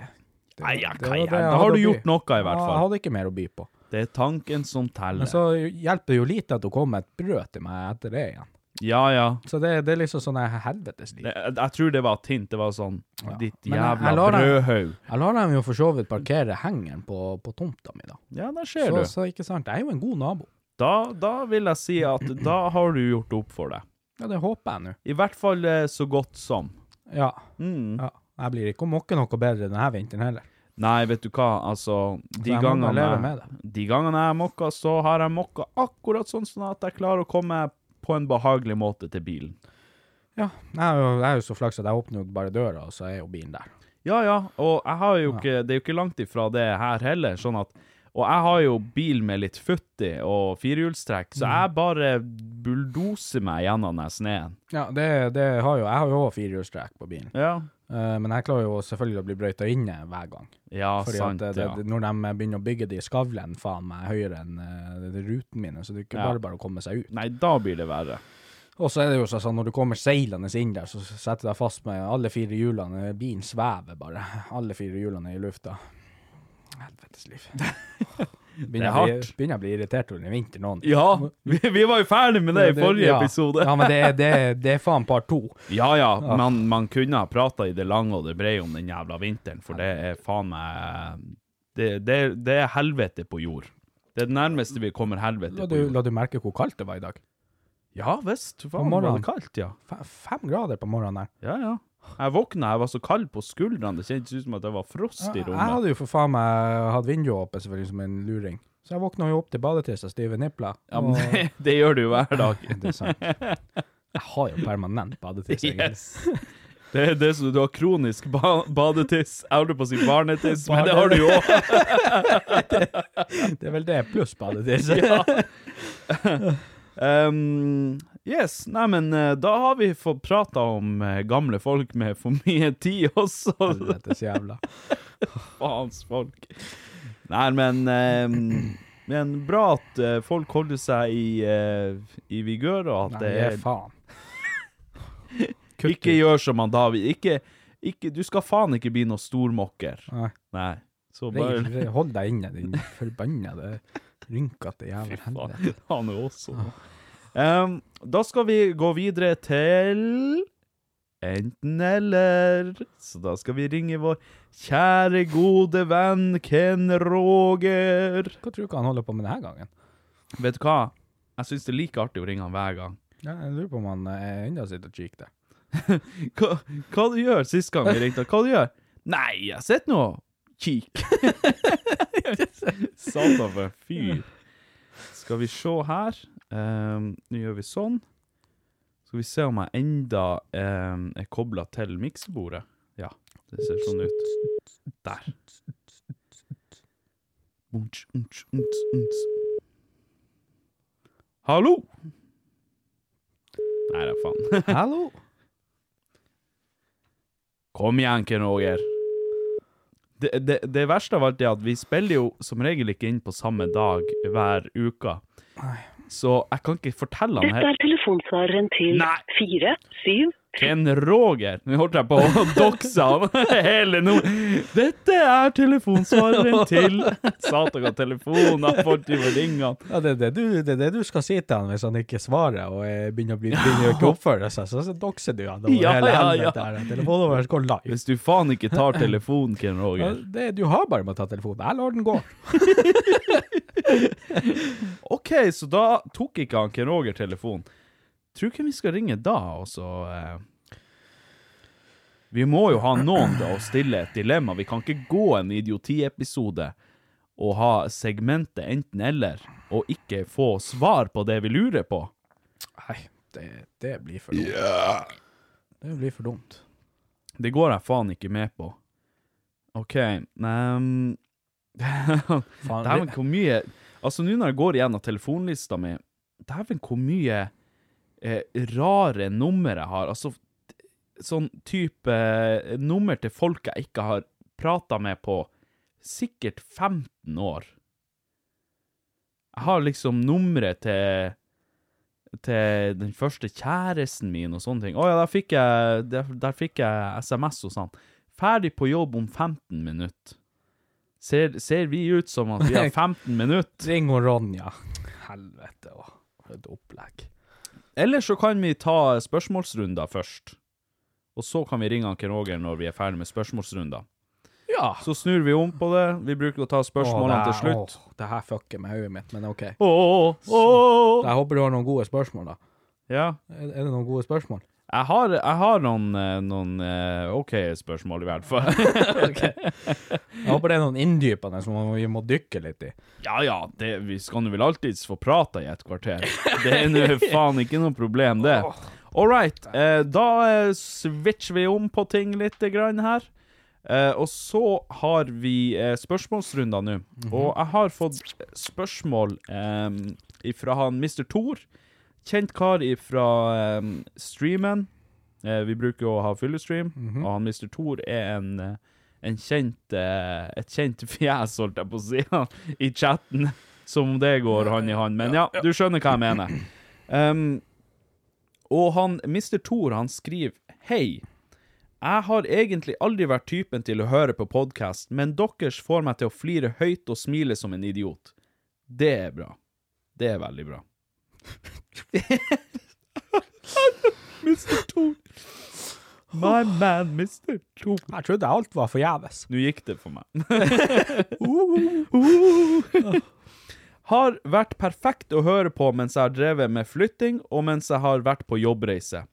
det, Nei, ja, det hva jeg Da har du gjort noe, i hvert Ja, Jeg hadde ikke mer å by på. Det er tanken som teller. Men så hjelper det jo lite at hun kom med et brød til meg etter det igjen. Ja, ja. Så det, det er liksom sånn helvetes liv. Jeg, jeg tror det var et hint. Det var sånn Ditt Men jævla brødhaug. Jeg lar dem jo for så vidt parkere hengeren på, på tomta mi, da. Ja, der ser Så, du. så ikke sant, jeg er jo en god nabo. Da, da vil jeg si at da har du gjort opp for deg. Ja, det håper jeg nå. I hvert fall eh, så godt som. Ja, Mm. ja. Jeg blir ikke å mokke noe bedre denne vinteren heller. Nei, vet du hva, altså De jeg gangene jeg, de gangene jeg mokker, så har jeg mokka akkurat sånn sånn at jeg klarer å komme på en behagelig måte til bilen. Ja, jeg er jo, jeg er jo så flaks at jeg åpner jo bare døra, og så er jo bilen der. Ja, ja, og jeg har jo ikke Det er jo ikke langt ifra det her heller, sånn at Og jeg har jo bil med litt futt i og firehjulstrekk, så jeg bare bulldoser meg gjennom den sneen. Ja, det, det har jo Jeg har jo òg firehjulstrekk på bilen, Ja. Uh, men jeg klarer jo selvfølgelig å bli brøyta inne hver gang. Ja, Fordi sant, at det, det, når de begynner å bygge de skavlene faen meg høyere enn uh, ruten mine, så det er ikke Ja. bare bare å komme seg ut. Nei, da blir det verre. Og så er det jo sånn når du kommer seilende inn der, så setter du deg fast med alle fire hjulene. Bilen svever bare. [laughs] Alle fire hjulene i lufta. Helvetes liv. [laughs] Begynner, Det er å bli- hardt. begynner jeg å bli irritert under vinteren nå. Ja, vi, vi var jo ferdig med det i forrige ja. episode. Ja, men det, det, det er faen par to. [laughs] Ja, ja, man, man kunne ha prata i det lange og det brede om den jævla vinteren, for det er faen meg det, det, det er helvete på jord. Det er det nærmeste vi kommer helvete La på du, jord. la du merke hvor kaldt det var i dag? Ja visst, faen var det kaldt, ja. F Fem grader på morgenen der. Ja, ja. Jeg våkna, jeg var så kald på skuldrene, det kjentes ut som at det var frost i rommet. Jeg hadde jo for faen meg hatt vinduet åpent, selvfølgelig som en luring. Så jeg våkna jo opp til badetiss og stive nipler. Ja, men og- [laughs] det, det gjør du jo hver dag. [laughs] Det er sant. Jeg har jo permanent badetiss, egentlig. Yes. Det er det som du har kronisk ba badetiss. Jeg holdt på å si barnetiss, men det har du jo òg. [laughs] Det er vel det pluss badetiss. Um, yes, neimen, da har vi fått prata om eh, gamle folk med for mye tid også. Helvetes jævla. [laughs] Faens folk. Nei, men ehm, Men bra at eh, folk holder seg i, uh, i vigør, og at Nei, det er faen. [laughs] Ikke gjør som han David. Ikke, ikke Du skal faen ikke bli noe stormokker. Nei. Nei. Bare re- Hold deg inne, din forbannede rynkete [laughs] helvete. Han er også Ehm, Da skal vi gå videre til enten-eller. Så da skal vi ringe vår kjære, gode venn Ken Roger. Hva tror du han holder på med denne gangen? Vet du hva? Jeg syns det er like artig å ringe han hver gang. Ja, jeg lurer på om han eh, ennå sitter og kikker der. [laughs] Hva, hva du gjør sist gang vi ringte? Hva du gjør? Nei, jeg sitter nå og kikker. [laughs] Satan for en fyr. Skal vi se her. Ehm, Nå gjør vi sånn. Skal vi se om jeg enda ehm, er kobla til miksebordet. Ja, det ser sånn ut. Der. Unch, unch, unch, unch. Hallo! Nei da, faen. [laughs] Hallo? Kom igjen, Ken Roger. Det, det, det verste av alt er at vi spiller jo som regel ikke inn på samme dag hver uke. Så jeg kan ikke fortelle han Dette her. er telefonsvareren til Nei. 4, 7, Ken Roger. Nå holdt jeg på å dokse han hele nå. Dette er telefonsvareren til Satan, hva telefonen for fått til å ringe. Ja, det er det, du, det er det du skal si til han hvis han ikke svarer og begynner å bli, begynner ikke oppføre seg. Så, så dokser du han. over Ja, hele ja, helvete ja. Telefonen Telefonnummeret går live. Hvis du faen ikke tar [laughs] telefonen, Ken Ja, Roger. det, du har bare med å ta telefonen. Jeg lar den gå. [laughs] OK, så da tok ikke han Ken Roger telefonen. Tror ikke vi skal ringe da, og så eh, Vi må jo ha noen da å stille et dilemma. Vi kan ikke gå en idiotiepisode og ha segmentet enten-eller, og ikke få svar på det vi lurer på. Nei, det, det blir for dumt. Det blir for dumt. Det går jeg faen ikke med på. OK um, Faen, Dæven, hvor mye Altså, nå når jeg går igjennom telefonlista mi, dæven, hvor mye eh, rare nummer jeg har. Altså, sånn type eh, nummer til folk jeg ikke har prata med på sikkert 15 år. Jeg har liksom nummeret til til den første kjæresten min og sånne ting. Å ja, der fikk jeg, der, der fikk jeg SMS og sånn. Ferdig på jobb om 15 minutter. Ser, ser vi ut som at vi har [laughs] 15 minutter? Ring og Ronja. Helvete òg. For et opplegg. Eller så kan vi ta spørsmålsrunder først. Og så kan vi ringe Anken Roger når vi er ferdig med spørsmålsrunder. Ja. Så snur vi om på det. Vi bruker å ta spørsmålene til slutt. Åh, det her fucker med hodet mitt, men OK. Åh, åh. Jeg håper du har noen gode spørsmål, da. Ja. Er, er det noen gode spørsmål? Jeg har, jeg har noen, eh, noen eh, OK spørsmål, i hvert fall. [laughs] Jeg håper det er noen inndypende som vi må dykke litt i. Ja ja, det, vi skal nå vel alltids få prata i et kvarter. Det er nå [laughs] faen ikke noe problem, det. All right, eh, da eh, switcher vi om på ting litt grann her. Eh, og så har vi eh, spørsmålsrunder nå. Og jeg har fått spørsmål eh, fra han Mr. Thor. Kjent kar fra um, streamen. Eh, vi bruker å ha fyllestream, og han Mr. Thor er en, eh, en kjent, eh, et kjent [laughs] fjes, holdt jeg på å si, [laughs] i chatten. Som om det går hånd i hånd. Men ja, du skjønner hva jeg mener. Um, og han, Mr. Thor, han skriver Hei. Jeg har egentlig aldri vært typen til å høre på podkast, men deres får meg til å flire høyt og smile som en idiot. Det er bra. Det er veldig bra. [laughs] Mr. Thor. My man, Mr. Thor. Jeg trodde alt var forgjeves. Nå gikk det for meg. [laughs] [laughs] har vært perfekt å høre på mens jeg har drevet med flytting, og mens jeg har vært på jobbreise.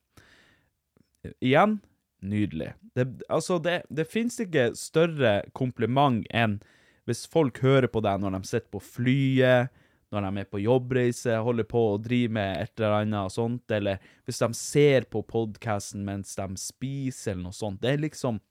Igjen, nydelig. Det, altså, det, det fins ikke større kompliment enn hvis folk hører på deg når de sitter på flyet, når de er på jobbreise, holder på å drive med et eller annet og sånt, eller hvis de ser på podkasten mens de spiser eller noe sånt. Det er liksom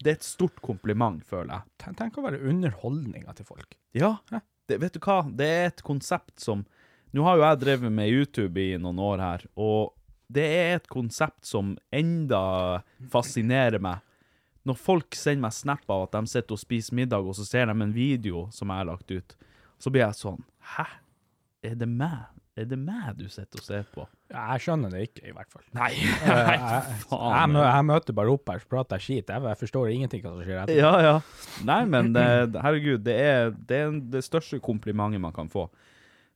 Det er et stort kompliment, føler jeg. Tenk, tenk å være underholdninga til folk. Ja, det, vet du hva? Det er et konsept som Nå har jo jeg drevet med YouTube i noen år her, og det er et konsept som enda fascinerer meg. Når folk sender meg snap av at de sitter og spiser middag, og så ser de en video som jeg har lagt ut, så blir jeg sånn Hæ? Er det meg? Er det meg du sitter og ser på? Jeg skjønner det ikke, i hvert fall. Nei, [laughs] Jeg, nei, faen. Jeg, jeg møter bare opp her, så prater jeg skit. Jeg, jeg forstår ingenting hva som skjer etterpå. Ja, ja. Nei, men det, herregud, det er, det er det største komplimentet man kan få.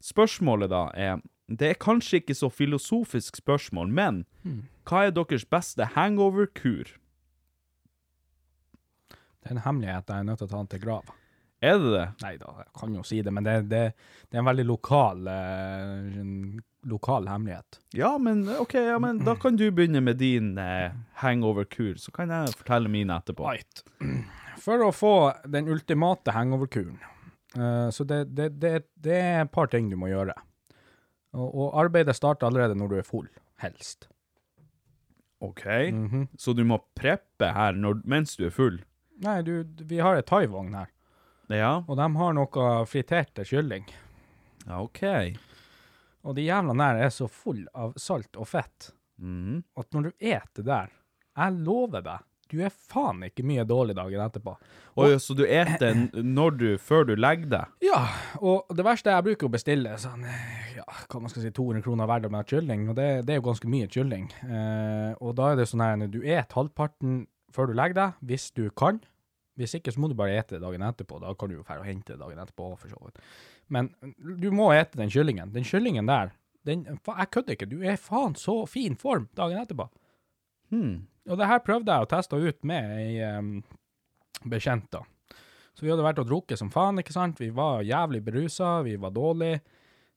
Spørsmålet da er Det er kanskje ikke så filosofisk spørsmål, men hva er deres beste hangover-kur? Det er en hemmelighet jeg er nødt til å ta den til grav. Er det det? Nei da, jeg kan jo si det, men det, det, det er en veldig lokal, eh, en lokal hemmelighet. Ja, men OK, ja, men da kan du begynne med din eh, hangover-kur, så kan jeg fortelle mine etterpå. Right. For å få den ultimate hangover-kuren, eh, så det, det, det, det er et par ting du må gjøre. Og, og arbeidet starter allerede når du er full, helst. OK, så du må preppe her når, mens du er full? Nei, du, vi har et thaivogn her, Ja, og de har noe friterte kylling. ja OK. Og de jævla der er så full av salt og fett Mhm. at når du et det der, jeg lover deg, du er faen ikke mye dårlig dagen etterpå. Oi, så du eter når du, før du legger deg? Ja, og det verste jeg bruker å bestille er sånn, ja, hva man skal si, 200 kroner hver dag med kylling, og det, det er jo ganske mye kylling. Eh, og da er det sånn her, du et halvparten før du legger deg, hvis du kan. Hvis ikke, så må du bare ete det dagen etterpå. Da kan du jo dra og hente det dagen etterpå, for så vidt. Men du må ete den kyllingen. Den kyllingen der, den, jeg kødder ikke, du er faen så fin form dagen etterpå. Hmm. Og det her prøvde jeg å teste ut med ei um, bekjent, da. Så vi hadde vært og drukket som faen, ikke sant? Vi var jævlig berusa, vi var dårlige.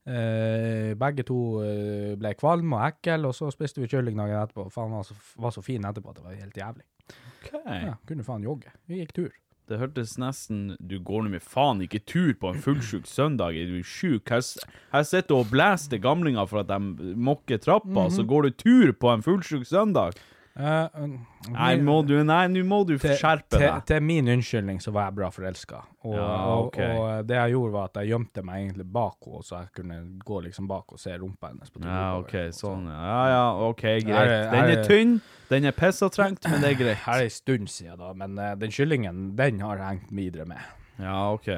Eh, begge to eh, ble kvalme og ekkel, og så spiste vi kylling dagen etterpå. Faen, var så, var så fin etterpå at det var helt jævlig. OK. Ja, kunne faen jogge. Vi gikk tur. Det hørtes nesten Du går nå med faen ikke tur på en fullsjuk søndag. Er du sjuk? Her, sitter du og blæster gamlinger for at de mokker trappa, så går du tur på en fullsjuk søndag? Eh, um, Nei, må du, nei, nå må du skjerpe deg. til min unnskyldning så var jeg bra forelska. Og, Ja, og, ok. og det jeg gjorde, var at jeg gjemte meg egentlig bak henne, så jeg kunne gå liksom bak og se rumpa hennes. på Ja. OK, sånn. Ja, ja, OK, greit. Den er tynn, den er pissatrengt, men det er greit. Her er en stund siden, da, men uh, den kyllingen, den har jeg hengt videre med. Ja, OK.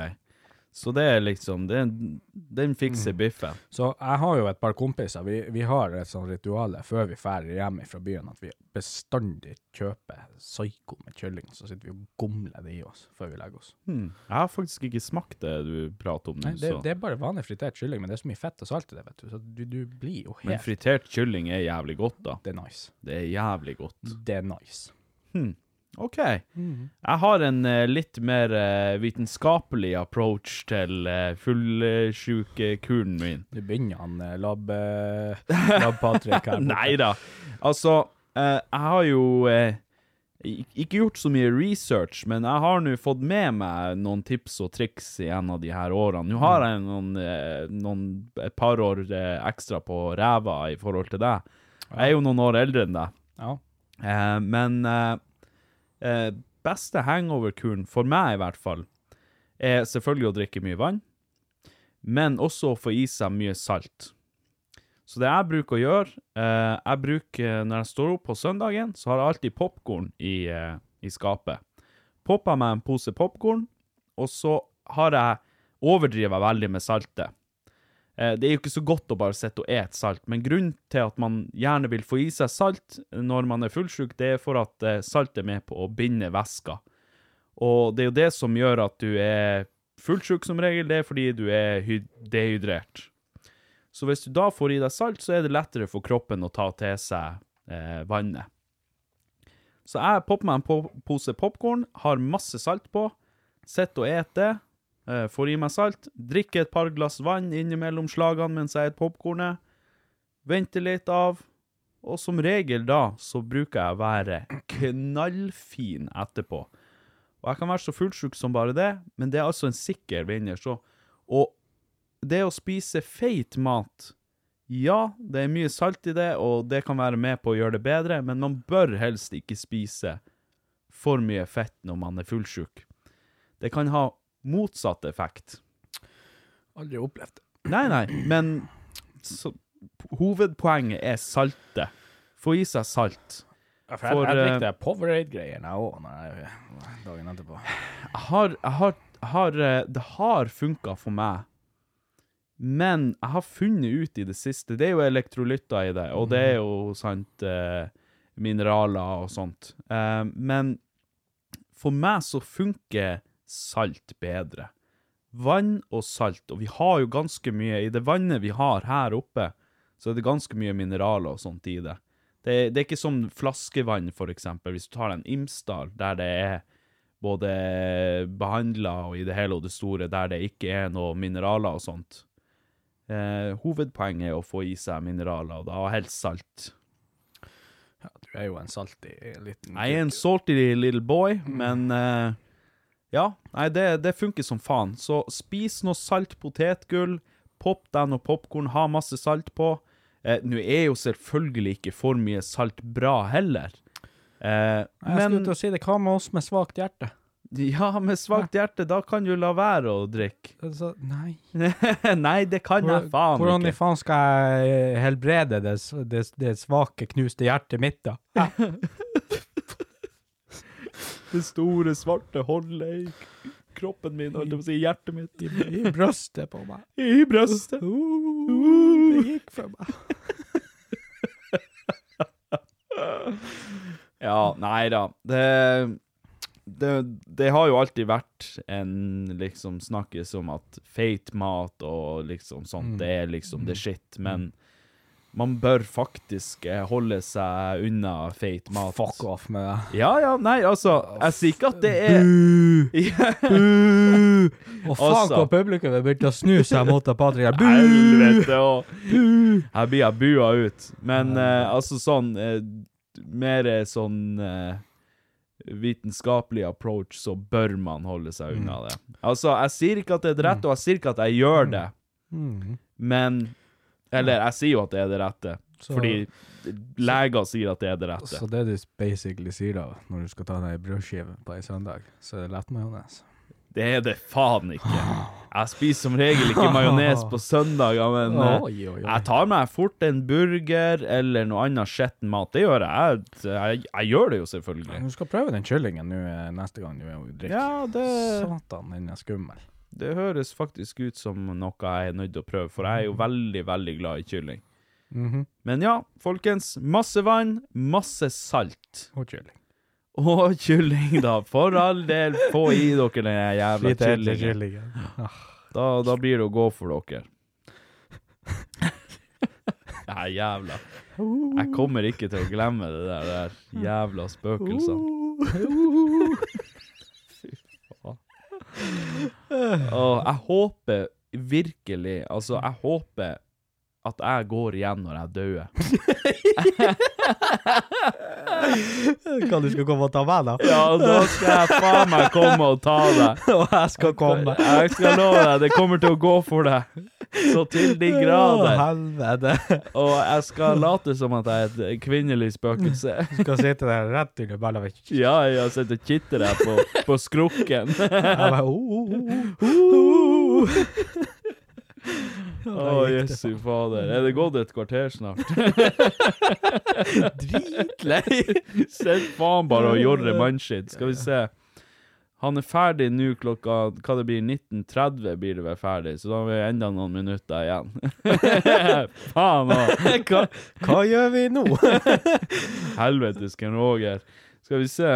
Så det er liksom det, den fikser biffen. Så jeg har jo et par kompiser. Vi, vi har et sånt ritual før vi drar hjem fra byen, at vi bestandig kjøper psyko med kylling. Så sitter vi og gomler det i oss før vi legger oss. Hmm. Jeg har faktisk ikke smakt det du prater om nå, det, det er bare vanlig fritert kylling, men det er så mye fett og salt i det, vet du. Så du, du blir jo helt Men fritert kylling er jævlig godt, da. Det er nice. Det er jævlig godt. Det er nice. Hmm. OK. Jeg har en eh, litt mer eh, vitenskapelig approach til uh, fullsjukekuren min. Du begynner han eh, lab, eh, [laughs] lab her. borte. Nei da. Altså, eh, jeg har jo eh, ik- ikke gjort så mye research, men jeg har nå fått med meg noen tips og triks i en av de her årene. Nå har jeg noen, eh, noen et par år eh, ekstra på ræva i forhold til deg. Jeg er jo noen år eldre enn deg. Ja. Eh, men eh, eh, beste hangover-kuren, for meg i hvert fall, er selvfølgelig å drikke mye vann, men også å få i seg mye salt. Så det jeg bruker å gjøre eh, Jeg bruker, Når jeg står opp på søndagen, så har jeg alltid popkorn i, eh, i skapet. Popper meg en pose popkorn, og så har jeg overdrivet veldig med saltet. Eh, Det er jo ikke så godt å bare sitte og ete salt, men grunnen til at man gjerne vil få i seg salt når man er fullsjuk, det er for at eh, salt er med på å binde væsker. Og det er jo det som gjør at du er fullsjuk som regel, det er fordi du er dehydrert. Så hvis du da får i deg salt, så er det lettere for kroppen å ta til seg eh, vannet. Så jeg popper meg en po pose popkorn, har masse salt på, sitter og eter får i meg salt, drikker et par glass vann innimellom slagene mens jeg spiser popkornet, venter litt av, og som regel da så bruker jeg å være knallfin etterpå. Og jeg kan være så fullsjuk som bare det, men det er altså en sikker vinner. Så, og det å spise feit mat Ja, det er mye salt i det, og det kan være med på å gjøre det bedre, men man bør helst ikke spise for mye fett når man er fullsjuk. Det kan ha motsatt effekt. Aldri opplevd det. Nei, nei, men så, hovedpoenget er saltet. Få i seg salt. Ja, for jeg, For, jeg eh, drikker Powerade-greiene jeg òg, dagen etterpå. Har, har, har eh, Det har funka for meg. Men jeg har funnet ut i det siste Det er jo elektrolytter i det, og det er jo sant eh, mineraler og sånt. Eh, men for meg så funker salt bedre. Vann og salt, og vi har jo ganske mye I det vannet vi har her oppe, så er det ganske mye mineraler og sånt i det. Det, det er ikke som flaskevann, for eksempel. Hvis du tar en Imsdal, der det er både behandla og i det hele og det store, der det ikke er noe mineraler og sånt. Eh, hovedpoenget er å få i seg mineraler, og da helst salt. Ja, du er jo en salty liten Jeg er en salty little boy, men eh, ja, nei, det, det funker som faen. Så spis noe salt potetgull, popp deg noe popkorn, ha masse salt på. Eh, Nå er jo selvfølgelig ikke for mye salt bra heller. Eh, Jeg skulle til å si det, hva med oss med svakt hjerte? ja, med svakt hjerte, da kan du la være å drikke. [laughs] Altså, nei. Nei, det kan jeg faen Hvordan i faen skal jeg helbrede det, det, det svake, knuste hjertet mitt, da? [laughs] Det store, svarte hullet i kroppen min, holdt jeg på å si, hjertet mitt. I, I brøstet på meg. I brøstet. Uh, det gikk for meg. [laughs] Ja, nei da. Det, det, det har jo alltid vært en liksom snakkes om at feit mat og liksom sånt, det er liksom det shit, men man bør faktisk eh, holde seg unna feit mat. Fuck off med det. Ja, ja, nei, altså, jeg sier ikke at det er [laughs] Og faen Altså. hvor publikum er begynt å snu seg mot Patrick. her. Bu! Helvete òg. Her blir jeg bua ut. Men uh, altså sånn uh, Mer sånn uh, vitenskapelig approach, så bør man holde seg unna det. Altså, jeg sier ikke at det er rett, og jeg sier ikke at jeg gjør det, Mm. men Eller, jeg sier jo at det er det rette, Så- fordi leger sier at det er det rette. Så det du basically sier da, når du skal ta deg ei brødskive på en søndag, så er det lett majones. Det er det faen ikke. [gasps] Jeg spiser som regel ikke majones på søndager, men eh, Oi, oi, oi. jeg tar meg fort en burger eller noe annet skitten mat. Det gjør jeg. Jeg, jeg. gjør det jo selvfølgelig. Du skal prøve den kyllingen nå eh, neste gang du er drikker. Ja, det, Satan, den er skummel. Det høres faktisk ut som noe jeg er nødt til å prøve, for jeg er jo veldig, veldig glad i kylling. Mhm. Men ja, folkens. Masse vann, masse salt. Og kylling. Og kylling, da. For all del, få i dere den jævla kyllingen. Kylling. Da, da blir det å gå for dere. Nei, jævla. Jeg kommer ikke til å glemme det der, der jævla spøkelsene. Og jeg håper virkelig Altså, jeg håper at jeg går igjen når jeg dør. [laughs] Hva du skal komme og ta meg, da? Ja, da skal jeg faen meg komme og ta deg. [laughs] Og jeg skal komme. Jeg skal love deg, det kommer til å gå for deg. Så til de Å, grader. helvete. Og jeg skal late som at jeg er et kvinnelig spøkelse. Du skal sitte der rett under ballavik. Ja, jeg sitter og kitter deg på, på skrukken. Jeg bare, oh, oh, oh, oh. [laughs] Å, jesu fader. Er det gått et kvarter snart? [laughs] Dritlei. Sett faen bare og gjøre mannskitt. Skal vi se. Han er ferdig nå klokka hva det blir, 19.30 blir det vel ferdig, så da har vi enda noen minutter igjen. [laughs] faen òg. Hva, hva gjør vi nå? [laughs] Helvetes Ken Roger. Skal vi se.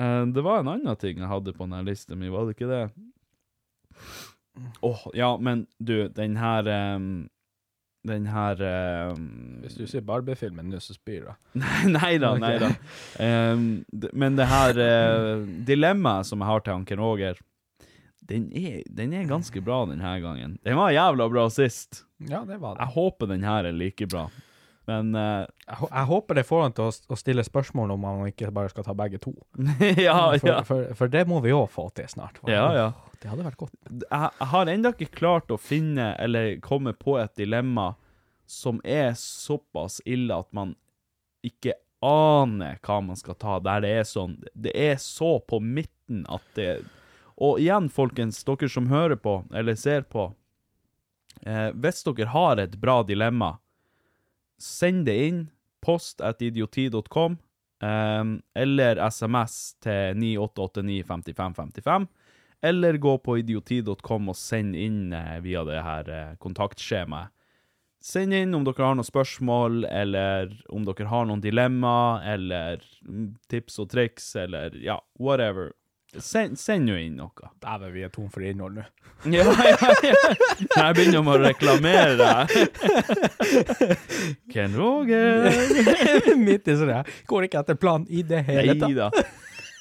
Eh, det var en annen ting jeg hadde på denne lista mi, var det ikke det? Åh, ja, men du, den her um, Den her um, Hvis du sier Barbie-filmen nå, så spyr du. [laughs] Nei da, nei da. Ehm, men det her uh, dilemmaet som jeg har til Anken Roger, den er, den er ganske bra denne gangen. Den var jævla bra sist. Ja, det var det. Jeg håper den her er like bra. Men uh, Jeg, jeg håper det får han til å, å stille spørsmål om han ikke bare skal ta begge to. [laughs] ja, For, ja. for, for det må vi òg få til snart. Ja, ja. Det hadde vært godt. jeg, har ennå ikke klart å finne eller komme på et dilemma som er såpass ille at man ikke aner hva man skal ta, der det er sånn Det er så på midten at det Og igjen, folkens, dere som hører på, eller ser på eh, Hvis dere har et bra dilemma, send det inn. Post at idioti.com. Eh, eller SMS til 98895555. Eller gå på idioti.com og send inn eh, via det her eh, kontaktskjemaet. Send inn om dere har noen spørsmål, eller om dere har noen dilemma, eller mm, tips og triks, eller ja, whatever. Send, send jo inn noe. [laughs] Dæven, vi er tom for innhold nå. Ja, ja, ja. Jeg begynner med å reklamere. [laughs] Ken Roger. [laughs] Midt i sånn. Går ikke etter planen i det hele tatt.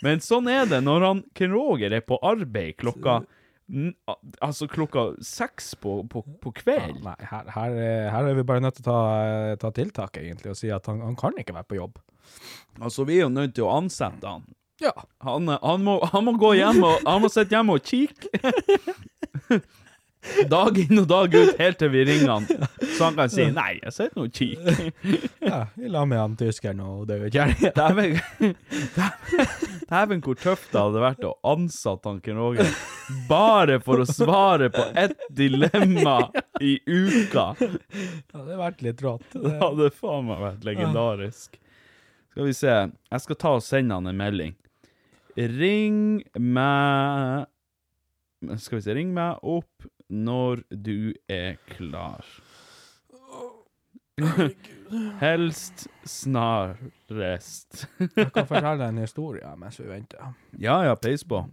Men sånn er det når han Ken Roger er på arbeid klokka Altså klokka seks på, på, på kveld. Nei, her, her, er- her er vi bare nødt til å ta, ta tiltak, egentlig, og si at han, han kan ikke være på jobb. Altså, vi er jo nødt til å ansette han. Ja. Han, han, må, han må gå hjem og Han må sitte hjemme og kikke. [laughs] Dag inn og dag ut, helt til vi ringer han. Så han kan si 'nei, jeg sitter nå og kikker'. [laughs] ja I lag med han tyskeren og døde kjerringa. Dæven Dæven hvor tøft det hadde vært å ansette han Ken Roger bare for å svare på ett dilemma i uka. Det hadde vært litt rått. Det hadde faen meg vært legendarisk. Skal vi se. Jeg skal ta og sende han en melding. Ring meg Skal vi se. Ring meg opp når du er klar. [laughs] Helst snarest. Jeg kan [laughs] fortelle en historie mens vi venter. Ja ja, peis på.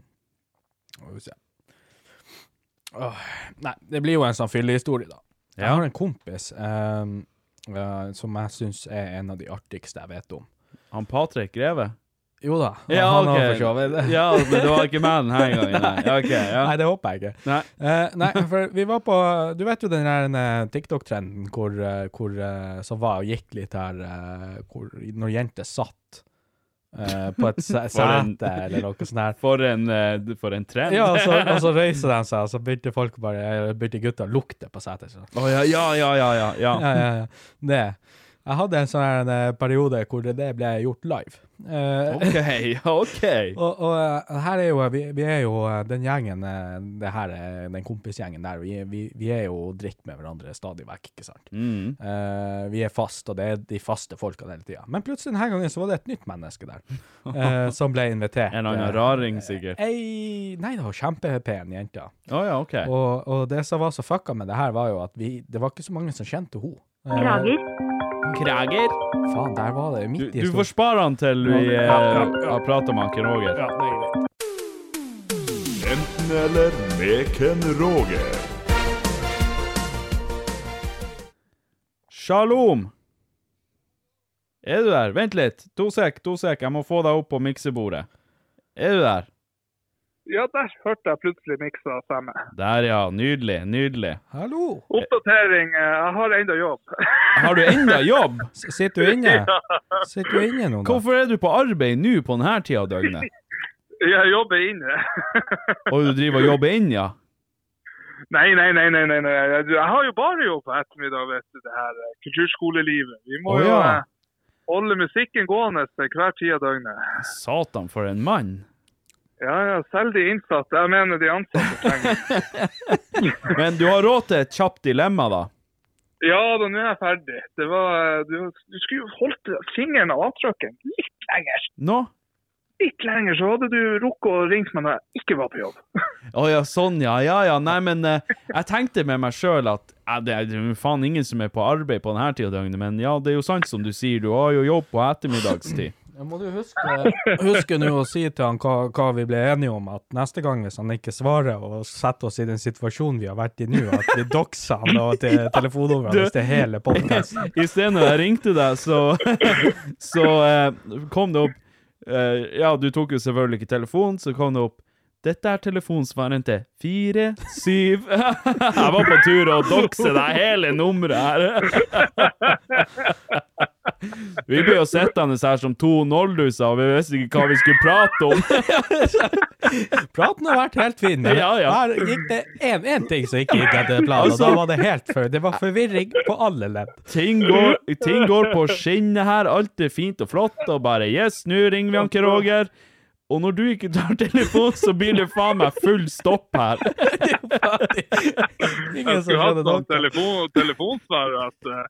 Åh, nei, det blir jo en sånn fyllehistorie, da. Jeg har en kompis um, uh, som jeg syns er en av de artigste jeg vet om. Han Patrick Greve? Jo da, Ja, han har ok. for så vidt. Ja, men du var ikke med denne gangen? [laughs] Nei. Okay, ja. Nei, det håper jeg ikke. Nei. Uh, nei, for vi var på Du vet jo den der eh, TikTok-trenden hvor, eh, hvor som var og gikk litt her hvor, Når jenter satt uh, på et se- [laughs] sete eller noe sånt her. For en, uh, for en trend. Ja, og så, [laughs] og så reiser de seg, og så begynte folk bare Begynte gutta å lukte på setet. Så. Å ja, ja, ja, ja, ja. ja. Ja, ja, ja. Det. Jeg hadde en sånn periode hvor det ble gjort live. Eh, OK, OK. [laughs] Og, og eh, her er jo, vi, vi er jo eh, den gjengen, det her er den kompisgjengen der, vi, vi, vi er jo dritt med hverandre stadig vekk, ikke sant? Mm. Uh, vi er fast, og det er de faste folkene hele tida. Men plutselig denne gangen så var det et nytt menneske der, uh, [laughs] som ble invitert. En annen raring, sikkert. Ei, nei, det var kjempepen jente. Oh, ja, OK. Og, og det som var så fucka med det her, var jo at vi, det var ikke så mange som kjente henne. Eh, Krager. Krager? Faen, der var det Du, midt i du får spare han til vi eh, Ja, ja, ja. har prata med Ken Roger. Ja, det er greit. Enten eller med Ken Roger. Shalom! Er du der? Vent litt. To sek, to sek. Jeg må få deg opp på miksebordet. Er du der? Ja, der hørte jeg plutselig miksa stemme. Der, ja. Nydelig. Nydelig. Hallo! Oppdatering. eh, Jeg har enda jobb. [laughs] Har du enda jobb? Sitter du inne? Sitter du inne nå, da? Hvorfor er du på arbeid nå på denne tida av døgnet? [laughs] Jeg jobber inne. [laughs] Og du driver og jobber inn, ja? Nei, nei, nei, nei, nei, nei. Jeg har jo bare jobb på ettermiddag, vet du, det her eh, kulturskolelivet. Vi må oh, jo ja. eh, holde musikken gående til hver tid av døgnet. Satan, for en mann. Ja, ja, selv de innsatte. Jeg mener de ansatte trenger [laughs] Men du har råd til et kjapt dilemma, da? Ja da, nå er jeg ferdig. Det var, du, du skulle jo holdt fingeren av avtrykken litt lenger. Nå? Litt lenger, så hadde du rukket å ringe meg når jeg ikke var på jobb. [laughs] Å ja, sånn, ja. Ja ja. Nei, men eh, jeg tenkte med meg sjøl at eh, det er faen ingen som er på arbeid på denne tida av døgnet, men ja, det er jo sant som du sier, du har jo jobb på ettermiddagstid. Ja, må du huske, huske nå å si til han hva, hva vi ble enige om, at neste gang hvis han ikke svarer og setter oss i den situasjonen vi har vært i nå, at vi dokser han og til telefonnummeret hans til hele podkasten. [laughs] I stedet når jeg ringte deg, så, [laughs] så eh, kom det opp eh, Ja, du tok jo selvfølgelig ikke telefonen, så kom det opp dette er telefonsvareren til [laughs] 47 Jeg var på tur å doxe deg hele nummeret her. Vi ble jo sittende her som to nolduser, og vi visste ikke hva vi skulle prate om. [laughs] Praten har vært helt fin. Ja, ja. Her gikk det én ting som ikke gikk etter planen, og Altså- da var det helt for, Det var forvirring på alle ledd. Ting går, ting går på skinner her, alt er fint og flott, og bare yes, nå ringer vi Anker Roger. Og når du ikke tar telefonen, så blir det faen meg full stopp her. [laughs] Ingen Jeg skulle hatt sånn telefon, telefonsvarer at uh,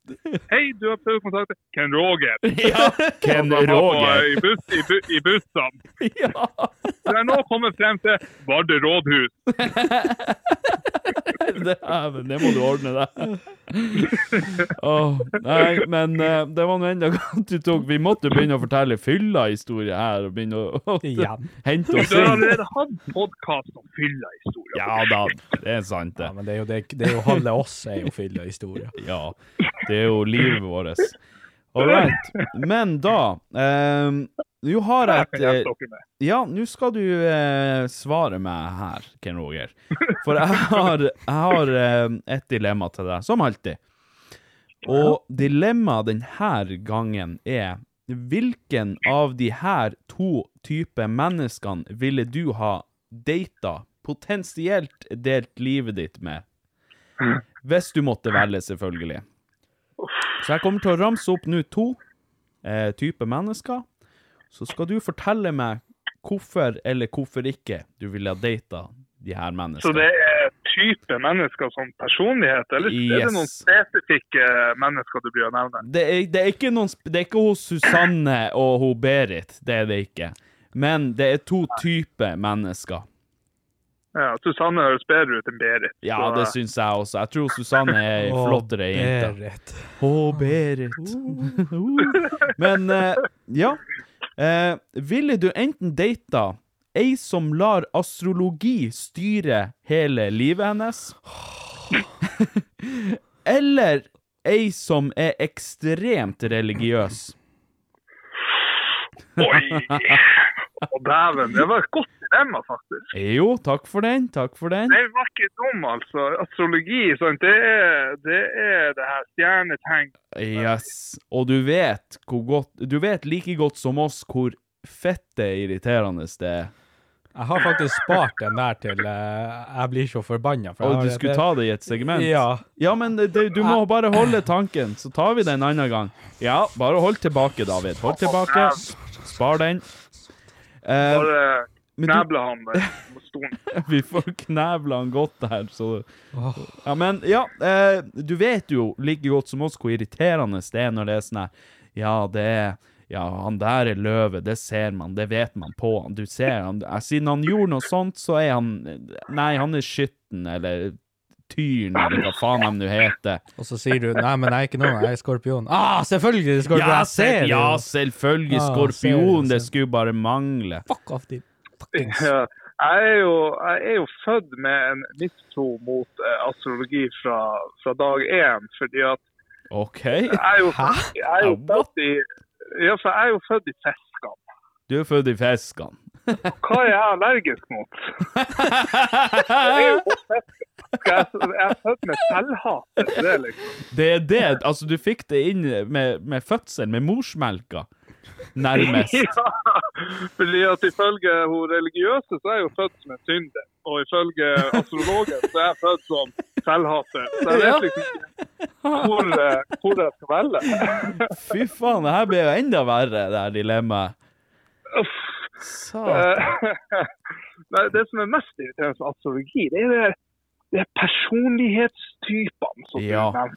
Hei, du har prøvd å kontakte Ken Roger. [laughs] Ja, Ken Roger. I, bus, i, bu, i bussene. Ja, Så jeg er nå kommet frem til Vardø rådhus. [laughs] [laughs] det, er- men det må du ordne deg. Oh, nei, men uh, det var nå enda godt du tok Vi måtte begynne å fortelle fylla-historie her, og begynne å, å ja. hente oss Du har inn. allerede hatt podkast om fylla-historier. Ja da, det er sant, det. Ja, men det er jo, det, det er jo halve oss er jo fylla historier. Ja, det er jo livet vårt. All right. Men da eh, Nå har et eh. Ja, nå skal du eh, svare meg her, Ken Roger. For jeg har, jeg har eh, et dilemma til deg, som alltid. Og dilemmaet denne gangen er hvilken av de her to typer menneskene ville du ha data, potensielt delt livet ditt med? Hvis du måtte velge, selvfølgelig. Så jeg kommer til å ramse opp nå to eh, typer mennesker. Så skal du fortelle meg hvorfor eller hvorfor ikke du ville ha data de her menneskene. Så det er type mennesker som personlighet, eller er det noen spesifikke mennesker du blir å nevne? Det er, det, er ikke noen, det er ikke hos Susanne og hun Berit, det er det ikke. Men det er to typer mennesker. Ja, Susanne høres bedre ut enn Berit. Ja, så, det eh, syns jeg også. Jeg tror Susanne er ei flottere jente. Berit. Å, Berit. [laughs] Men eh, ja. Eh, ville du enten data ei som lar astrologi styre hele livet hennes? [laughs] Eller ei som er ekstremt religiøs? Oi! Å, dæven. Det var et godt dilemma, faktisk. Jo, takk for den, takk for den. Det var ikke dum, altså. Astrologi, sant? Det, er, det er det her stjernetegn. Yes. Og du vet hvor godt Du vet like godt som oss hvor fette irriterende det er. Jeg har faktisk spart den der til uh, jeg blir så forbanna. for Og du skulle ta det i et segment? Ja. Ja, men det, det, du må bare holde tanken, så tar vi den en annen gang. Ja, bare hold tilbake, David. Hold tilbake. Spar den. Eh, Bare knebla han der [laughs] stolen. [laughs] vi får knevla han godt der, så Ja, men ja, eh, du vet jo like godt som oss hvor irriterende det er når det er sånn her Ja, det er Ja, han der er løve, det ser man, det vet man på han. Du ser han eh, Siden han gjorde noe sånt, så er han Nei, han er skytten, eller tyren, eller hva faen de nå heter. Og så sier du nei, men jeg er ikke noe, jeg er skorpion. Ah, selvfølgelig skorpion! Ja, jeg ja, selvfølgelig. Ja, Skorpion, det, det skulle bare mangle. Fuck off, din fuckings Ja. Jeg er, jo, jeg er jo født med en mistro mot eh, astrologi fra, fra dag én, fordi at OK. jeg er jo, jeg er jo født i ja, for jeg er jo født i fiskene. Du er født i fiskene. Hva er jeg allergisk mot? [laughs] Det er jo godt fisk. Skal jeg, er født med selvhat. Det liksom. Det er det. Altså, du fikk det inn med, med fødselen, med morsmelka. Nærmest. [laughs] Ja, fordi at ifølge hun religiøse så er jeg jo født som en synder. Og ifølge astrologen så er jeg født som selvhater. Så jeg vet liksom ikke hvor, eh, hvor jeg skal velge. [laughs] Fy faen, det her blir jo enda verre, det her dilemmaet. Satan. Eh, [laughs] Nei, det som er mest irriterende med astrologi, det er det, det er personlighetstypene som Ja. du nevnte.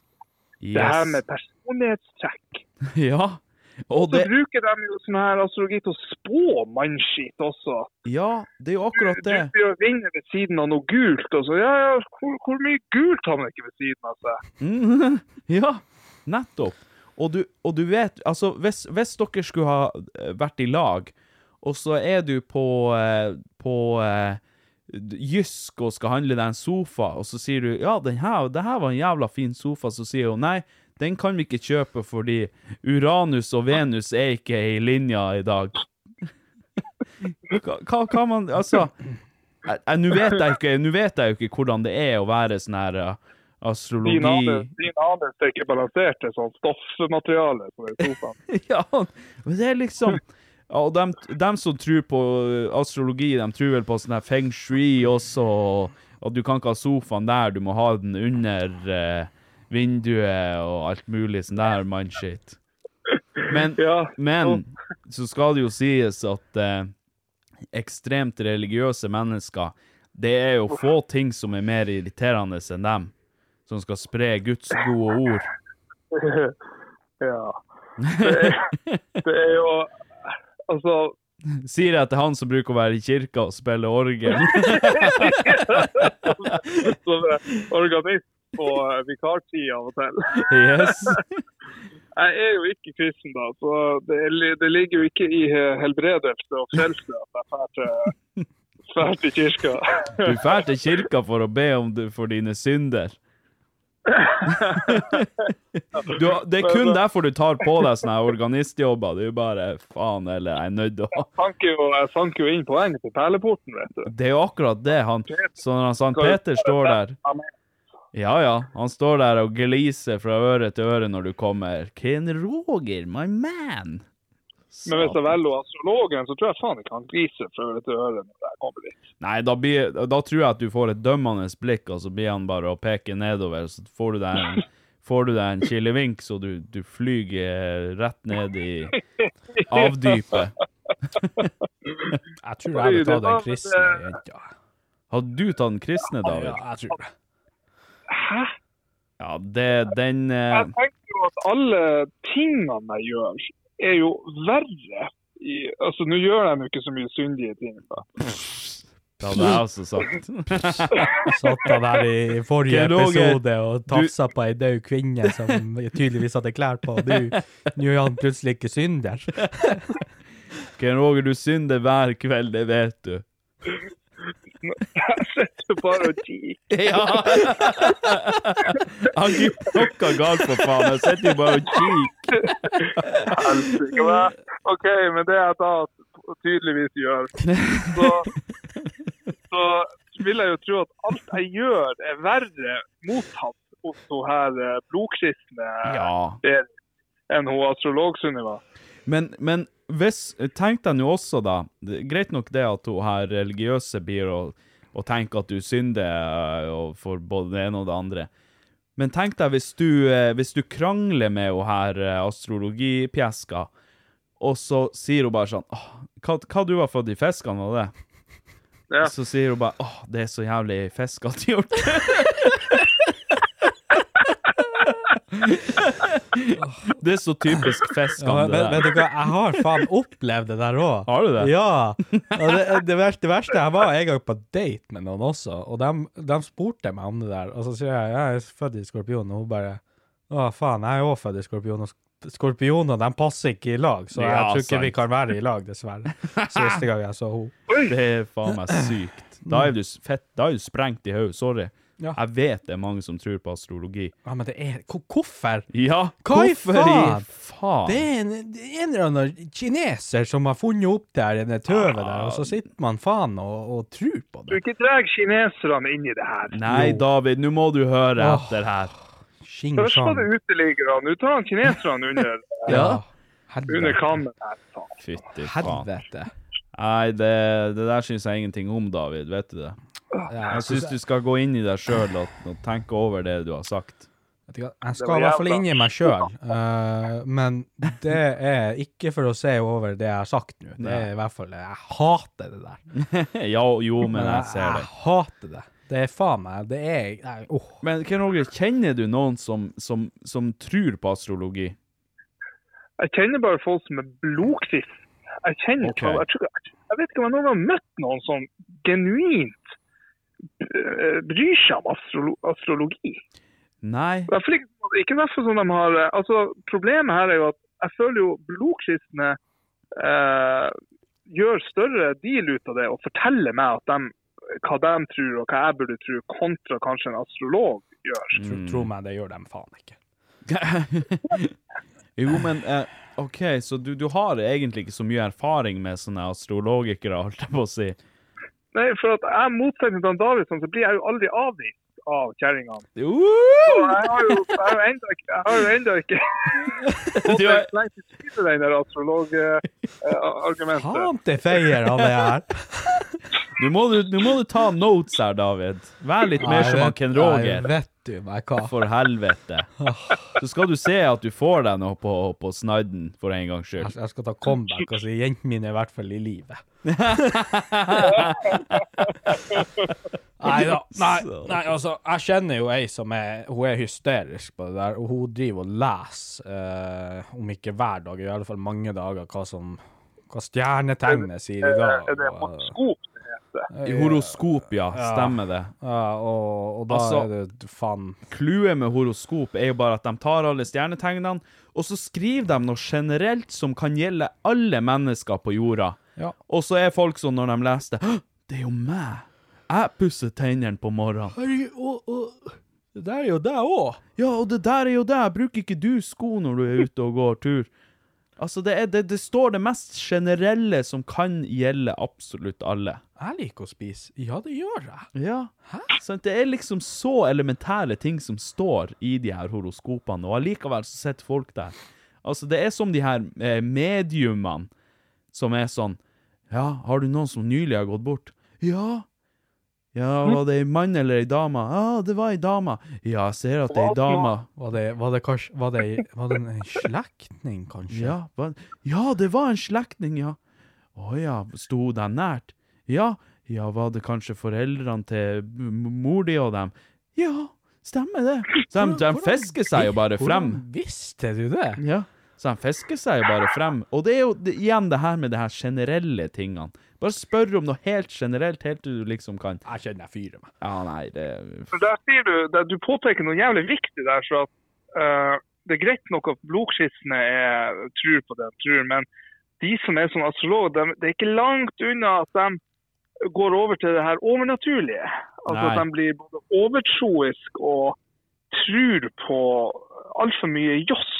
Det her med personlighetstrekk. [laughs] Ja. Og Så det, bruker de jo sånn her astrologi til å spå mannskitt også. ja, det er jo akkurat det. Du bruker blir jo vinne ved siden av noe gult, og så ja, ja, hvor, hvor mye gult har man ikke ved siden av seg? Mhm. [laughs] Ja, nettopp. Og du, og du vet, altså, hvis, hvis dere skulle ha vært i lag, og så er du på, eh, på eh, Jysk og skal handle deg en sofa, og så sier du ja, den her, det her var en jævla fin sofa, så sier hun nei, den kan vi ikke kjøpe fordi Uranus og Venus er ikke i linja i dag. Hva, kan man Altså, nå vet vet jeg jo ikke hvordan det er å være sånn her eh, astrologi Din anelse, din er ikke balansert til sånn stoffmateriale på den sofaen. [laughs] Ja, men det er liksom ja, Og dem, dem som tror på uh, astrologi, de tror vel på sånn her feng shui også, og, og du kan ikke ha sofaen der, du må ha den under eh, vinduet og alt mulig sånn der mindshit. Men, [laughs] Ja, men så skal det jo sies at eh, ekstremt religiøse mennesker, det er jo få ting som er mer irriterende enn dem, som skal spre Guds gode ord. [laughs] ja. Det er, det er jo Altså [laughs] Sier jeg til han som bruker å være i kirka og spille orgel. [laughs] som organist på eh, vikartid av og til. yes. [laughs] Jeg er jo ikke kristen, da, så det, det ligger jo ikke i eh, helbredelse og frelse at jeg drar til, til kirka. Du drar til kirka for å be om du, for dine synder. [laughs] Du, det er kun derfor du tar på deg sånne organistjobber. Du er bare faen, eller jeg er nødt til å jo, jeg sank jo inn poeng på perleporten, vet du. Det er jo akkurat det. Han, så når han Sankt Peter står der Ja, ja. Han står der og gliser fra øre til øre når du kommer. Ken Roger, my man. Men hvis jeg velger astrologen, så tror jeg faen ikke han griser for å høre øre når jeg kommer dit. Nei, da, blir, da tror jeg at du får et dømmende blikk, og så blir han bare å peke nedover, så får du deg en, [laughs] får du deg en kilevink, så du, du flyger rett ned i avdypet. [laughs] Jeg tror jeg vil ta den kristne jenta. Hadde du tatt den kristne, David? Ja, jeg tror det. Hæ? Ja, det, den eh, Jeg tenker jo at alle tingene jeg gjør, er jo verre. I, altså, Nå gjør de jo ikke så mye syndige ting. da. Det hadde jeg også sagt. [laughs] Satt han her i forrige episode og tafsa på ei død kvinne som tydeligvis hadde klær på. Nå nå er han plutselig ikke synder. Ken Roger, du synder hver kveld, det vet du. Jeg sitter bare og kikker. [laughs] Ja! [laughs] Han gir noe galt, for faen. Jeg sitter jo bare og kikker. Helsike, OK, men det jeg da tydeligvis gjør, så, så vil jeg jo tro at alt jeg gjør, er verre mottatt hos hun her eh, blodkristne Ja. Enn hun astrolog-Sunniva. Men, men hvis Tenk deg nå også, da. Greit nok det at hun her religiøse blir å, og tenke at du synder eh, og for både det ene og det andre. Men tenk deg hvis du, eh, hvis du krangler med hun her eh, astrologipjeska, og så sier hun bare sånn Åh, hva, hva du har fått i fiskene, var det? Ja. Så sier hun bare Åh, det er så jævlig fiskete gjort. det [laughs] [laughs] er så typisk Ja, fiskene, men, vet du hva, jeg har faen opplevd det der òg. Har du det? Ja. Og det, det, verste, det verste Jeg var en gang på date med noen også, og de, de spurte meg om det der. Og så sier jeg jeg er født i skorpion, og hun bare Å, faen, jeg er òg født i skorpion. Og sk- skorpioner de passer ikke i lag, så jeg Ja, tror ikke vi kan være i lag, dessverre. Siste gang jeg så henne. Det er faen meg sykt. Da er du fett, da er du sprengt i hodet, sorry. Ja. Jeg vet det er mange som tror på astrologi. Ja, men det er Hvorfor? Ja, Hva hvorfor i faen? faen? Det er en, en eller annen kineser som har funnet opp der, det tøvet der, og så sitter man faen og, og tror på det. Du ikke drar kineserne inn i det her. Nei, David, nå må du høre Åh. etter her. Xing Først var det uteliggerne, nå tar han kineserne under, [laughs] Ja. under kammen her. faen. Fytti faen. Helvete. Nei, det, det der syns jeg ingenting om, David. Vet du det? Ja, Jeg syns du skal gå inn i deg sjøl og, og tenke over det du har sagt. Jeg skal i hvert fall inn i meg sjøl, men det er ikke for å se over det jeg har sagt nå. Det er i hvert fall Jeg hater det der. [laughs] ja, jo, men jeg ser jeg det. hater det. Det er faen meg Det er nei. Men Ken Roger, kjenner du noen som, som, som tror på astrologi? Jeg kjenner bare folk som er blodkristne. Jeg kjenner okay. jeg, tror, jeg, jeg vet ikke om jeg noen gang har møtt noen som genuint eh, bryr seg om astrolo astrologi. Nei. I ikke, ikke fall som de har eh, altså Problemet her er jo at jeg føler jo blodkristne eh, gjør større deal ut av det og forteller meg at de, hva de tror og hva jeg burde tro, kontra kanskje en astrolog gjør. Mm. Tro, tro meg, det gjør dem faen ikke. [laughs] jo, men eh, OK, så du, du har egentlig ikke så mye erfaring med sånne astrologikere, holdt jeg på å si. Nei, for at jeg motsetning til han Davidson, så blir jeg jo aldri avvist av kjerringene. Uh! jeg har jo, jeg har jo enda ikke, jeg har jo enda ikke [laughs] fått har... en sleng til side den der astrologargumentet. Faen til feier av det her. Nå må, du, nå må du ta notes her, David. Vær litt mer som han Ken Nei, Roger. vet du meg hva. For helvete. Så skal du se at du får deg noe på, på snadden, for en gangs skyld. jeg skal ta comeback og si jentene mine er i hvert fall i live. [laughs] [laughs] Nei da. [laughs] Nei, nei, altså, jeg kjenner jo ei som er Hun er hysterisk på det der, og hun driver og leser, eh, om ikke hver dag, i alle fall mange dager, hva som hva stjernetegnet sier i dag. Er det horoskop det heter? I horoskop, ja. Stemmer det. ja, og, og da Altså- er det faen Clouet med horoskop er jo bare at de tar alle stjernetegnene, og så skriver de noe generelt som kan gjelde alle mennesker på jorda. Ja. Og så er folk sånn når de leser det Det er jo meg! Jeg pusser tennene på morgenen. Herregud, og, og Det der er jo deg òg. Ja, og det der er jo det. Bruker ikke du sko når du er ute og går tur? Altså, det, er, det, det står det mest generelle som kan gjelde absolutt alle. Jeg liker å spise. Ja, det gjør jeg. Ja. Sant? Det er liksom så elementære ting som står i de her horoskopene, og allikevel så sitter folk der. Altså, det er som de her eh, mediumene som er sånn Ja, har du noen som nylig har gått bort? Ja. Ja, var det ei mann eller ei dame? Ja, det var ei dame. Ja, jeg ser at det er ei dame. Var det, var det kanskje Var det, var det en slektning, kanskje? Ja, var, ja, det var en slektning, ja. Å ja, sto de nært? Ja, ja, var det kanskje foreldrene til mor di og dem? Ja, stemmer det. Så de, de fisker seg jo bare frem. Hvordan visste du det? Ja, så de fisker seg jo bare frem. Og det er jo igjen det her med de her generelle tingene. Bare spør om noe helt generelt, helt til du liksom kan Jeg kjenner jeg fyrer meg. Ja, nei, det For der sier du, der, du påpeker noe jævlig viktig der. så at uh, Det er greit nok at blodskissene er, tror på det de tror, men de som er sånn astrologer, de, det er ikke langt unna at de går over til det her overnaturlige. Altså Nei. at de blir både overtroisk og tror på altfor mye joss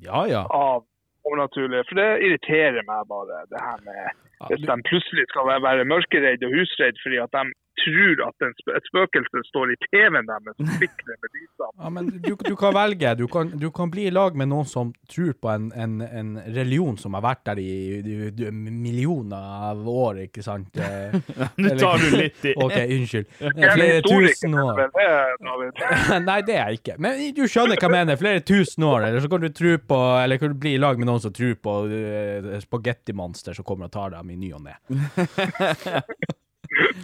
Ja, ja. av overnaturlige. For det irriterer meg bare, det her med hvis de plutselig skal være- mørkeredd og husredd fordi at de tror at en sp et spøkelse står i TV-en deres og spikler med lysene. Ja, men du, du kan velge. Du kan, du kan bli i lag med noen som tror på en, en, en religion som har vært der i, i, i millioner av år, ikke sant? [laughs] Eh, Nå tar du litt i. OK, unnskyld. Eh, er Flere tusen år. [laughs] Nei, det er jeg ikke. Men du skjønner hva jeg mener. Flere tusen år, eller så kan du på Eller kan du bli i lag med noen som tror på uh, spagettimonster som kommer og tar dem i ny og ne. [laughs]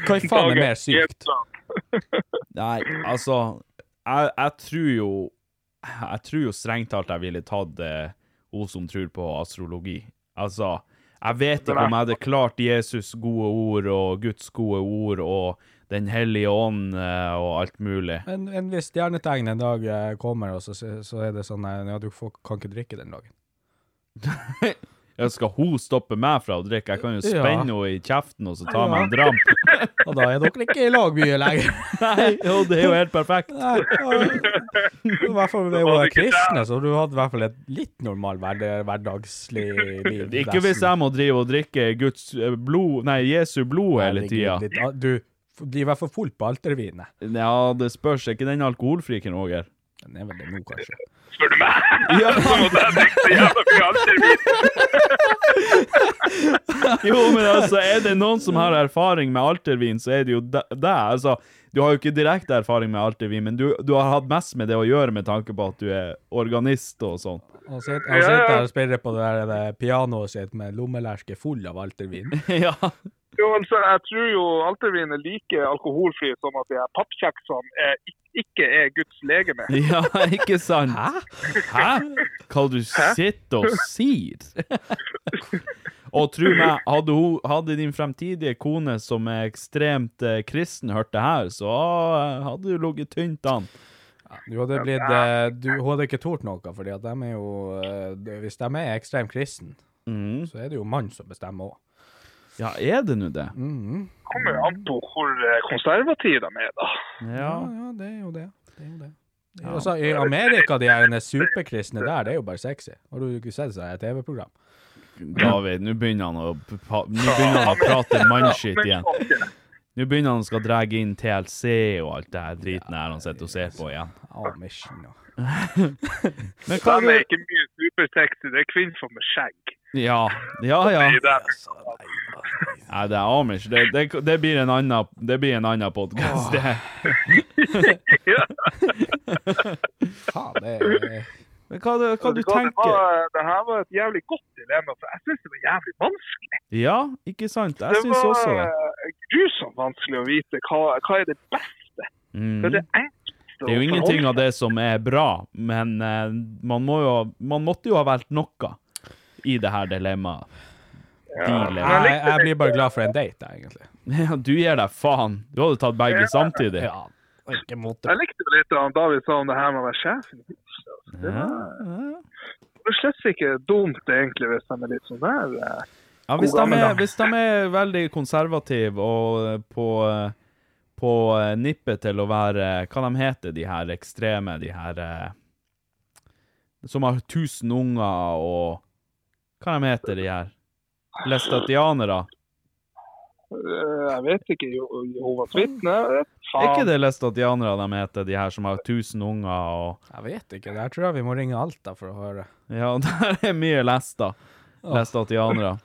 Hva i faen er mer sykt? [laughs] Nei, altså Jeg, jeg tror jo Jeg tror jo strengt talt jeg ville tatt eh, hun som tror på astrologi. Altså, jeg vet ikke om jeg hadde klart Jesus gode ord og Guds gode ord og Den hellige ånd eh, og alt mulig. Men en hvis stjernetegn en dag eh, kommer, og så, så er det sånn at Ja, du får, kan ikke drikke den dagen. [laughs] Ja, skal hun stoppe meg fra å drikke? Jeg kan jo Ja. spenne henne i kjeften og så ta meg en dramp. [laughs] Og da er dere ikke i lag mye lenger. [laughs] Nei, jo, det er jo helt perfekt. Nei, I hvert fall med hun kristne, så du hadde i hvert fall et litt normal hverdagslig liv. [laughs] Ikke hvis jeg må drive og drikke Guds eh, blod, nei, Jesu blod hele tida. Du blir i hvert fall full på altervinet. Ja, det spørs. Er ikke den alkoholfri, Ken her. Den er vel det nå, kanskje. Spør du meg? [laughs] Ja. [laughs] Så måtte jeg tenke så jævla mye altervin. [laughs] Jo, men altså, er det noen som har erfaring med altervin, så er det jo deg. Altså, du har jo ikke direkte erfaring med altervin, men du, du har hatt mest med det å gjøre med tanke på at du er organist og sånn. Han sitter, der og spiller på det der det pianoet sitt med lommelerke full av altervin. ja. Jo, altså, jeg tror jo altervin er like alkoholfri som at de her pappkjeksene ikke er Guds legeme. [laughs] ja, ikke sant? Hæ? Hæ? Hva du sitter og sier? [laughs] og tro meg, hadde, hun, hadde din fremtidige kone som er ekstremt eh, kristen hørt det her, så eh, hadde du ligget tynt an. Du hadde blitt eh, du, Hun hadde ikke tort noe, de er jo eh, Hvis de er ekstremt kristen, mm. så er det jo mann som bestemmer òg. Ja, er det nå det? kommer jo an på hvor eh, konservative de er, da. Ja. Ja, ja, det er jo det. det, er jo det. Altså, I Amerika, de her superkristne der, det er jo bare sexy. Har du ikke sett et TV-program? David, nå begynner han å, begynner han å prate mannskitt igjen. Nå begynner han å skal dra inn TLC og alt det her driten her han sitter og ser på igjen. Amish [laughs] nå. Men hva er ikke mye supersexy, det er kvinner med skjegg. Ja, ja, ja. Nei, det er Amish. Det, det, det blir en annen, det blir en annen podkast, det. Ja. [laughs] Faen, det er Men hva, hva, hva du Det tenker var, det her var et jævlig godt dilemma, for jeg syns det var jævlig vanskelig. Ja, ikke sant? Jeg Det syns var også det. eh, grusomt vanskelig å vite hva, hva er det beste. Mm. Er det enkleste Det er jo ingenting av det som er bra, men uh, man, må jo, man måtte jo ha valgt noe i det her dilemmaet. Dilemma. jeg, jeg blir bare glad for en date, jeg, egentlig. [laughs] Ja, du gir deg faen. Du hadde tatt begge samtidig. Ja, ikke mot Jeg likte det litt av David sa om det her med å være altså. Det var- det er slett ikke dumt, egentlig, hvis de er litt sånn der. eh. Ja, hvis, de er, hvis de er veldig konservative og eh, på, eh, på nippet til å være Hva de heter de her ekstreme, de her Som har tusen unger og Hva de heter de her? Lestatianere? Eh, Jeg vet ikke. Jehovas vitner? Er ikke det lestatianere de heter, de her som har tusen unger og Jeg vet ikke. Der tror jeg vi må ringe Alta for å høre. Ja, [laughs] der er mye lesta. Lestatianere. [laughs]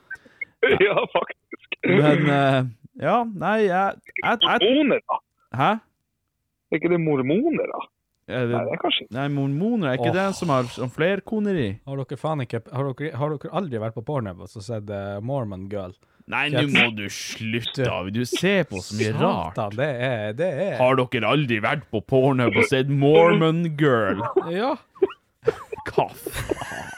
Ja, faktisk. Men eh, Ja, nei, jeg, jeg, jeg Mormoner, da? Hæ? Er ikke det mormoner, da? Er Nei, det det, er kanskje nei, mormoner, er ikke oh. det som har som flerkoneri? Har dere faen ikke Har dere, har dere aldri vært på Pornhub og sett uh, Mormon Girl? Nei, nå må du slutte, David. Du ser på så mye rart. Satan, det er Det er Har dere aldri vært på Pornhub og sett Mormon Girl? Ja. Hva faen?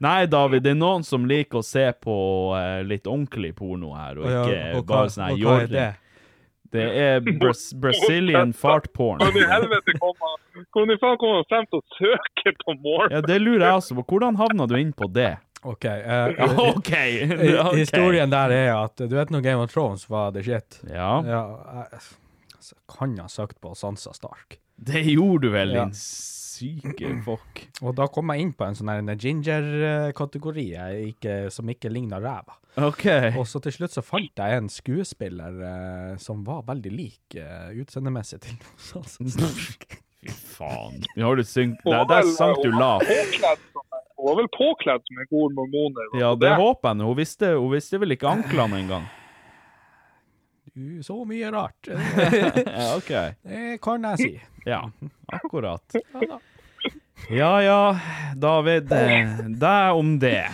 Nei, David, det er noen som liker å se på uh, litt ordentlig porno her, og Ja, ikke og hva, bare sånn her er jorring. Det? Er Bras [laughs] Brazilian fart porn. Hvordan i helvete kom han Hvordan i faen kom han frem til å søke på Mormon? Ja, det lurer jeg også på. Hvordan havna du inn på det? OK. Uh, [laughs] okay. okay. Historien der er at Du vet når Game of Thrones var the shit? Ja, Ja, jeg, altså, kan ha søkt på Sansa Stark. det gjorde du vel, Ja. Syke [clears throat] fuck. Og da kom jeg inn på en sånn ginger-kategori som ikke ligna ræva. OK. Og så til slutt så fant jeg en skuespiller eh, som var veldig lik uh, utseendemessig til [laughs] Fy faen. Vi har du syngt Der, der sank du la. lavt. Hun var vel påkledd som en god mormoner. Ja, det håper jeg nå. Hun visste, hun visste vel ikke anklene engang. Du, Så mye rart. [laughs] Ja, OK. Det kan jeg si. Ja, akkurat. Ja ja, ja, David. Det Deg om det.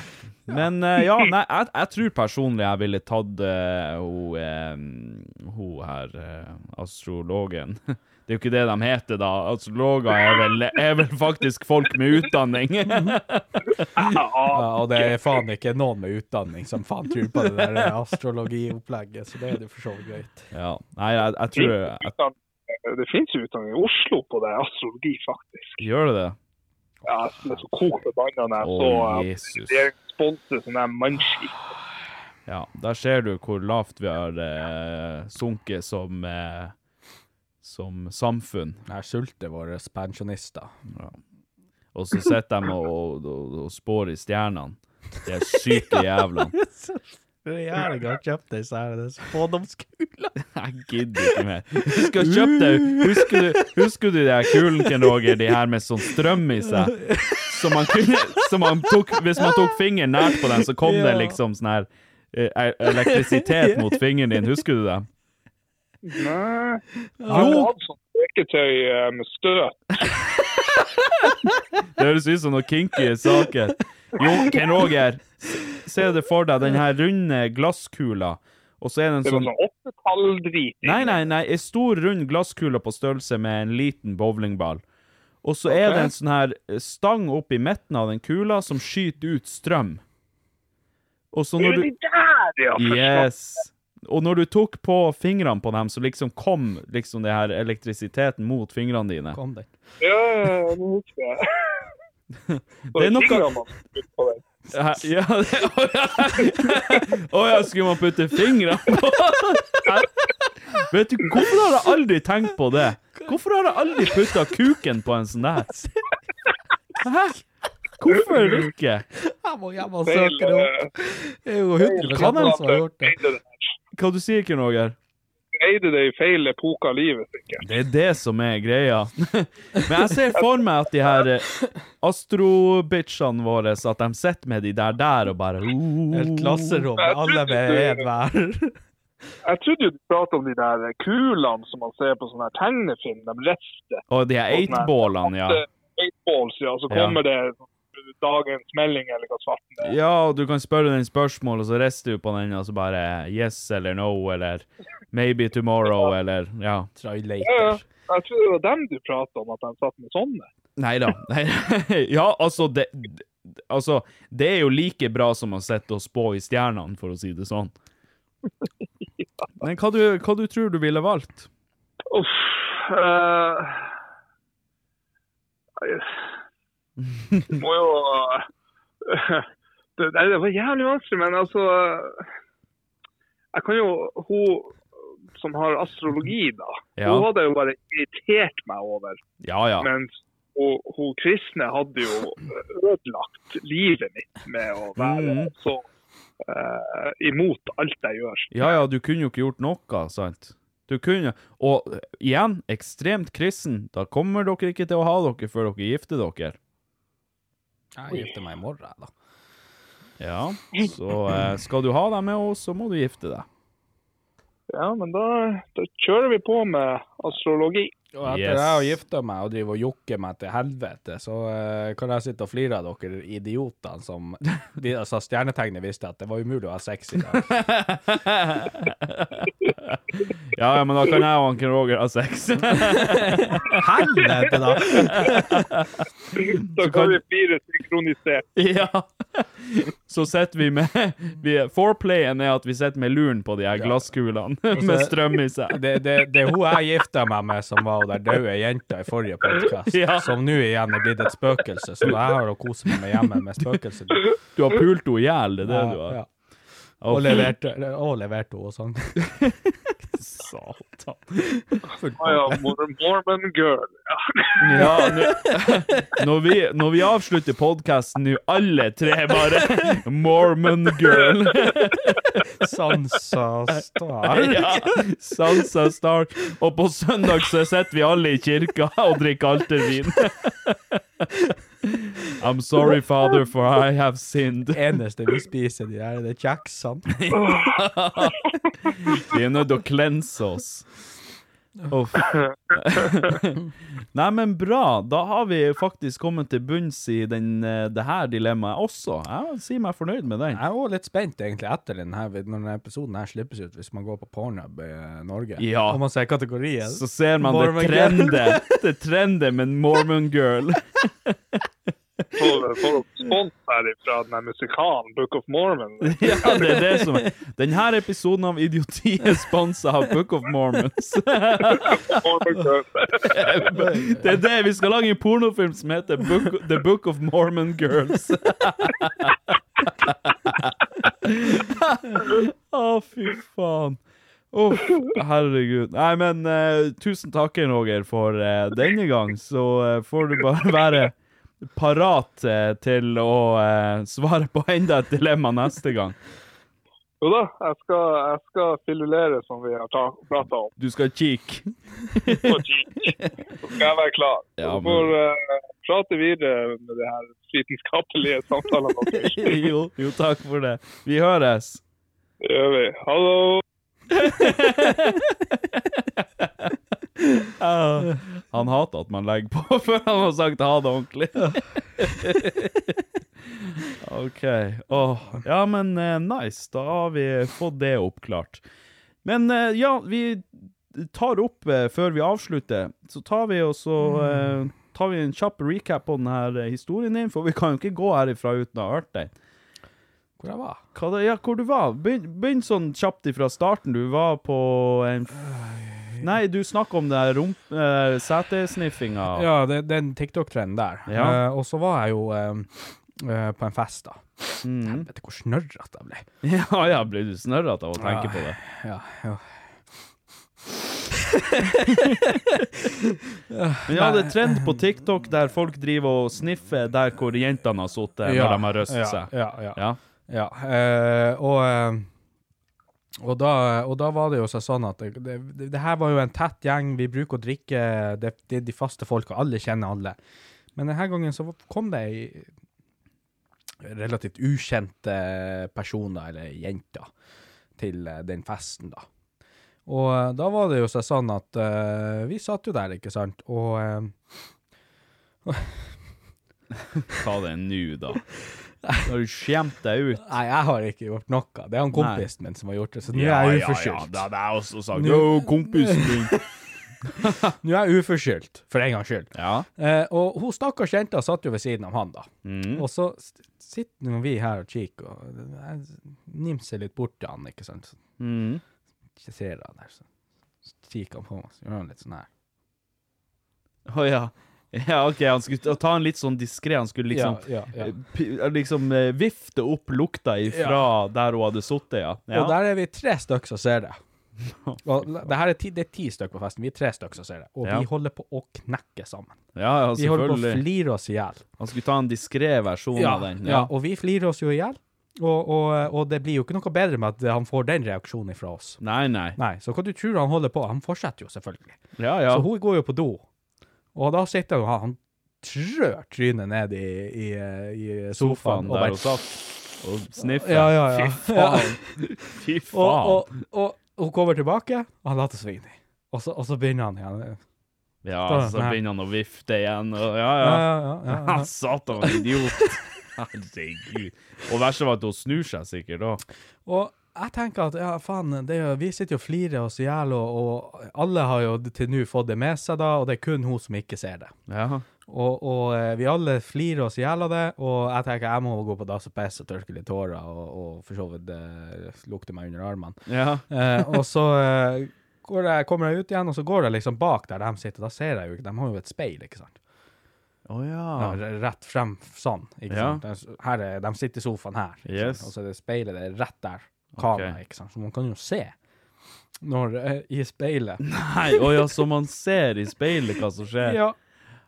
Men eh, ja, nei, jeg, jeg tror personlig jeg ville tatt uh, hun, eh, hun her, uh, astrologen. [laughs] Det er jo ikke det de heter, da. Astrologer er vel, er vel faktisk folk med utdanning. [laughs] Ja, og det er faen ikke noen med utdanning som faen tror på det der astrologiopplegget, så det er det for så vidt greit. Ja, nei, jeg, jeg tror jeg, Det finnes jo utdanning i Oslo på det, astrologi, faktisk. Gjør det det? Ja, som er så kok forbanna når jeg så eh, Jesus. regjeringsspørsmål sponse sånn der mannskip. Ja, der ser du hvor lavt vi har eh, sunket som, eh, som samfunn. Her sulter våre pensjonister. Og så sitter de og, og, og spår i stjernene. De er syke jævlene. [laughs] Jævlig har kjøpt deg så er det spådomskula. [laughs] Jeg gidder ikke mer. Du skal kjøpe deg Husker du, husker du de her kulene, Roger, de her med sånn strøm i seg? Som man kunne som man tok, Hvis man tok fingeren nært på den, så kom det liksom sånn her eh, elektrisitet mot fingeren din. Husker du det? Nei. Jeg har hatt sånn leketøy eh, med støt. [laughs] Det høres ut som noen kinky saker. Jo, Ken Roger, se det for deg, den her runde glasskula, og så er det en Det var sånn sånn åttetall-drit. Nei, nei, nei, en stor rund glasskule på størrelse med en liten bowlingball. Og så er det en sånn her stang opp i midten av den kula som skyter ut strøm. Og så Det når du. Yes. Og når du tok på fingrene på dem, så liksom kom liksom det her elektrisiteten mot fingrene dine. Kom den. Ja, nå husker jeg. [laughs] Det er noe- Ja, det, [laughs] å, ja. Å ja, skulle man putte fingrene på? Vet du, hvorfor har jeg aldri tenkt på det? Hvorfor har jeg aldri putta kuken på en sånn der? Hæ? Hvorfor ikke? Jeg må hjem og søke det opp. eh, Det er jo 100 Kan noen som har gjort det. Hva du sier Ken Roger? Eide det i feil epoke av livet, sikkert. Det er det som er greia. [laughs] Men jeg ser for meg at de her eh, astrobitchene våre, at de sitter med de der der og bare Et klasserom alle med én hver. Jeg trodde [laughs] jo du pratet om de der kulene som man ser på sånne her tegnefilm, de rister. Og de her eightballene, ja. Eightballs, ja. Så Ja. kommer det dagens melding, eller hva svarten er. Ja, og du kan spørre den spørsmål, og så rister du på den, og så bare yes eller no, eller maybe tomorrow, eller ja. Ja, ja. Jeg tror det var dem du pratet om, at de satt med sånne. [laughs] Nei da. Ja, altså det, altså, det er jo like bra som å sitte og spå i stjernene, for å si det sånn. [laughs] Men hva du, hva du tror du ville valgt? Uff. eh, må jo [laughs] det, det var jævlig vanskelig, men altså Jeg kan jo Hun som har astrologi, da, Ja. hun hadde jo bare irritert meg over. Ja, ja. Mens hun, hun kristne hadde jo ødelagt livet mitt med å være mm. så uh, imot alt jeg gjør. Ja, ja, du kunne jo ikke gjort noe, sant? Du kunne, og igjen, ekstremt kristen, da kommer dere ikke til å ha dere før dere gifter dere. Jeg gifter meg i morgen, da. Ja, så eh, skal du ha deg med oss, så må du gifte deg. Ja, men da, da kjører vi på med astrologi. Og etter Yes. jeg har gifta meg og driver og jokker meg til helvete, så uh, kan jeg sitte og flire av dere idiotene som [laughs] de, altså, Stjernetegnet visste at det var umulig å ha sex i dag. [laughs] Ja, ja, men da kan jeg og Anken Roger ha sex. [laughs] Helvete, da! Da kan vi fire synkronisert. ja. Så sitter vi med vi, Foreplayen er at vi sitter med luren på de her glasskulene med strøm i seg. Det, det, det er hun jeg gifta meg med, som var der døde jenta i forrige podkast, [laughs] Ja. som nå igjen er blitt et spøkelse. Så jeg har å kose meg med hjemme med spøkelset. Du har pult henne i hjel, det er det Ja, du har. ja. Og leverte, og leverte henne og sånn. [laughs] Satan. Ah, ja, Mormon girl. Ja. Når, vi, når vi avslutter podkasten nå, alle tre bare Mormon girl. Sansa Star. Ja, Sansa Star. Og på søndag så sitter vi alle i kirka og drikker altervin. I'm sorry, father, for I have sinned. Det [laughs] eneste vi spiser, de der, det er kjeksene. [laughs] Vi er nødt til å klense oss. Uff. [laughs] Nei, men bra. Da har vi faktisk kommet til bunns i den, eh, det her dilemmaet også. Jeg sier meg fornøyd med den. Jeg er òg litt spent egentlig etter denne, når denne episoden her slippes ut, hvis man går på Pornhub i eh, Norge. Ja. Om man ser kategorien. Så ser man Mormon det trendet. det trendet med Mormon girl. Får får spons her fra den musikalen Book of Mormon. [laughs] Ja, det er det som er. Denne episoden av Idioti er sponsa av Book of Mormons. [laughs] [laughs] Det er det. Vi skal lage en pornofilm som heter Book, The Book of Mormon Girls. Å, fy faen. Uff, herregud. Nei, men uh, tusen takk, Roger, for uh, denne gang. Så uh, får du bare være parat eh, til å eh, svare på enda et dilemma neste gang. Jo da, jeg skal, jeg skal filulere som vi har prata om. Du skal kikke. Så skal jeg være klar. [laughs] Ja, men- får uh, prate videre med de her vitenskapelige samtalene [laughs] jo, jo, takk for det. Vi høres. Det gjør vi. Hallo! [laughs] [laughs] Han hater at man legger på [laughs] før han har sagt ha det ordentlig. [laughs] OK. Oh. ja, men eh, nice. Da har vi fått det oppklart. Men eh, ja, vi tar opp eh, før vi avslutter, så tar vi og så eh, tar vi en kjapp recap på denne historien din, for vi kan jo ikke gå herifra uten å ha hørt deg. Hvor jeg var? Hva ja, hvor du var? Begynn, begynn sånn kjapt ifra starten. Du var på en Nei, du snakker om det der rump... Uh, setesniffinga. Ja, det, den TikTok-trenden der. Ja. Uh, og så var jeg jo uh, på en fest, da. Mm. Helvete, hvor snørrete jeg ble. [laughs] Ja, ja, ble du snørrete av å tenke Ja. på det? Ja, ja. Men ja, det er trend på TikTok der folk driver og sniffer der hvor jentene har sittet når de har røst ja, seg. Ja, ja. Ja. Ja, Uh, og, og, da, og da var det jo sånn at det, det, det her var jo en tett gjeng, vi bruker å drikke, det, det de faste folka, alle kjenner alle. Men denne gangen så kom det ei relativt ukjente personer, eller jenter, til eh, den festen da. Og eh, da var det jo sånn at uh, vi satt jo der, ikke sant, og uh, [laughs] Ta det nå, da. [laughs] Har du skjemt deg ut? Nei, jeg har ikke gjort noe. Det er han kompisen min som har gjort det, så nå er jeg uforskyldt. ja, ja, det er også sagt. Nå- kompisen min. [laughs] [laughs] Nå er jeg uforskyldt, for en gangs skyld. Ja. Eh, og hun stakkars jenta satt jo ved siden av han, da. Mm. Og så sitter nå vi her og kikker, og jeg nimser litt bort til han, ikke sant. Mm. ikke ser han der, så kikker han på meg, så gjør han litt sånn her. Å ja. [laughs] Ja, OK, han skulle ta en litt sånn diskré. Han skulle liksom ja, ja, ja. eh, liksom eh, vifte opp lukta ifra der hun hadde sittet, ja. Og der er vi tre stykker som ser det. [laughs] Og det her er ti, det er ti stykker på festen, vi er tre stykker som ser det. Og vi holder på å knekke sammen. ja, Vi holder på å flire oss i hjel. Han skulle ta en diskré versjon av den. ja, og vi flirer oss jo i hjel. Og, og, og det blir jo ikke noe bedre med at han får den reaksjonen fra oss. Nei, nei. Nei, så hva du tror han holder på? Han fortsetter jo selvfølgelig. Ja, ja. Så hun går jo på do, og da sitter jo han, han trør trynet ned i, i, i sofaen. Sofaen og bare- satt og sniffer. Ja, ja, ja. Fy [laughs] faen. Fy [laughs] Og, faen. og, og, hun kommer tilbake, og han later som ingenting. Og så, og så begynner han igjen. Ja, så begynner han å vifte igjen, og ja, Ja, ja. ja, ja. ja, ja. Satan, idiot. [laughs] Herregud. Og verst var at hun snur seg sikkert òg. Og jeg tenker at ja, faen, det jo- vi sitter jo og flirer oss i hjel, og, og alle har jo til nå fått det med seg, da, og det er kun hun som ikke ser det. Ja. Og, og eh, vi alle flirer oss i hjel av det, og jeg tenker jeg må gå på dass og pisse og tørke litt tårer, og, og for så vidt eh, lukte meg under armene. ja. Eh, og så eh, går jeg, kommer jeg ut igjen, og så går jeg liksom bak der de sitter. Da ser jeg jo ikke, de har jo et speil, ikke sant? Å ja. Ja, rett frem sånn, ikke Ja. sant? De, her er, de sitter i sofaen her, Yes. og så er det speilet det er rett der, kamera, ikke sant? Så man kan jo se når, eh, i speilet. [laughs] Nei, å ja, så man ser i speilet hva som skjer. Ja,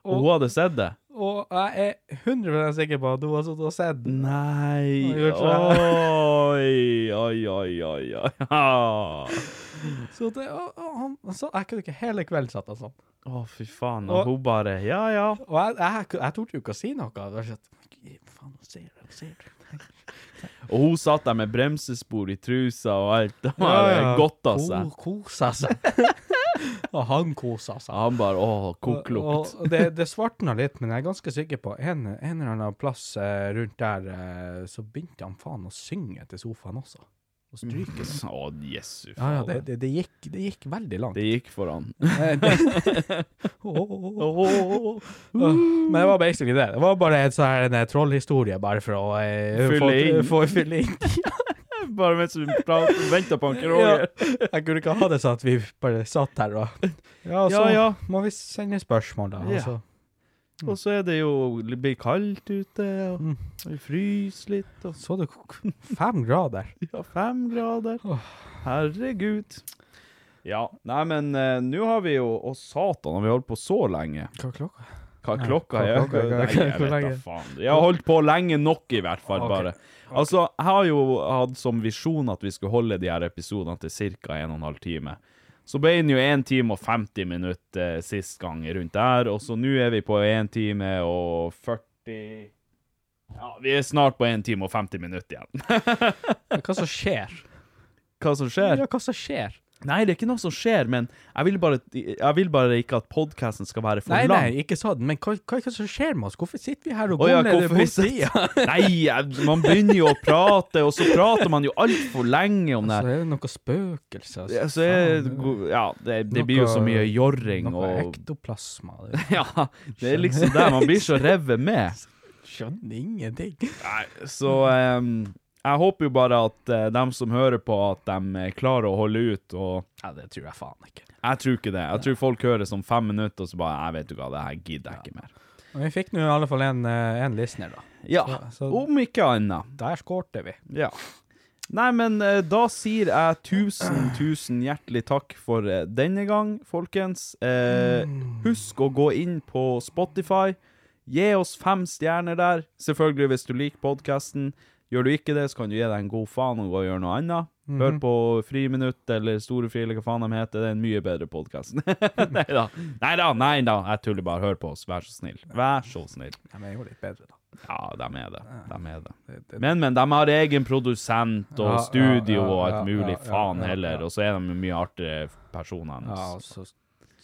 Og hun hadde sett det? og jeg er 100% sikker på at hun har sittet og sett. Nei Oi, oi, oi, oi, oi. [laughs] Så det, og, og han, så jeg kunne ikke hele kvelden satt han sånn. Å, fy faen. Og- Og hun bare Ja, ja. Og jeg, jeg, jeg torde jo ikke å si noe. Det var sånn, faen, hun ser det, hun ser du. Og hun satt der med bremsespor i trusa og alt. Det var ja, godt av seg. Hun kosa seg. [laughs] og han kosa seg. Han bare Å, koklukt. Og, og det, det svartna litt, men jeg er ganske sikker på en, en eller annen plass eh, rundt der, eh, så begynte han faen å synge til sofaen også. Og stryke. det. Å, jesu Ja, ja, det, det, det, gikk, det gikk veldig langt. Det gikk for han. Eh, [laughs] det- Åh, åh, åh. Men det var basically det. Det var bare en sånn her en trollhistorie, bare for å eh, Fylle få- inn. Fylle inn. Bare mens vi venta på han Ja. Jeg kunne ikke ha det sånn at vi bare satt her og Ja, så Ja, ja. må vi sende spørsmål, da. Ja. Altså. Og så er det jo det blir kaldt ute, og Mm. vi fryser litt. Og Så det fem grader. [laughs] ja, fem grader. Herregud. Ja, nei, men uh, nå har vi jo Å, satan, har vi holdt på så lenge? Hva er klokka? Hva er klokka hva er? klokka er? Nei, jeg Hvor vet da faen. Jeg har holdt på lenge nok, i hvert fall, bare. Altså, jeg har jo hatt som visjon at vi skulle holde de her episodene til ca. 1 12 time. Så ble den jo 1 time og 50 minutter eh, sist gang rundt der, og så nå er vi på 1 time og 40 Ja, vi er snart på 1 time og 50 minutter igjen. [laughs] Hva som skjer? Hva som skjer? Ja, hva som skjer? Nei, det er ikke noe som skjer, men jeg vil bare, jeg vil bare ikke at podkasten skal være for Nei, lang. nei, ikke sånn. Men hva, hva er det som skjer med oss? Hvorfor sitter vi her og går gomler bort tida? Nei, man begynner jo å prate, og så prater man jo altfor lenge om det. Så er det noe spøkelser. Ja, så er, ja, det, det blir jo så mye jorring Noe og ektoplasma. Det [laughs] Ja, det er liksom der man blir så revet med. skjønner ingenting. Nei, så em, jeg håper jo bare at uh, dem som hører på, at de eh, klarer å holde ut, og Ja, det tror jeg faen ikke. jeg tror ikke det. Jeg tror folk hører som fem minutter, og så bare Jeg vet du hva, det her gidder jeg ikke mer. Men vi fikk nå i alle fall en, eh, en listener, da. Ja, så- om ikke annet. Der skårte vi. Ja. Nei, men da sier jeg tusen, tusen hjertelig takk for denne gang, folkens. Eh, husk å gå inn på Spotify. Gi oss fem stjerner der. Selvfølgelig hvis du liker podkasten. Gjør du ikke det, så kan du gi deg en god faen og gå og gjøre noe annet. Hør på Friminutt eller Storefri eller hva faen de heter. Det er en mye bedre podkast. [laughs] nei da. Nei da, nei da. Jeg tuller bare. Hør på oss. Vær så snill. Vær så snill. Ja, men jeg gjorde litt bedre, da. Ja, de er det. De er det. Men, men, de har egen produsent og studio og alt mulig. Faen heller. Og så er de mye artigere personer enn ja, og så,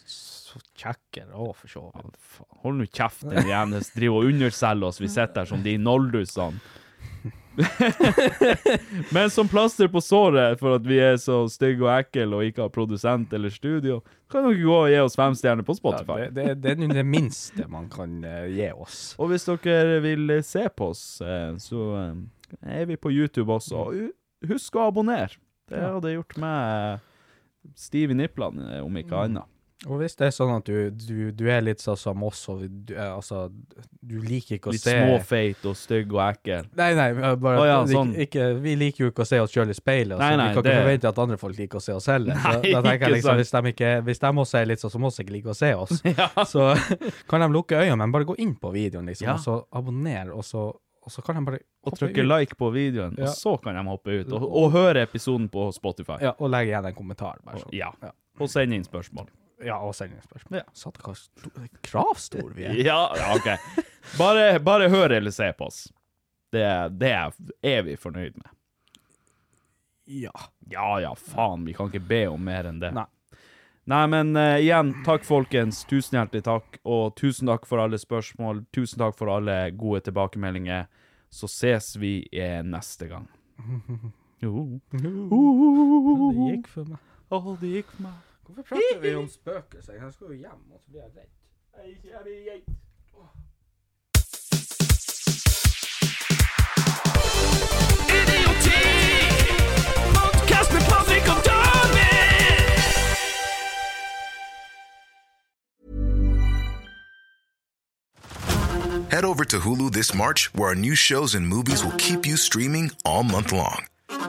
så kjekker òg, for så vidt. Hold nå kjeft, den jævla driver og underselger oss. Vi sitter her som de noldusene. [laughs] Men som plaster på såret for at vi er så stygge og ekle og ikke har produsent eller studio, kan dere gå og gi oss fem stjerner på Ja, Spotify. det, det, det er det minste man kan uh, gi oss. Og hvis dere vil eh, se på oss, uh, så uh, er vi på YouTube også. Og Husk å abonnere. Det hadde gjort meg stiv i nipplene, eh, om ikke annet. Og hvis det er sånn at du, du, du er litt sånn som oss, og du, eh, altså, du liker ikke å Litt se småfeit og stygg og ekkel. Nei, nei, bare oh, ja, vi sånn. ikke, Vi liker jo ikke å se oss sjøl i speilet, Nei, så nei, vi kan det- ikke forvente at andre folk liker å se oss heller. Nei, da tenker jeg liksom, hvis de, ikke, hvis de også er litt sånn som oss ikke liker å se oss, [laughs] så [laughs] kan de lukke øynene, men bare gå inn på videoen, liksom, Ja. og så abonner, og så, og så kan de bare hoppe Og trykke ut. like på videoen, Ja. og så kan de hoppe ut. Og, og høre episoden på Spotify. Ja, og legge igjen en kommentar. Bare sånn. Ja. Ja. Og sende inn spørsmål. Ja, og sendingsspørsmål. Ja. Satt hva sto- kravstor vi er. Ja, ja OK. Bare, bare hør eller se på oss. Det, det er vi fornøyd med. Ja. Ja ja, faen, vi kan ikke be om mer enn det. Nei. Nei, men uh, igjen, takk folkens. Tusen hjertelig takk. Og tusen takk for alle spørsmål. Tusen takk for alle gode tilbakemeldinger. Så ses vi eh, neste gang. Jo. [laughs] Det gikk for meg. Å, det gikk for meg. Hvorfor prater vi om spøkelser? Jeg skal jo hjem, og så blir jeg redd. Idioti! Podcast med Patrik og Head over to Hulu this March, where our new shows and movies will keep you streaming all month long.